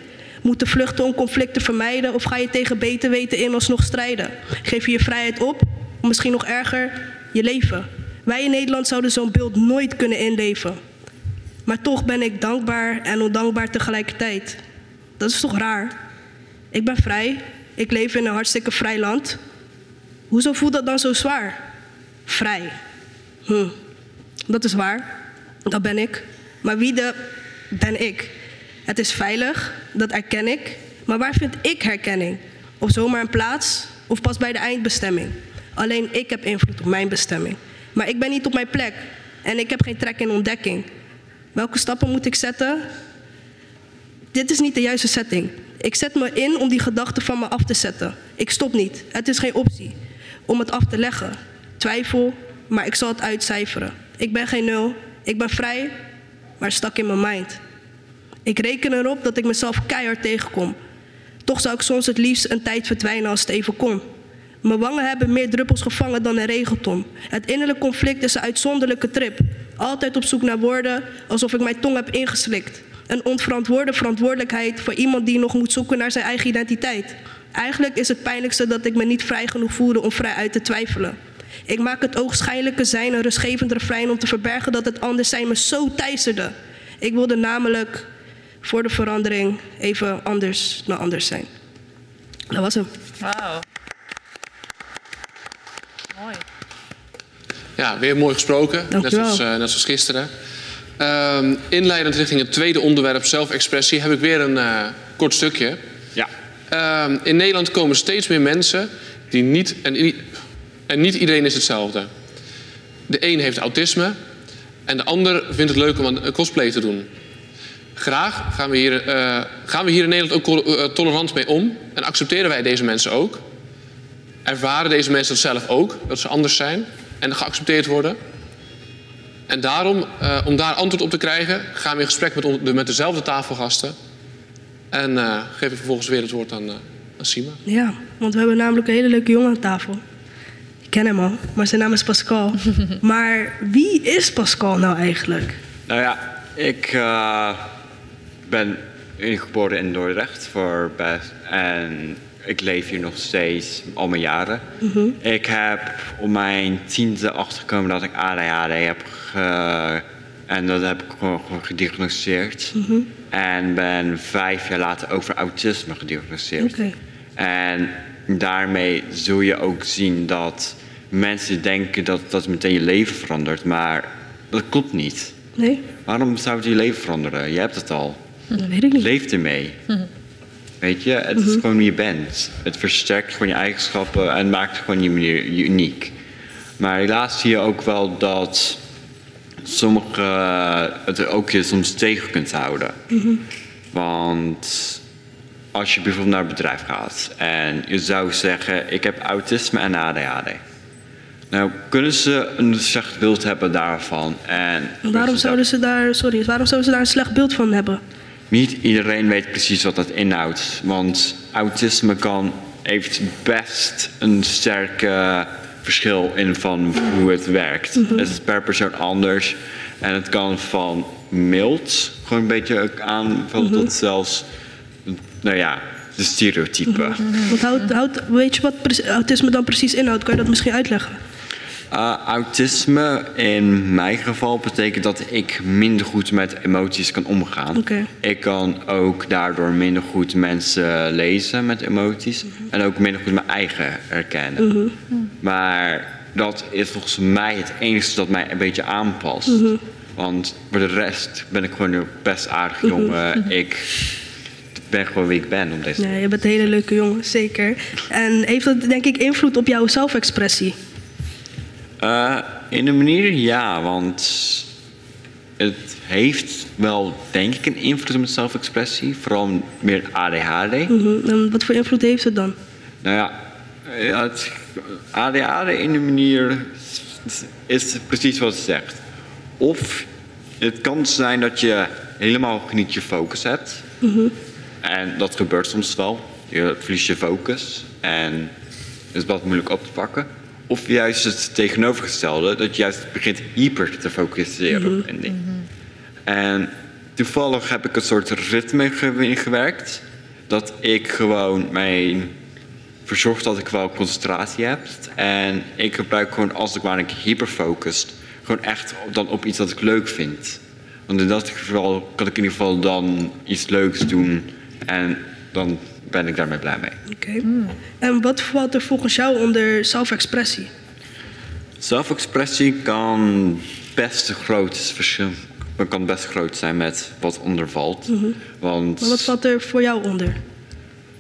Moeten vluchten om conflicten vermijden of ga je tegen beter weten in alsnog strijden? Geef je je vrijheid op, of misschien nog erger, je leven. Wij in Nederland zouden zo'n beeld nooit kunnen inleven. Maar toch ben ik dankbaar en ondankbaar tegelijkertijd. Dat is toch raar? Ik ben vrij, ik leef in een hartstikke vrij land. Hoezo voelt dat dan zo zwaar? Vrij. Hm. Dat is waar, dat ben ik. Maar wie de ben ik? Het is veilig, dat erken ik. Maar waar vind ik herkenning? Of zomaar een plaats, of pas bij de eindbestemming? Alleen ik heb invloed op mijn bestemming. Maar ik ben niet op mijn plek en ik heb geen trek in ontdekking. Welke stappen moet ik zetten? Dit is niet de juiste setting. Ik zet me in om die gedachten van me af te zetten. Ik stop niet. Het is geen optie om het af te leggen. Twijfel, maar ik zal het uitcijferen. Ik ben geen nul. Ik ben vrij, maar stak in mijn mind. Ik reken erop dat ik mezelf keihard tegenkom. Toch zou ik soms het liefst een tijd verdwijnen als het even kon. Mijn wangen hebben meer druppels gevangen dan een regenton. Het innerlijk conflict is een uitzonderlijke trip. Altijd op zoek naar woorden, alsof ik mijn tong heb ingeslikt. Een onverantwoorde verantwoordelijkheid voor iemand die nog moet zoeken naar zijn eigen identiteit. Eigenlijk is het pijnlijkste dat ik me niet vrij genoeg voelde om vrij uit te twijfelen. Ik maak het oogschijnlijke zijn een rustgevend refrein om te verbergen dat het anders zijn me zo teisterde. Ik wilde namelijk voor de verandering even anders dan anders zijn. Dat was hem. Mooi. Ja, weer mooi gesproken. Net eh, net zoals gisteren. Ehm, inleidend richting het tweede onderwerp, zelfexpressie, heb ik weer een eh, kort stukje. Ja. Ehm, in Nederland komen steeds meer mensen die niet. En, niet iedereen is hetzelfde. De een heeft autisme en de ander vindt het leuk om een cosplay te doen. Graag gaan we hier, eh, gaan we hier in Nederland ook eh, tolerant mee om en accepteren wij deze mensen ook. Ervaren deze mensen dat zelf ook, dat ze anders zijn en geaccepteerd worden. En daarom, eh, om daar antwoord op te krijgen, gaan we in gesprek met, met dezelfde tafelgasten. En eh, geef ik vervolgens weer het woord aan, eh, aan Sima. Ja, want we hebben namelijk een hele leuke jongen aan tafel. Ik ken hem al, maar zijn naam is Pascal. maar wie is Pascal nou eigenlijk? Nou ja, ik eh, ben ingeboren in Dordrecht voor best, en ik leef hier nog steeds al mijn jaren. Mhm. Ik heb op mijn tiende achtergekomen dat ik ADHD heb ge- en dat heb ik gewoon, gediagnosticeerd. Mhm. En ben vijf jaar later ook voor autisme gediagnosticeerd. En daarmee zul je ook zien dat mensen denken dat dat meteen je leven verandert, maar dat klopt niet. Nee? Waarom zou het je leven veranderen? Je hebt het al. Dat weet ik niet. Leef ermee. Weet je, het is Mhm. gewoon wie je bent. Het versterkt gewoon je eigenschappen en maakt gewoon je manier uniek. Maar helaas zie je ook wel dat sommige het ook je soms tegen kunt houden. Mhm. Want als je bijvoorbeeld naar een bedrijf gaat en je zou zeggen: Ik heb autisme en ADHD. Nou, kunnen ze een slecht beeld hebben daarvan? En Waarom zouden ze daar, sorry, waarom zouden ze daar een slecht beeld van hebben? Niet iedereen weet precies wat dat inhoudt. Want autisme kan, heeft best een sterke verschil in van hoe het werkt. Mhm. Het is per persoon anders. En het kan van mild, gewoon een beetje aanvallen, Mhm. tot zelfs, nou ja, de stereotypen. Wat houdt, houdt, weet je wat autisme dan precies inhoudt? Kan je dat misschien uitleggen? Uh, autisme in mijn geval betekent dat ik minder goed met emoties kan omgaan. Ik kan ook daardoor minder goed mensen lezen met emoties. En ook minder goed mijn eigen herkennen. Mhm. Maar dat is volgens mij het enige dat mij een beetje aanpast. Mhm. Want voor de rest ben ik gewoon een best aardig Mhm. jongen. Ik ben gewoon wie ik ben op deze Ja, je bent een hele leuke jongen, zeker. En heeft dat denk ik invloed op jouw zelfexpressie? Uh, in een manier ja, want het heeft wel denk ik een invloed op mijn zelfexpressie. Vooral meer ADHD. Mhm. En wat voor invloed heeft het dan? Nou ja, ja, het ADHD in een manier is precies wat het zegt. Of het kan zijn dat je helemaal niet je focus hebt. Mhm. En dat gebeurt soms wel. Je verliest je focus en het is wat moeilijk op te pakken. Of juist het tegenovergestelde, dat je juist begint hyper te focussen op een ding. En toevallig heb ik een soort ritme ge- ingewerkt. Dat ik gewoon mijn verzorg dat ik wel concentratie heb. En ik gebruik gewoon als ik waar ik hyperfocust, gewoon echt dan op iets dat ik leuk vind. Want in dat geval kan ik in ieder geval dan iets leuks doen en dan ben ik daarmee blij mee. Oké. En wat valt er volgens jou onder zelfexpressie? Zelfexpressie kan best groot verschil, kan best groot zijn met wat ondervalt. Mhm. Want Maar wat valt er voor jou onder?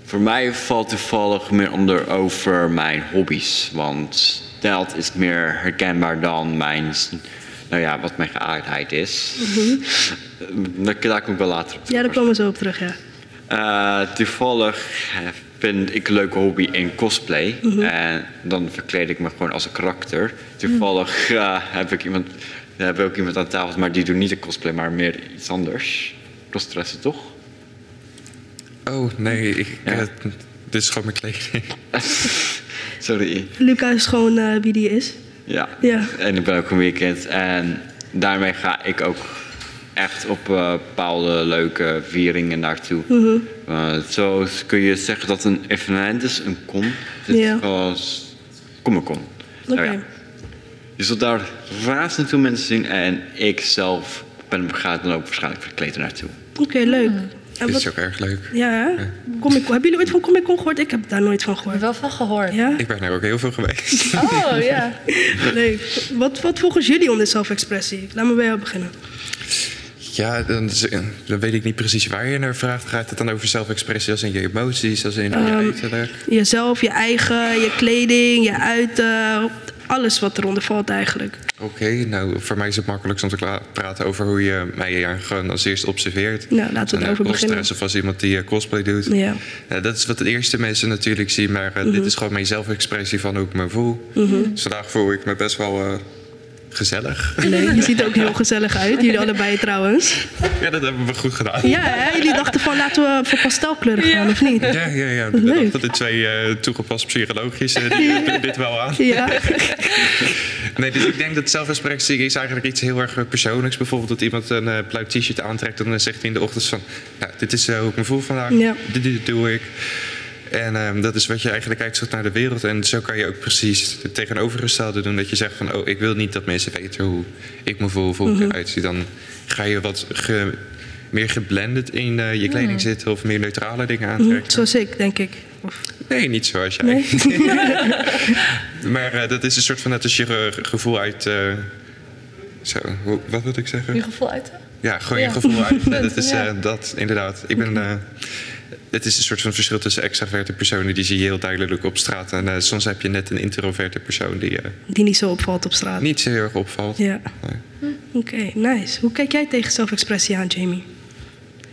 Voor mij valt toevallig meer onder over mijn hobby's. Want dat is meer herkenbaar dan mijn, nou ja, wat mijn geaardheid is. Mhm. Daar, daar kom ik wel later op. Ja, daar komen we zo op terug, ja. Eh, toevallig vind ik een leuke hobby in cosplay. Mhm. En dan verkleed ik me gewoon als een karakter. Toevallig eh, heb ik iemand, heb ik ook iemand aan tafel, maar die doet niet een cosplay, maar meer iets anders. Crossdressen, toch? Oh, nee, ik, dit is gewoon mijn kleding. Sorry. Luca is gewoon eh, wie die is. Ja. Ja. En ik ben ook een weekend. En daarmee ga ik ook echt op eh, bepaalde leuke vieringen naartoe. Mhm. Eh, zo kun je zeggen dat een evenement is, een con. Dit Ja. was Comic-Con. Nou Oké. ja. Je zult daar razend veel mensen zien. En ik zelf ben, ga dan ook waarschijnlijk verkleed er naartoe. Oké, leuk. En Dit wat, is ook erg leuk. ja, hè? Comic Hebben jullie ooit van Comic Con gehoord? Ik heb daar nooit van gehoord. wel van gehoord. Ja? Ik ben er ook heel veel geweest. Oh, ja. Leuk. Wat, wat volgens jullie onder zelfexpressie? Laat me bij jou beginnen. Ja, dan, dan weet ik niet precies waar je naar vraagt. Gaat het dan over zelfexpressie als in je emoties, als in je Ehm, uiterlijk? Jezelf, je eigen, je kleding, je uiten. Alles wat eronder valt eigenlijk. Oké, nou voor mij is het makkelijkst om te praten over hoe je mij gewoon als eerste observeert. Nou, laten we erover eh, beginnen. Of als iemand die eh, cosplay doet. Ja. Ja, dat is wat de eerste mensen natuurlijk zien, maar eh, Mhm. dit is gewoon mijn zelfexpressie van hoe ik me voel. Mhm. Dus vandaag voel ik me best wel eh, gezellig. Leuk. Je ziet er ook heel gezellig uit. Jullie allebei trouwens. Ja, dat hebben we goed gedaan. Ja, hè? jullie dachten van laten we voor pastelkleuren gaan, of niet? Ja, ja, ja. Leuk. dat de twee eh, toegepast psychologisch die doen dit wel aan. Ja. Nee, dus ik denk dat zelfexpressie is eigenlijk iets heel erg persoonlijks. Bijvoorbeeld dat iemand een eh, blauw t-shirt aantrekt en dan zegt hij in de ochtend van... Nou, dit is eh, hoe ik me voel vandaag, Ja. dit, dit doe ik. En ehm, dat is wat je eigenlijk uitzoekt naar de wereld. En zo kan je ook precies het tegenovergestelde doen. Dat je zegt van, oh, ik wil niet dat mensen weten hoe ik me voel, of hoe ik Mhm. eruit zie. Dan ga je wat ge- meer geblended in eh, je kleding Hmm. zitten of meer neutrale dingen Mhm, aantrekken. Zoals ik, denk ik. Of... Nee, niet zoals jij. Nee? maar eh, dat is een soort van net als je ge- gevoel uit. eh, zo, wat wil ik zeggen? Je gevoel uit? Ja, gewoon Ja. je gevoel uit. Dat is eh, dat, inderdaad. Ik ben. Eh, het is een soort van verschil tussen extraverte personen, die zie je heel duidelijk op straat. En eh, soms heb je net een introverte persoon die eh, Die niet zo opvalt op straat. niet zo heel erg opvalt. Ja. Oké, nice. Hoe kijk jij tegen zelfexpressie aan, Jamie?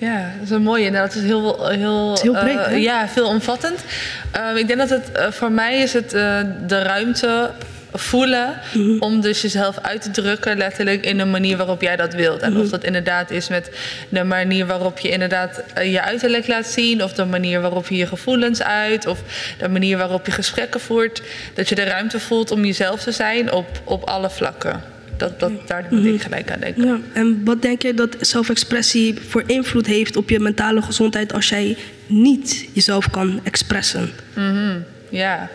Ja, dat is een mooie. inderdaad. Het is heel, heel, is heel breed, eh, hè? ja, veel omvattend. Ehm, ik denk dat het eh, voor mij is het eh, de ruimte voelen. Om dus jezelf uit te drukken, letterlijk in de manier waarop jij dat wilt. En of dat inderdaad is met de manier waarop je inderdaad eh, je uiterlijk laat zien. Of de manier waarop je je gevoelens uit. Of de manier waarop je gesprekken voert. Dat je de ruimte voelt om jezelf te zijn op, op alle vlakken. Dat, dat, daar moet ik gelijk aan denken. Ja. En wat denk je dat zelfexpressie voor invloed heeft op je mentale gezondheid als jij niet jezelf kan expressen? Mhm, Ja,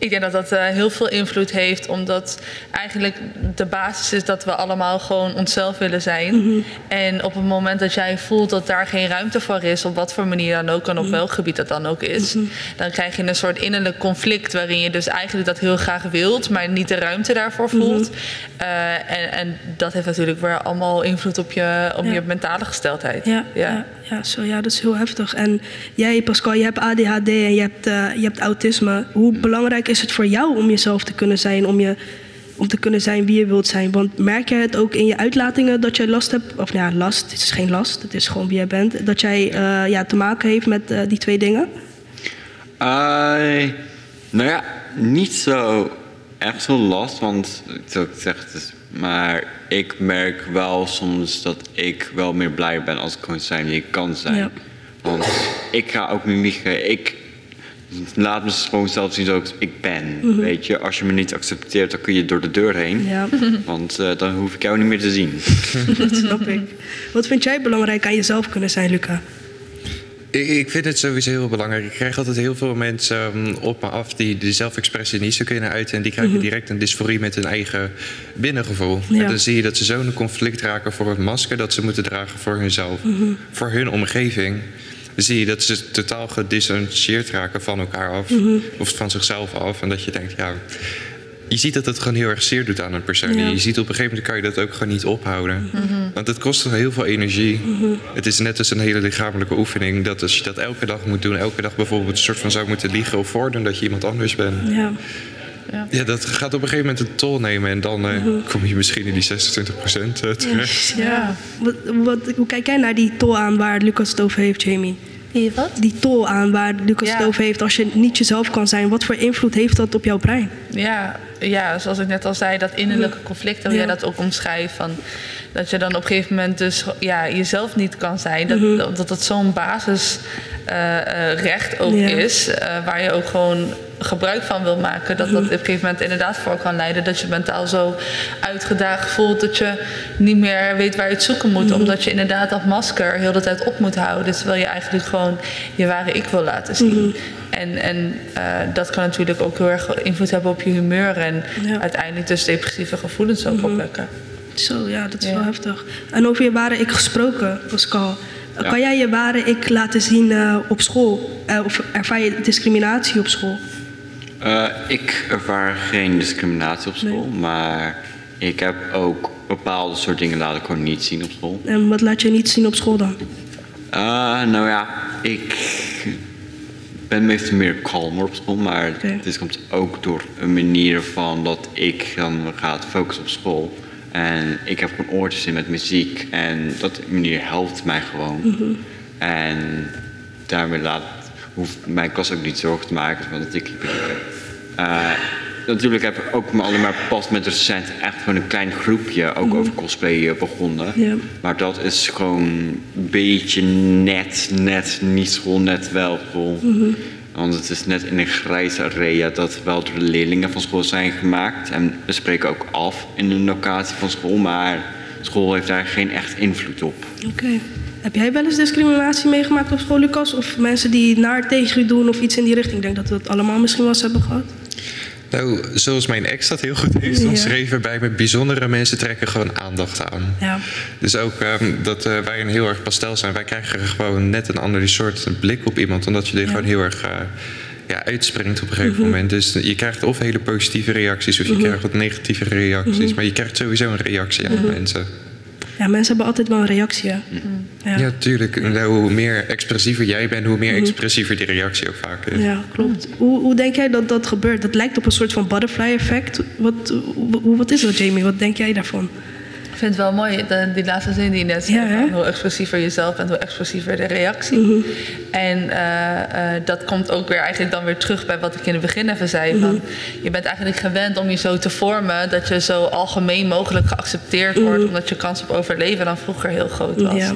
ik denk dat dat eh, heel veel invloed heeft, omdat eigenlijk de basis is dat we allemaal gewoon onszelf willen zijn. En op het moment dat jij voelt dat daar geen ruimte voor is, op wat voor manier dan ook en op welk gebied dat dan ook is, dan krijg je een soort innerlijk conflict waarin je dus eigenlijk dat heel graag wilt, maar niet de ruimte daarvoor voelt. Eh, en, en dat heeft natuurlijk weer allemaal invloed op je, op Ja. je mentale gesteldheid. Ja, ja. ja, zo, ja, dat is heel heftig. En jij, Pascal, je hebt ADHD en je hebt, eh, je hebt autisme. Hoe belangrijk is het voor jou om jezelf te kunnen zijn, om, je, om te kunnen zijn wie je wilt zijn? Want merk jij het ook in je uitlatingen dat jij last hebt? Of nou ja, last, het is geen last, het is gewoon wie jij bent. Dat jij eh, ja, te maken heeft met eh, die twee dingen? Nou ja, niet zo echt zo last, want ik zeg, het is, maar ik merk wel soms dat ik wel meer blij ben als ik gewoon zijn wie ik kan zijn. Ja. Want ik ga ook niet liegen. Ik laat me gewoon zelf zien zoals ik ben. Mhm. Weet je, als je me niet accepteert, dan kun je door de deur heen. Ja. Want eh, dan hoef ik jou niet meer te zien. dat snap ik. Wat vind jij belangrijk aan jezelf kunnen zijn, Luca? Ik, ik vind het sowieso heel belangrijk. Ik krijg altijd heel veel mensen um, op me af die de zelfexpressie niet zo kunnen uiten. En die krijgen Mhm. direct een dysforie met hun eigen binnengevoel. Ja. En dan zie je dat ze zo in een conflict raken voor het masker dat ze moeten dragen voor hunzelf. Mhm. Voor hun omgeving. Dan zie je dat ze totaal gedissocieerd raken van elkaar af. Mhm. Of van zichzelf af. En dat je denkt, ja... Je ziet dat het gewoon heel erg zeer doet aan een persoon. Ja. Je ziet op een gegeven moment kan je dat ook gewoon niet ophouden. Mhm. Want het kost heel veel energie. Mhm. Het is net als een hele lichamelijke oefening. Dat als je dat elke dag moet doen, elke dag bijvoorbeeld een soort van zou moeten liegen of voordoen dat je iemand anders bent. Ja. Ja, dat gaat op een gegeven moment een tol nemen. En dan eh, kom je misschien in die 26% eh, terecht. Ja. Wat, wat, hoe kijk jij naar die tol aan waar Lucas het over heeft, Jamie? Die wat? Die tol aan waar Lucas Ja. het over heeft als je niet jezelf kan zijn. Wat voor invloed heeft dat op jouw brein? Ja, ja, zoals ik net al zei, dat innerlijke conflict, hoe Ja. jij dat ook omschrijft. Van, dat je dan op een gegeven moment dus ja, jezelf niet kan zijn. Dat, Mhm. dat dat zo'n basisrecht ook Ja. is, eh, waar je ook gewoon gebruik van wil maken. Dat dat op een gegeven moment inderdaad voor kan leiden dat je mentaal zo uitgedaagd voelt dat je niet meer weet waar je het zoeken moet. Omdat je inderdaad dat masker heel de tijd op moet houden. Terwijl je eigenlijk gewoon je ware ik wil laten zien. En, en eh, dat kan natuurlijk ook heel erg invloed hebben op je humeur. En Ja. uiteindelijk dus depressieve gevoelens ook opwekken. Zo, ja, dat is wel heftig. En over je ware ik gesproken, Pascal. Ja. Kan jij je ware ik laten zien eh, op school? Eh, of ervaar je discriminatie op school? Eh, ik ervaar geen discriminatie op school, maar ik heb ook bepaalde soort dingen laat ik gewoon niet zien op school. En wat laat je niet zien op school dan? Nou ja, ik ben meestal meer kalmer op school, maar dit komt ook door een manier van dat ik dan ga focussen op school. En ik heb gewoon oortjes in met muziek en dat manier helpt mij gewoon. Mhm. En daarmee laat, hoeft mijn klas ook niet zorgen te maken, want dat ik eh, Natuurlijk heb ik ook me alleen maar pas met recent echt gewoon een klein groepje ook Mhm. over cosplay eh, begonnen. Maar dat is gewoon een beetje net, net niet school, net wel school. Mhm. Want het is net in een grijze area dat wel door de leerlingen van school zijn gemaakt. En we spreken ook af in de locatie van school, maar school heeft daar geen echt invloed op. Oké. Heb jij wel eens discriminatie meegemaakt op school, Lucas? Of mensen die naar tegen je doen of iets in die richting? Ik denk dat we dat allemaal misschien wel eens hebben gehad. Nou, zoals mijn ex dat heel goed heeft Ja. omschreven bij me, bijzondere mensen trekken gewoon aandacht aan. Ja. Dus ook ehm, dat eh, wij een heel erg pastel zijn. Wij krijgen gewoon net een andere soort blik op iemand, omdat je er gewoon heel erg eh, ja, uitspringt op een gegeven Mhm. moment. Dus je krijgt of hele positieve reacties, of je Mhm. krijgt wat negatieve reacties. Mhm. Maar je krijgt sowieso een reactie aan mensen. Ja, mensen hebben altijd wel een reactie. hè? Ja. Ja, tuurlijk. Hoe meer expressiever jij bent, hoe meer Mhm. expressiever die reactie ook vaak is. Ja, klopt. Hoe, hoe denk jij dat dat gebeurt? Dat lijkt op een soort van butterfly effect. Wat, hoe, wat is dat, Jamie? Wat denk jij daarvan? Vind het wel mooi, de, die laatste zin die je net zei. van hoe expressiever je zelf bent, hoe expressiever de reactie. Mhm. En eh, eh, dat komt ook weer eigenlijk dan weer terug bij wat ik in het begin even zei. van, Mhm. je bent eigenlijk gewend om je zo te vormen dat je zo algemeen mogelijk geaccepteerd wordt. Omdat je kans op overleven dan vroeger heel groot was. Mhm. Ja.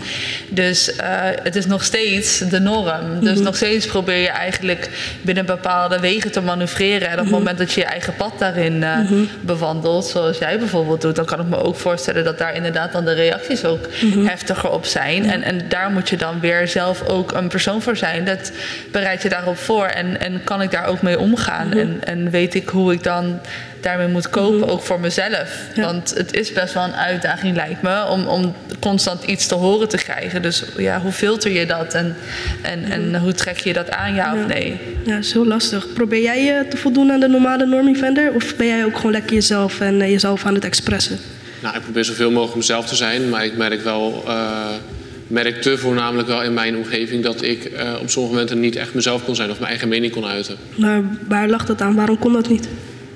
Dus eh, het is nog steeds de norm. Dus Mhm. nog steeds probeer je eigenlijk binnen bepaalde wegen te manoeuvreren. En op het Mhm. moment dat je je eigen pad daarin bewandelt, zoals jij bijvoorbeeld doet, dan kan ik me ook voorstellen dat daar inderdaad dan de reacties ook Mhm. heftiger op zijn. En, en daar moet je dan weer zelf ook een persoon voor zijn. Dat bereid je daarop voor en, en kan ik daar ook mee omgaan. Mhm. En, en weet ik hoe ik dan daarmee moet kopen, ook voor mezelf. Want het is best wel een uitdaging, lijkt me, om, om constant iets te horen te krijgen. Dus ja, hoe filter je dat en, en, en hoe trek je dat aan, ja of nee? Ja, is heel lastig. Probeer jij je te voldoen aan de normale normie vendor? Of ben jij ook gewoon lekker jezelf en eh, jezelf aan het expressen? Nou, ik probeer zoveel mogelijk mezelf te zijn, maar ik merk wel, eh merkte voornamelijk wel in mijn omgeving dat ik eh, op sommige momenten niet echt mezelf kon zijn of mijn eigen mening kon uiten. Maar waar lag dat aan? Waarom kon dat niet?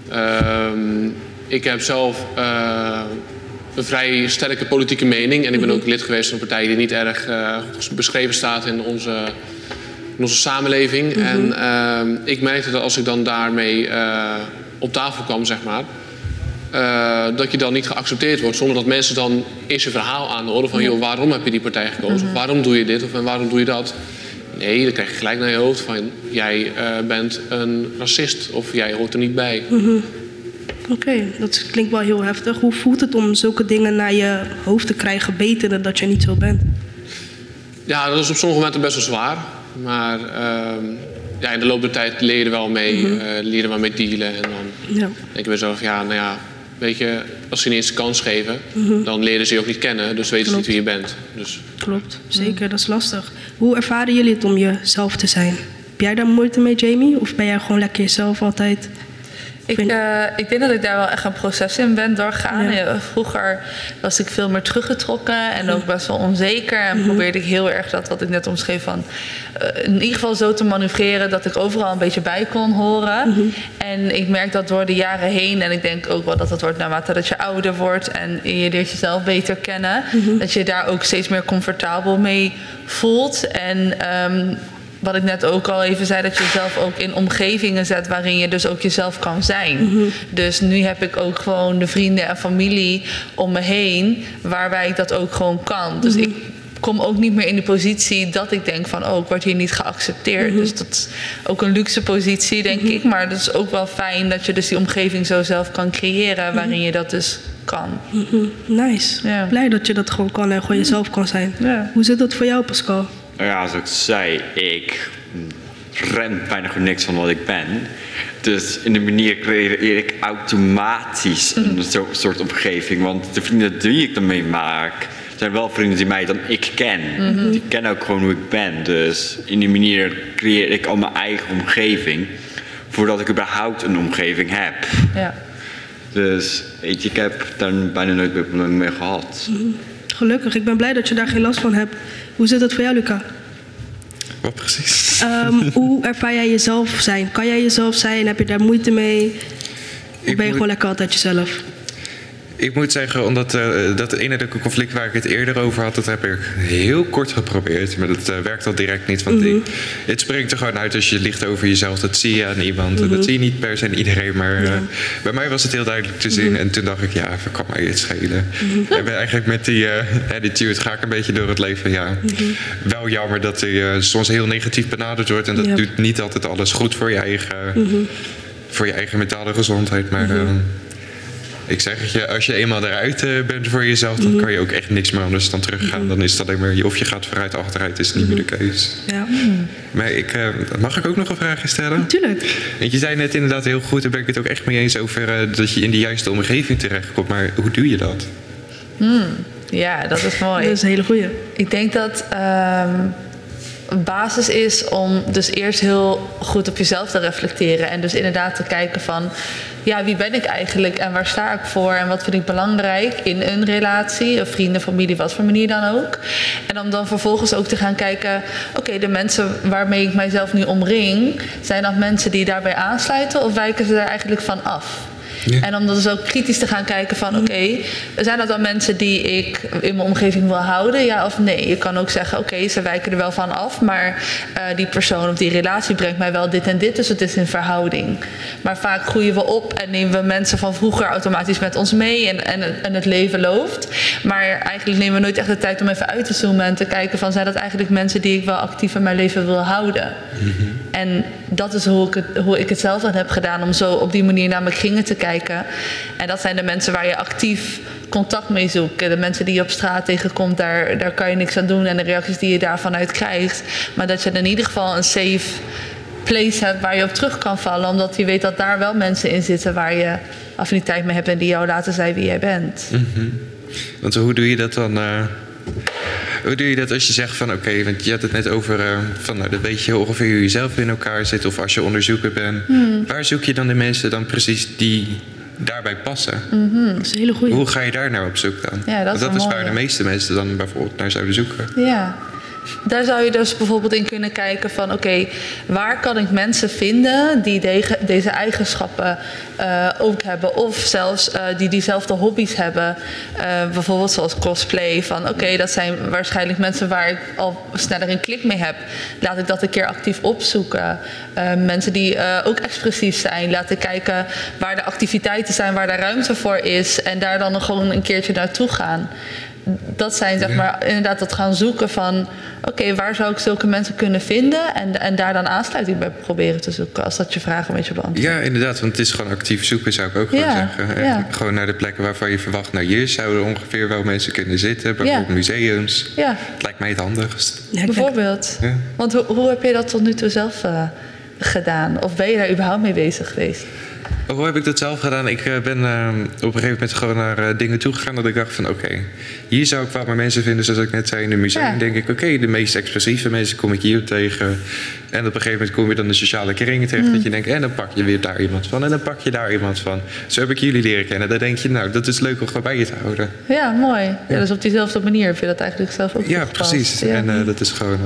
Ehm, ik heb zelf eh, een vrij sterke politieke mening en ik ben ook lid geweest van een partij die niet erg beschreven staat in onze, in onze samenleving. Mhm. En ehm, ik merkte dat als ik dan daarmee op tafel kwam, zeg maar, eh, dat je dan niet geaccepteerd wordt. Zonder dat mensen dan eerst een verhaal aanhoren van... Joh, waarom heb je die partij gekozen? Mhm. Of waarom doe je dit? Of en waarom doe je dat? Nee, dan krijg je gelijk naar je hoofd van... jij eh, bent een racist of jij hoort er niet bij. Mhm. Oké, dat klinkt wel heel heftig. Hoe voelt het om zulke dingen naar je hoofd te krijgen, wetende dat je niet zo bent? Ja, dat is op sommige momenten best wel zwaar. Maar ehm, ja, in de loop der tijd leer je er wel mee, Mhm. eh, leer je er wel mee dealen. En dan Ja. denk ik bij mezelf, ja, nou ja, weet je, als ze je eens de kans geven, Mhm. dan leren ze je ook niet kennen. Dus weten ze niet wie je bent. Dus Klopt, zeker, dat is lastig. Hoe ervaren jullie het om jezelf te zijn? Heb jij daar moeite mee, Jamie? Of ben jij gewoon lekker jezelf altijd? Ik, eh, ik denk dat ik daar wel echt een proces in ben doorgaan. Ja. Vroeger was ik veel meer teruggetrokken en ook best wel onzeker. En Mhm. probeerde ik heel erg dat wat ik net omschreef van... eh, in ieder geval zo te manoeuvreren dat ik overal een beetje bij kon horen. Mhm. En ik merk dat door de jaren heen, en ik denk ook wel dat dat wordt naarmate dat je ouder wordt en je leert jezelf beter kennen, Mhm. dat je daar ook steeds meer comfortabel mee voelt. En ehm, wat ik net ook al even zei, dat je jezelf ook in omgevingen zet waarin je dus ook jezelf kan zijn. Mhm. Dus nu heb ik ook gewoon de vrienden en familie om me heen, waarbij ik dat ook gewoon kan. Dus Mhm. ik kom ook niet meer in de positie dat ik denk van, oh, ik word hier niet geaccepteerd. Mhm. Dus dat is ook een luxe positie, denk ik. Maar dat is ook wel fijn dat je dus die omgeving zo zelf kan creëren, waarin je dat dus kan. Nice. Blij dat je dat gewoon kan en gewoon jezelf kan zijn. Hoe zit dat voor jou, Pascal? Nou ja, zoals ik zei, ik ren bijna gewoon niks van wat ik ben. Dus in de manier creëer ik automatisch een zo- soort omgeving. Want de vrienden die ik dan mee maak, zijn wel vrienden die mij dan ik ken. Mhm. Die kennen ook gewoon hoe ik ben. Dus in die manier creëer ik al mijn eigen omgeving. Voordat ik überhaupt een omgeving heb. Ja. Dus weet je, ik heb daar bijna nooit meer problemen mee gehad. Mhm. Gelukkig, ik ben blij dat je daar geen last van hebt. Hoe zit het voor jou, Luca? Wat precies? Ehm, hoe ervaar jij jezelf zijn? Kan jij jezelf zijn? Heb je daar moeite mee? Of ben je moet- gewoon lekker altijd jezelf? Ik moet zeggen, omdat eh, dat ene conflict waar ik het eerder over had, dat heb ik heel kort geprobeerd. Maar dat eh, werkt al direct niet. Want Mhm. ik- het springt er gewoon uit als je liegt over jezelf. Dat zie je aan iemand. Mhm. Dat zie je niet per se aan iedereen. Maar eh, bij mij was het heel duidelijk te zien. Mhm. En toen dacht ik, ja, wat kan mij het schelen? Mhm. En eigenlijk met die attitude ga ik een beetje door het leven. Ja, Mhm. wel jammer dat hij eh, soms heel negatief benaderd wordt. En dat Ja. doet niet altijd alles goed voor je eigen, Mhm. voor je eigen mentale gezondheid. Maar Mhm. eh, ik zeg het je, als je eenmaal eruit eh, bent voor jezelf, dan Mhm. kan je ook echt niks meer anders dan teruggaan. Dan is het alleen maar, of je gaat vooruit, achteruit, is niet meer de keus. Ja. Maar ik, eh, mag ik ook nog een vraag stellen? Tuurlijk. Want je zei net inderdaad heel goed, daar ben ik het ook echt mee eens over, eh, dat je in de juiste omgeving terechtkomt. Maar hoe doe je dat? Hmm, ja, dat is mooi. Dat is een hele goeie. Ik denk dat ehm, een basis is om dus eerst heel goed op jezelf te reflecteren. En dus inderdaad te kijken van, ja, wie ben ik eigenlijk en waar sta ik voor en wat vind ik belangrijk in een relatie, of vrienden, familie, wat voor manier dan ook. En om dan vervolgens ook te gaan kijken, oké, de mensen waarmee ik mijzelf nu omring, zijn dat mensen die daarbij aansluiten of wijken ze daar eigenlijk van af? En om dan dus ook kritisch te gaan kijken van oké, zijn dat dan mensen die ik in mijn omgeving wil houden, ja of nee? Je kan ook zeggen oké, ze wijken er wel van af, maar eh, die persoon of die relatie brengt mij wel dit en dit, dus het is in verhouding. Maar vaak groeien we op en nemen we mensen van vroeger automatisch met ons mee en, en, en het leven loopt. Maar eigenlijk nemen we nooit echt de tijd om even uit te zoomen en te kijken van zijn dat eigenlijk mensen die ik wel actief in mijn leven wil houden. En dat is hoe ik, het, hoe ik het zelf dan heb gedaan om zo op die manier naar mijn kringen te kijken. En dat zijn de mensen waar je actief contact mee zoekt. De mensen die je op straat tegenkomt, daar, daar kan je niks aan doen. En de reacties die je daarvan uit krijgt. Maar dat je in ieder geval een safe place hebt waar je op terug kan vallen. Omdat je weet dat daar wel mensen in zitten waar je affiniteit mee hebt en die jou laten zijn wie jij bent. Mhm. Want hoe doe je dat dan? eh, hoe doe je dat als je zegt van oké, want je had het net over eh, van nou, dan weet je ongeveer hoe je zelf in elkaar zit of als je onderzoeker bent. Hmm. Waar zoek je dan de mensen dan precies die daarbij passen? Mhm. Dat is een hele goede. Hoe ga je daar nou op zoek dan? Ja, dat Want is dat is waar de meeste mensen dan bijvoorbeeld naar zouden zoeken. Ja. Daar zou je dus bijvoorbeeld in kunnen kijken van oké, waar kan ik mensen vinden die deze eigenschappen eh, ook hebben of zelfs eh, die diezelfde hobby's hebben. Eh, bijvoorbeeld zoals cosplay van oké, dat zijn waarschijnlijk mensen waar ik al sneller een klik mee heb. Laat ik dat een keer actief opzoeken. Mensen die ook expressief zijn, laten kijken waar de activiteiten zijn, waar daar ruimte voor is en daar dan gewoon een keertje naartoe gaan dat zijn zeg maar inderdaad dat gaan zoeken van oké, waar zou ik zulke mensen kunnen vinden en, en daar dan aansluiting bij proberen te zoeken, als dat je vraag een beetje beantwoordt. Ja, inderdaad, want het is gewoon actief zoeken, zou ik ook gewoon Ja, zeggen. ja. Gewoon naar de plekken waarvan je verwacht, nou hier zouden ongeveer wel mensen kunnen zitten, bijvoorbeeld Ja. museums. Ja, Het lijkt mij het handigst. bijvoorbeeld. Ja. Want hoe, hoe heb je dat tot nu toe zelf eh, gedaan? Of ben je daar überhaupt mee bezig geweest? Hoe heb ik dat zelf gedaan? Ik eh, ben eh, op een gegeven moment gewoon naar eh, dingen toegegaan dat ik dacht van oké, hier zou ik wel maar mensen vinden zoals ik net zei in een museum. Ja. denk ik oké, de meest expressieve mensen kom ik hier tegen. En op een gegeven moment kom je dan de sociale kringen terecht Mm. dat je denkt en dan pak je weer daar iemand van en dan pak je daar iemand van. Zo heb ik jullie leren kennen. Dan denk je nou, dat is leuk om gewoon bij je te houden. Ja, mooi. Ja. dus op diezelfde manier heb je dat eigenlijk zelf ook Ja, precies. Ja. En dat is gewoon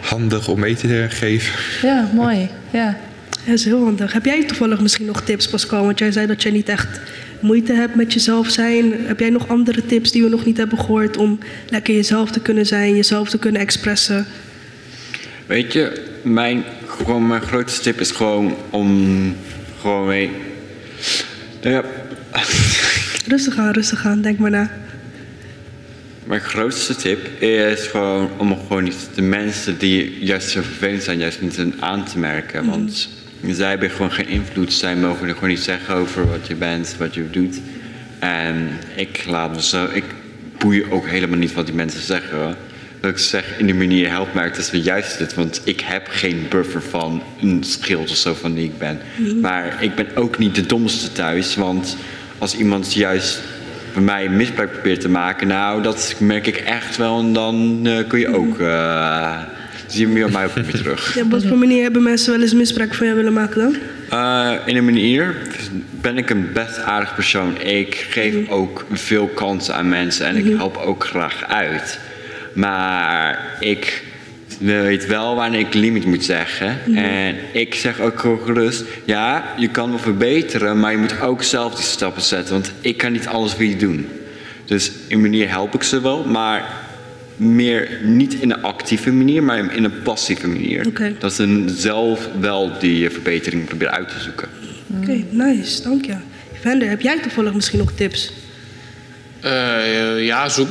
handig om mee te geven. ja, mooi. Ja. Ja, dat is heel handig. Heb jij toevallig misschien nog tips, Pascal? Want jij zei dat jij niet echt moeite hebt met jezelf zijn. Heb jij nog andere tips die we nog niet hebben gehoord om lekker jezelf te kunnen zijn, jezelf te kunnen expressen? Weet je, mijn, gewoon mijn grootste tip is gewoon om gewoon mee. Nou ja, Rustig aan, rustig aan. Denk maar na. mijn grootste tip is gewoon om gewoon niet de mensen die juist zo vervelend zijn, juist niet aan te merken. Want zij hebben gewoon geen invloed. Zij mogen er gewoon niet zeggen over wat je bent, wat je doet. En ik laat me zo. Ik boei ook helemaal niet wat die mensen zeggen. hoor. Dat ik zeg, in die manier helpt mij, dat is juist het. Want ik heb geen buffer van een schild of zo van wie ik ben. Mhm. Maar ik ben ook niet de domste thuis. Want als iemand juist bij mij misbruik probeert te maken, nou, dat merk ik echt wel. En dan eh, kun je ook. eh zie je meer op mij ook weer terug. Ja, op wat voor manier hebben mensen wel eens misbruik van jou willen maken dan? Eh, in een manier ben ik een best aardig persoon. Ik geef ook veel kansen aan mensen en ik help ook graag uit. Maar ik weet wel wanneer ik limiet moet zeggen. Mhm. En ik zeg ook gewoon gerust, ja, je kan wel verbeteren, maar je moet ook zelf die stappen zetten. Want ik kan niet alles voor je doen. Dus in een manier help ik ze wel, maar meer niet in een actieve manier, maar in een passieve manier. Dat ze zelf wel die eh, verbetering proberen uit te zoeken. Oké, nice. Dank je. Vender, heb jij toevallig misschien nog tips? Eh, ja, zoek,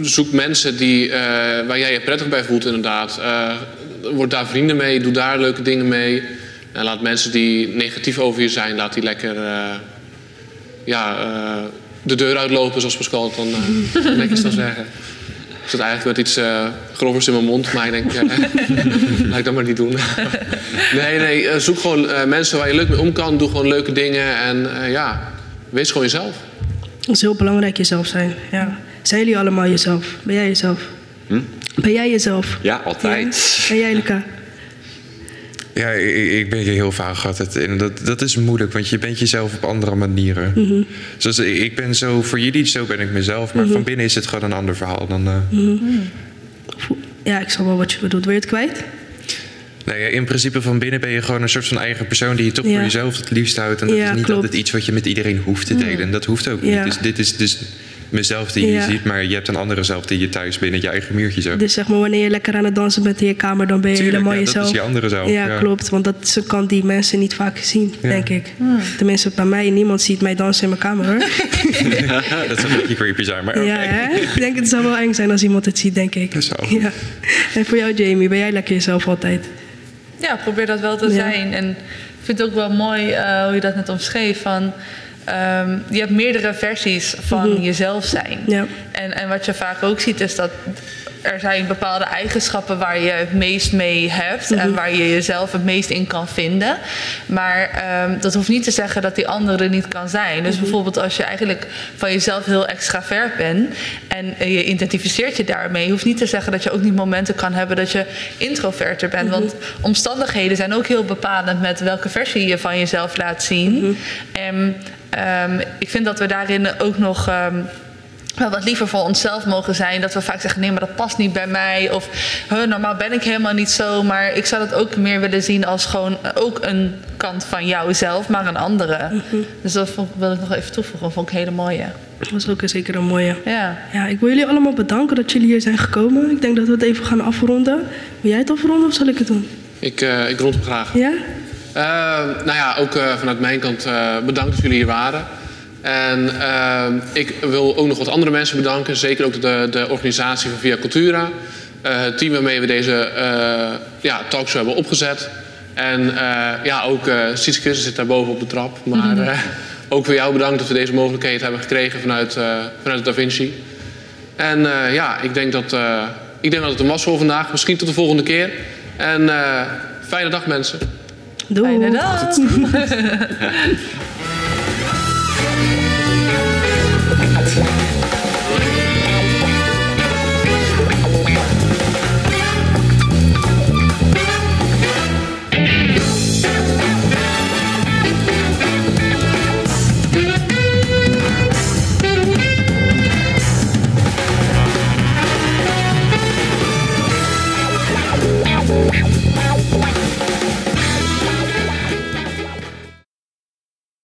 zoek mensen die, eh, waar jij je prettig bij voelt inderdaad. Eh, word daar vrienden mee, doe daar leuke dingen mee. En laat mensen die negatief over je zijn, laat die lekker eh, ja, eh, de deur uitlopen, zoals Pascal het dan eh, netjes zou zeggen. Ik zit eigenlijk met iets eh grovers in mijn mond, maar ik denk, eh, laat ik dat maar niet doen. nee, nee, eh, zoek gewoon eh, mensen waar je leuk mee om kan. Doe gewoon leuke dingen en eh, ja, wees gewoon jezelf. Dat is heel belangrijk, jezelf zijn. Ja. Zijn jullie allemaal jezelf? Ben jij jezelf? Hm? Ben jij jezelf? Ja, altijd. En jij, Luca? Ja, ik, ik ben je heel vaag altijd. En dat, dat is moeilijk, want je bent jezelf op andere manieren. Mhm. Zoals, ik ben zo voor jullie, zo ben ik mezelf. Maar Mhm. van binnen is het gewoon een ander verhaal dan. eh, Mhm. Ja, ik snap wel wat je bedoelt. Wil je het kwijt? Nou in principe van binnen ben je gewoon een soort van eigen persoon die je toch Ja. voor jezelf het liefst houdt. En dat Ja, is niet klopt. altijd iets wat je met iedereen hoeft te delen. En dat hoeft ook Ja. niet. Dus dit is dus mezelf die je Ja. ziet, maar je hebt een andere zelf die je thuis binnen je eigen muurtjes hebt. Dus zeg maar, wanneer je lekker aan het dansen bent in je kamer, dan ben je Tuurlijk, helemaal ja, dat jezelf. is je andere zelf, Ja, ja. klopt. Want dat is een kant die mensen niet vaak zien, denk ik. Tenminste, bij mij, niemand ziet mij dansen in mijn kamer hoor. dat zou een beetje creepy zijn, maar oké. Ja, hè? Ik denk het zou wel eng zijn als iemand het ziet, denk ik. Ja. En voor jou, Jamie, ben jij lekker jezelf altijd? Ja, probeer dat wel te Ja. zijn. En ik vind het ook wel mooi eh, hoe je dat net omschreef. Van, ehm, je hebt meerdere versies van Mhm. jezelf zijn. Ja. En, en wat je vaak ook ziet is dat er zijn bepaalde eigenschappen waar je het meest mee hebt. En Mhm. waar je jezelf het meest in kan vinden. Maar ehm, dat hoeft niet te zeggen dat die andere er niet kan zijn. Dus Mhm. bijvoorbeeld als je eigenlijk van jezelf heel extravert bent. En je identificeert je daarmee. Hoeft niet te zeggen dat je ook niet momenten kan hebben dat je introverter bent. Want omstandigheden zijn ook heel bepalend met welke versie je van jezelf laat zien. En ehm, ik vind dat we daarin ook nog. ehm, wel wat liever voor onszelf mogen zijn. Dat we vaak zeggen, nee, maar dat past niet bij mij. Of "Huh, normaal ben ik helemaal niet zo. Maar ik zou dat ook meer willen zien als gewoon ook een kant van jouzelf, maar een andere. Dus dat vond, wil ik nog even toevoegen. Dat vond ik een hele mooie. Dat was ook zeker een mooie. Ja. Ja, ik wil jullie allemaal bedanken dat jullie hier zijn gekomen. Ik denk dat we het even gaan afronden. Wil jij het afronden of zal ik het doen? Ik, eh, ik rond hem graag. Ja? Eh, nou ja, ook eh, vanuit mijn kant eh, bedankt dat jullie hier waren. En ik wil ook nog wat andere mensen bedanken. Zeker ook de, de organisatie van Via Cultura. Het team waarmee we deze ja, talkshow hebben opgezet. En ja, ook Sietse Christen zit daar boven op de trap. Maar Mhm. ook voor jou bedankt dat we deze mogelijkheid hebben gekregen vanuit, vanuit Da Vinci. En ja, ik denk, dat, ik denk dat het een was voor vandaag. Misschien tot de volgende keer. En fijne dag mensen. Doei. Fijne dag.